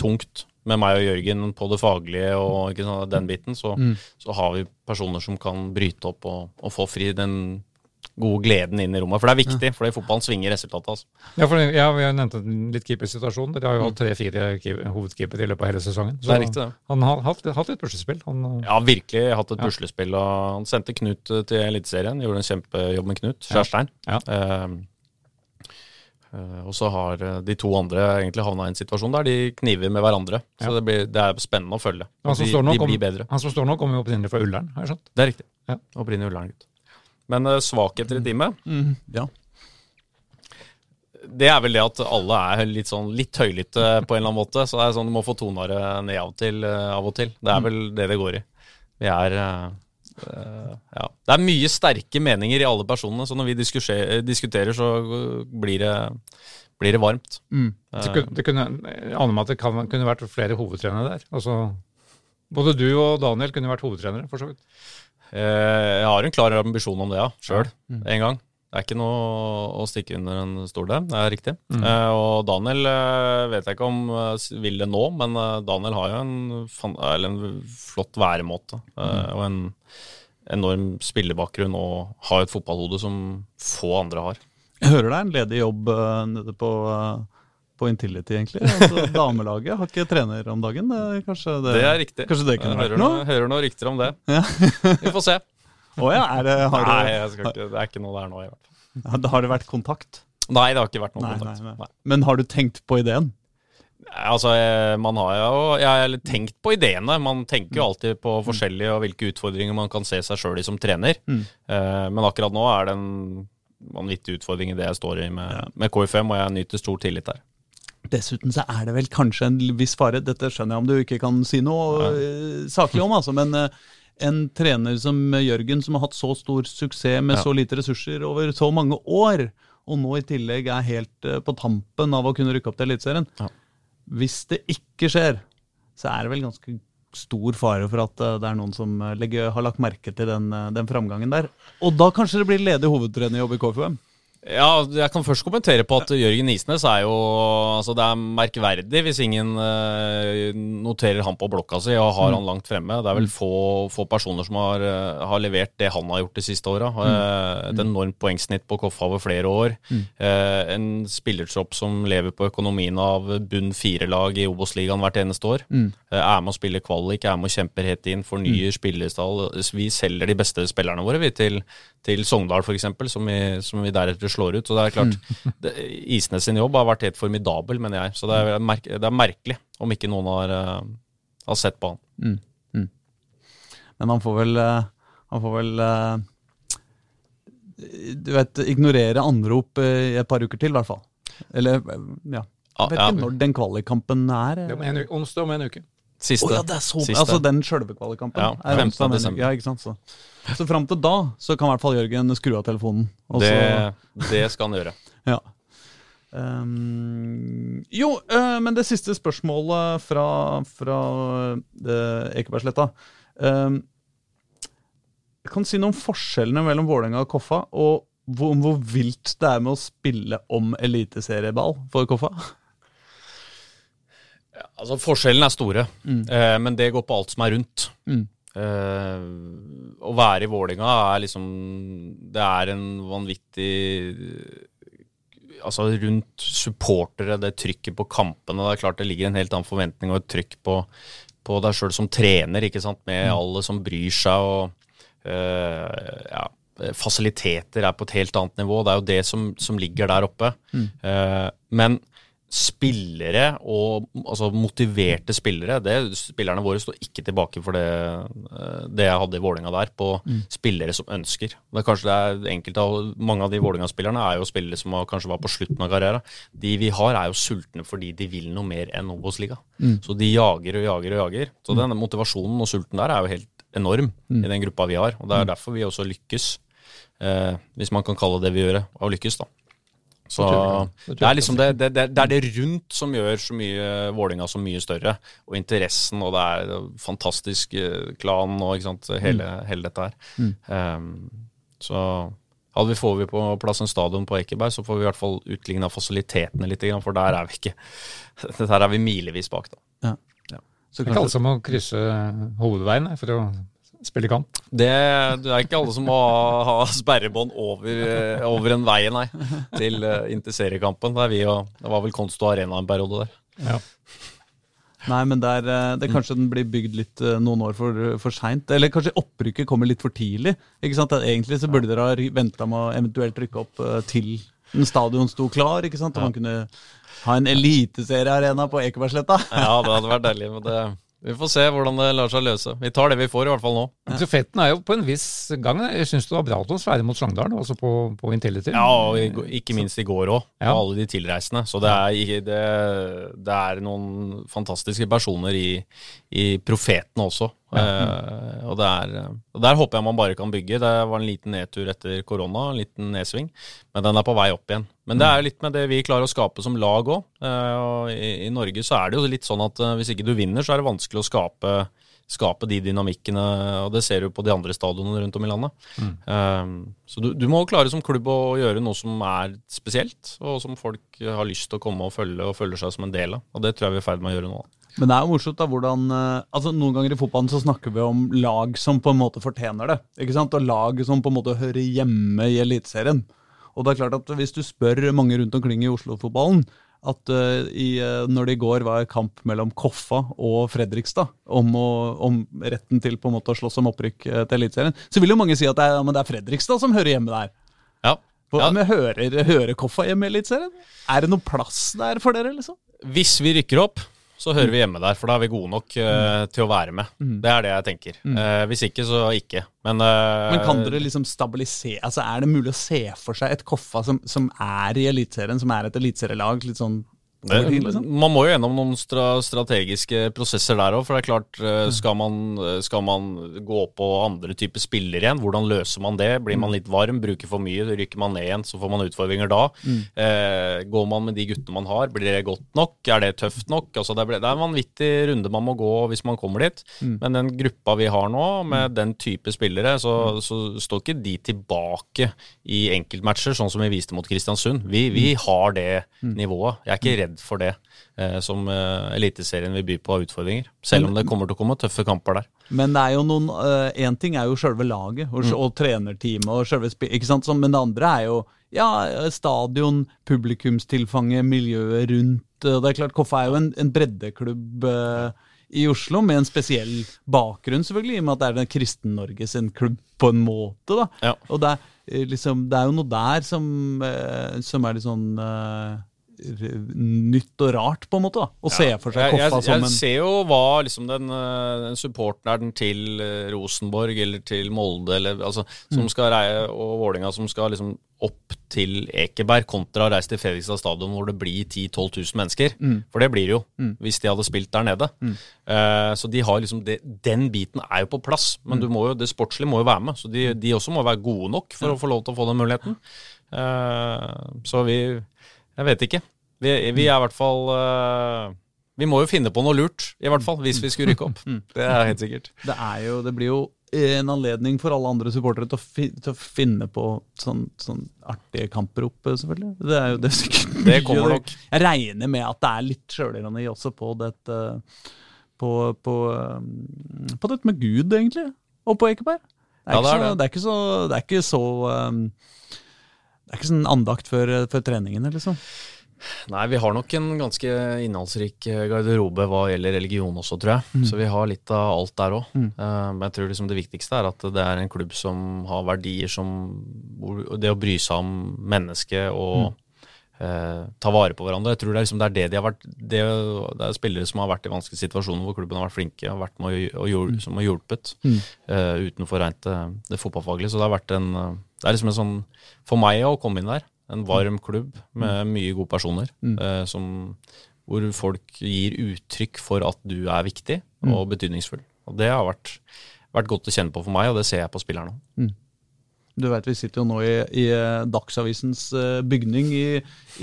tungt med meg og Jørgen på det faglige og sant, den biten, så, så har vi personer som kan bryte opp og, og få fri den gode gleden inn i rommet. For det er viktig, for i fotballen svinger resultatet. Altså. Ja, for ja, Vi har nevnt en litt keepersituasjon. Dere har jo hatt tre-fire keeper- hovedkeepere i løpet av hele sesongen. Det er riktig, det. Han har hatt, hatt et puslespill. Han, eh, Ja, virkelig hatt et puslespill. og Han sendte Knut eh, til Eliteserien. Gjorde en kjempejobb med Knut Skjærstein. Ja. Eh, og så har de to andre egentlig havna i en situasjon der de kniver med hverandre. Så det, blir, det er spennende å følge. han, som de, står nå de kom- blir bedre. han som står nå, kommer jo opprinnelig fra Ullern, har jeg skjønt. Det er riktig. Ja. Opprinnelig Ullern-gutt. Men uh, svakheter i teamet, Mm, ja. det er vel det at alle er litt sånn litt høylytte på en eller annen måte. Så det er sånn du må få tona det ned av og til. eh, av og til. Det er vel det det går i. Vi er eh, eh, ja. Det er mye sterke meninger i alle personene, så når vi diskuterer så blir det, blir det varmt. Mm. Det kunne, det kunne, jeg aner meg at det kan, kunne vært flere hovedtrenere der. Altså, både du og Daniel kunne vært hovedtrenere, for så vidt. Eh, Jeg har en klar ambisjon om det, ja. Sjøl. En gang. Det er ikke noe å stikke under en stol der. Det er riktig. Eh, og Daniel eh, vet jeg ikke om eh, vil det nå, men Daniel har jo en, fan, eller en flott væremåte. eh, Og en enorm spillebakgrunn og har et fotballhode som få andre har. Jeg hører det er en ledig jobb nede på, eh, på Intility, egentlig. Altså, [laughs] damelaget har ikke trener om dagen. Kanskje det, Det er riktig. Kanskje det kunne vært noe? noe, hører noen rykter om det. [laughs] Ja. Vi får se. Å ja, er det, har, Nei, jeg skal ikke, det er ikke noe der nå. i hvert fall. har det vært kontakt? Nei, det har ikke vært noen Nei, kontakt. nei, nei. Nei. Men har du tenkt på ideen? Altså, man har jo Jeg har tenkt på ideene. Man tenker jo alltid på forskjellige og hvilke utfordringer man kan se seg sjøl i som trener. Mm. Eh, Men akkurat nå er det en vanvittig utfordring i det jeg står i med, med KFM, og jeg nyter stor tillit der. Dessuten så er det vel kanskje en viss fare, dette skjønner jeg om du ikke kan si noe ja. saklig om, altså, men eh, en trener som Jørgen, som har hatt så stor suksess med Ja. så lite ressurser over så mange år, og nå i tillegg er helt eh, på tampen av å kunne rykke opp til Eliteserien Ja. Hvis det ikke skjer, så er det vel ganske stor fare for at eh, det er noen som eh, legger, har lagt merke til den, eh, den framgangen der. Og da kanskje det blir ledig hovedtrenerjobb i KFUM? Ja, jeg kan først kommentere på at Jørgen Isnes er jo Altså, det er merkverdig hvis ingen eh, noterer han på blokka si og har han langt fremme. Det er vel få, få personer som har, eh, har levert det han har gjort de siste åra. Eh, et enormt poengsnitt på Koffa over flere år. Eh, en spillertropp som lever på økonomien av bunn fire-lag i Obos-ligaen hvert eneste år. Eh, er med å spille kvalik, er med og kjemper helt inn, fornyer spillerstall. Vi selger de beste spillerne våre vi til, til Sogndal, f.eks., som, vi- som vi deretter slår ut. Så det er klart, [laughs] det, Isnes sin jobb har vært helt formidabel, mener jeg. Så det er, merk, det er merkelig om ikke noen har, uh, har sett på han. Men han får vel eh, Han får vel uh, Du vet, ignorere anrop i et par uker til, i hvert fall. Eller, ja. Ja, Jeg vet ja. ikke når den kvalikkampen er. Det er om en uke, onsdag om en uke. Siste. Oh, ja, det er så, Siste. altså den sjølve kvalikkampen. Ja, er 15. desember. Ja, ikke sant, så. Så fram til da så kan i hvert fall Jørgen skru av telefonen. Det, så, det skal han gjøre. [laughs] ja. Um, jo, uh, men det siste spørsmålet fra, fra uh, Ekebergsletta um, Kan si noe om forskjellene mellom Vålerenga og Koffa, og hvor, hvor vilt det er med å spille om eliteserieball for Koffa? Altså, Forskjellen er store, eh, men det går på alt som er rundt. Mm. Eh, å være i Vålinga er liksom Det er en vanvittig Altså rundt supportere, det trykket på kampene. Det er klart det ligger en helt annen forventning og et trykk på, på deg sjøl som trener, ikke sant, med alle som bryr seg og uh, ja, fasiliteter er på et helt annet nivå. Det er jo det som, som ligger der oppe. Eh, men spillere og altså motiverte spillere det, Spillerne våre står ikke tilbake for det, eh, det jeg hadde i Vålinga der, på spillere som ønsker. Det er kanskje det er av, Mange av de Vålinga-spillerne er jo spillere som kanskje var på slutten av karrieren. De vi har, er jo sultne fordi de vil noe mer enn Obos-liga. Så de jager og jager og jager. Så den motivasjonen og sulten der er jo helt enorm i den gruppa vi har. Og det er derfor vi også lykkes, eh, hvis man kan kalle det vi gjør, å lykkes, da. Så. Det er liksom det, det, det, det er det rundt som gjør så mye Vålinga så mye større. Og interessen, og det er fantastisk eh, klan og ikke sant, hele, hele dette her. Um, så hadde vi, får vi på plass en stadion på Ekeberg, så får vi i hvert fall utligna fasilitetene litt, for der er vi ikke [laughs] Der er vi milevis bak, da. Så Det er ikke alle som må krysse hovedveien for å spille kamp. Det, det er ikke alle som må ha, ha sperrebånd over, eh, over en vei, nei, til uh, inn seriekampen. Det, vi og, det var vel Konsto Arena en periode der. Ja. nei, men der, eh, det kanskje den blir bygd litt eh, noen år for, for seint. Eller kanskje opprykket kommer litt for tidlig. Ikke sant? Egentlig så burde dere ha venta med å eventuelt rykke opp eh, til stadion sto klar. ikke sant? Og man kunne ha en eliteseriearena på Ekebergsletta. Ja, det hadde vært deilig, men det, vi får se hvordan det lar seg løse. Vi tar det vi får, i hvert fall nå. Stafetten er jo på en viss gang. Jeg syns det var bra at å svære mot Sogndal, altså på, på Intility. Ja, og ikke minst i går òg, Ja. og alle de tilreisende. Så det er, det, det er noen fantastiske personer i, i profetene også. Eh, og, det er, og der håper jeg man bare kan bygge. Det var en liten nedtur etter korona, en liten nedsving, men den er på vei opp igjen. Men det er jo litt med det vi klarer å skape som lag òg. i, I Norge så er det jo litt sånn at eh, hvis ikke du vinner, så er det vanskelig å skape skape de dynamikkene, og det ser du på de andre stadionene rundt om i landet. Mm. så du, du må klare som klubb å gjøre noe som er spesielt, og som folk har lyst til å komme og følge, og føler seg som en del av. Og det tror jeg vi er i ferd med å gjøre nå. Men det er jo morsomt da, hvordan eh, altså Noen ganger i fotballen så snakker vi om lag som på en måte fortjener det. ikke sant? Og lag som på en måte hører hjemme i Eliteserien. Og det er klart at hvis du spør mange rundt omkring i Oslo-fotballen at uh, i, uh, når det i går var kamp mellom Koffa og Fredrikstad om, å, om retten til på en måte å slåss om opprykk uh, til Eliteserien, så vil jo mange si at det er, ja, det er Fredrikstad som hører hjemme der. Ja. For, Ja. Men hører, hører Koffa hjemme i Eliteserien? Er det noe plass der for dere, liksom? Hvis vi rykker opp, så hører vi hjemme der, for da er vi gode nok uh, til å være med. Det er det jeg tenker. Eh, hvis ikke, så ikke. Men, uh, Men kan dere liksom stabilisere altså Er det mulig å se for seg et Koffa som, som er i Eliteserien, som er et eliteserielag litt sånn tid, liksom? Man må jo gjennom noen stra strategiske prosesser der òg. For det er klart, eh, skal man, skal man gå på andre typer spillere igjen, hvordan løser man det? Blir man litt varm, bruker for mye, rykker man ned igjen, så får man utfordringer da. Eh, går man med de guttene man har, blir det godt nok? Er det tøft nok? Altså, det, er, det er en vanvittig runde man må gå hvis man kommer dit. Men den gruppa vi har nå, med den type spillere, så, så står ikke de tilbake i enkeltmatcher, sånn som vi viste mot Kristiansund. Vi, vi har det nivået. Jeg er ikke redd for det eh, som eh, Eliteserien vil by på av utfordringer. Selv om det kommer til å komme tøffe kamper der. Men det er jo noen Én ting er jo sjølve laget og, og trenerteamet, og selve ikke sant? Men det andre er jo ja, stadion, publikumstilfanget, miljøet rundt. Det er klart, Koffa er jo en, en breddeklubb eh, i Oslo med en spesiell bakgrunn, selvfølgelig, i og med at det er den Kristen-Norge sin klubb på en måte. da. Ja. Og det er, eh, liksom, det er jo noe der som, eh, som er litt sånn eh, nytt og rart, på en måte. da, Å se for seg Jeg, jeg, Koffa som jeg ser jo hva liksom den, eh, den supporteren til eh, Rosenborg eller til Molde eller, altså, som Mm. skal reie, og Vålinga som skal liksom opp til Ekeberg kontra å reise til Fredrikstad stadion hvor det blir 10 000-12 000 mennesker. Mm. For det blir det jo, hvis de hadde spilt der nede. Eh, så de har liksom det, den biten er jo på plass, men Mm. jo, det sportslige må jo være med. Så de, de også må være gode nok for å få lov til å få den muligheten. Uh, så vi Jeg vet ikke. Vi, vi er i hvert fall uh, Vi må jo finne på noe lurt, i hvert fall, hvis vi skulle rykke opp. Det er helt sikkert. det, er jo, det blir jo en anledning for alle andre supportere til fi, til å finne på sånn, sånn artige kamprop, selvfølgelig. Det er jo det er sikkert [laughs] Det kommer nok. Jeg regner med at det er litt sjølironi også på dette på, på, um, på dette med Gud, egentlig, og på Ekeberg. Det er, Ja, det er ikke, så, det. det er ikke så Det er ikke så um, Det er ikke sånn andakt før, før treningene, liksom. Nei, vi har nok en ganske innholdsrik eh, garderobe hva gjelder religion også, tror jeg. Så vi har litt av alt der òg. Men jeg tror liksom det viktigste er at det er en klubb som har verdier som Det å bry seg om mennesket og eh, ta vare på hverandre. Jeg tror det er, liksom, det er det de har vært det, det er spillere som har vært i vanskelige situasjoner hvor klubben har vært flinke og vært med og, og hjul- som har hjulpet eh, utenfor rent det, fotballfaglige. Så det har vært en eh, Det er liksom en sånn For meg å komme inn der, en varm klubb med mye gode personer, eh, som, hvor folk gir uttrykk for at du er viktig og betydningsfull. Og det har vært, vært godt å kjenne på for meg, og det ser jeg på spillerne òg. Du vet, Vi sitter jo nå i, i eh, Dagsavisens eh, bygning i,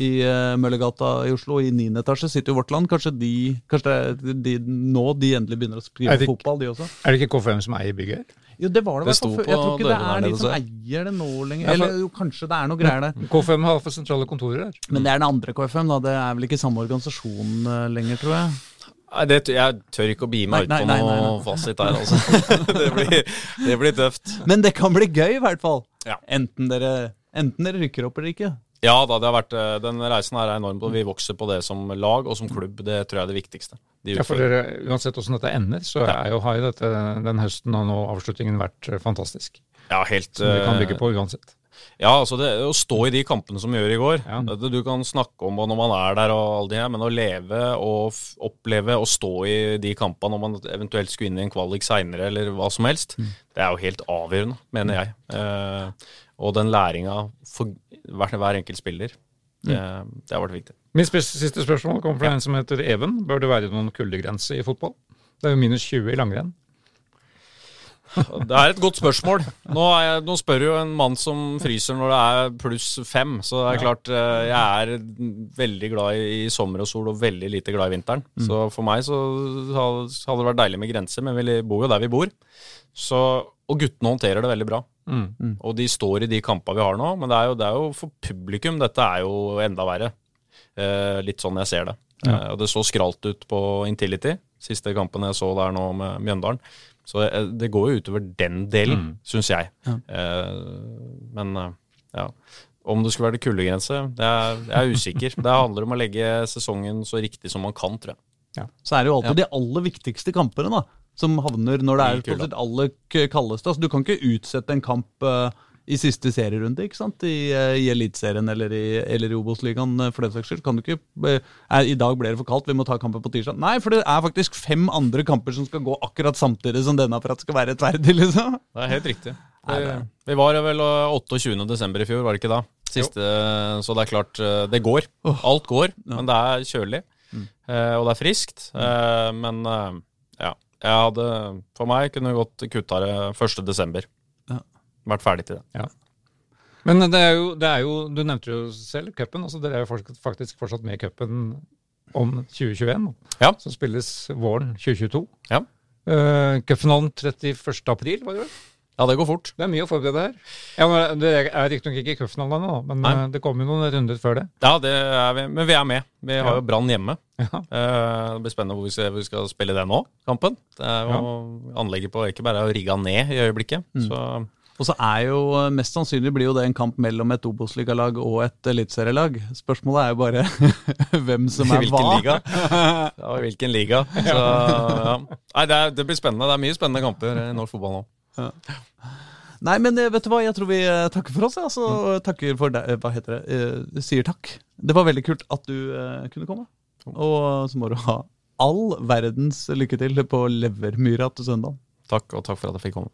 i eh, Møllergata i Oslo. I 9. etasje sitter jo Vårt Land. Kanskje, de, kanskje det er de, nå de endelig begynner å skrive ikke- fotball, de også? Er det ikke KFM som eier bygget? Jo, det var det, Det Jeg tror ikke det er de som eier det nå lenger. Eller jo, kanskje det er noe greier der. [laughs] KFM har for sentrale kontorer der. Men det er den andre KFM, da. Det er vel ikke samme organisasjon lenger, tror jeg. Nei, det, jeg tør ikke å bi meg ut på noe fasit der, altså. [laughs] det, blir, det blir tøft. Men det kan bli gøy, i hvert fall. Ja. Enten, dere, enten dere rykker opp eller ikke. Ja da, det har vært, eh, den reisen her er enorm, og vi vokser på det som lag og som klubb. Det tror jeg er det viktigste. De Ja, for dere, Uansett hvordan dette ender, så er jo, har jo dette, den høsten og nå avslutningen vært eh, fantastisk. ja, helt, Som vi kan eh, bygge på uansett. Ja, altså det, å stå i de kampene som vi gjør i går Ja. Du kan snakke om når man er der og alle de her, men å leve og oppleve og stå i de kampene når man eventuelt skulle inn i en kvalik seinere eller hva som helst, Mm. det er jo helt avgjørende, mener jeg. Eh, og den læringa for hver, hver enkelt spiller, det, Mm. det har vært viktig. Mitt siste spørsmål kommer fra en som heter Even. Bør det være noen kuldegrense i fotball? Det er jo minus 20 i langrenn. [laughs] Det er et godt spørsmål. Nå, er jeg, nå spør jo en mann som fryser når det er pluss fem. Så det er klart, eh, jeg er veldig glad i sommer og sol og veldig lite glad i vinteren. Så for meg så hadde det vært deilig med grenser, men vi bor jo der vi bor. Så, og guttene håndterer det veldig bra. Mm. Og de står i de kampene vi har nå, men det er jo, det er jo for publikum dette er jo enda verre. Eh, litt sånn jeg ser det. Eh, og det så skralt ut på Intility, siste kampen jeg så der nå med Mjøndalen. Så eh, det går jo utover den delen, Mm. syns jeg. Eh, men eh, ja. Om det skulle være det kuldegrense, det er, jeg er usikker. Det handler om å legge sesongen så riktig som man kan, tror jeg. Så er det jo alltid de aller viktigste kampene da, som havner når det er det aller kaldeste. Altså, du kan ikke utsette en kamp i siste serierunde ikke sant? i, eh, i Eliteserien eller i, eller i Obos-ligaen. eh, for den saks skyld. Kan du ikke, eh, I dag ble det for kaldt, vi må ta kampen på tirsdag. Nei, for det er faktisk fem andre kamper som skal gå akkurat samtidig som denne for at det skal være rettferdig. liksom. Det er helt riktig. [laughs] Det, vi var vel eh, 28. desember i fjor, var det ikke da? Siste, så det er klart, det går. Alt går, men det er kjølig. Mm. Og det er friskt. eh, Men ja, jeg hadde For meg kunne godt kutta det 1. Ja. Vært ferdig til det. Men det er, jo, det er jo Du nevnte jo selv cupen. Altså dere er jo faktisk fortsatt med i cupen om 2021, Ja. som spilles våren 2022. Ja. Uh, Cupfinalen 31. april, var det vel? Ja, det går fort. Det er mye å forberede her. Ja, nå- Det er riktignok ikke cupfinalen ennå, men Nei. eh, det kommer jo noen runder før det. Ja, det er vi, men vi er med. Vi har Ja. jo Brann hjemme. Ja. Eh, Det blir spennende hvor vi skal, hvor vi skal spille det nå, kampen. Det er jo Anlegget på Ekeberg er jo rigga ned i øyeblikket. Så Og så er jo eh, mest sannsynlig blir jo det en kamp mellom et Obos-ligalag og et eliteserielag. Spørsmålet er jo bare [laughs] hvem som er Hvilken hva. liga? [laughs] Ja, hvilken liga. Så, ja. Nei, det, er, det blir spennende. Det er mye spennende kamper i norsk fotball nå. Nei, men eh, vet du hva, jeg tror vi eh, takker for oss. Altså, takker for deg, hva heter det, Jeg sier takk. Det var veldig kult at du kunne komme. Og så må du ha all verdens lykke til på Levermyra til søndag. Takk, og takk for at jeg fikk komme.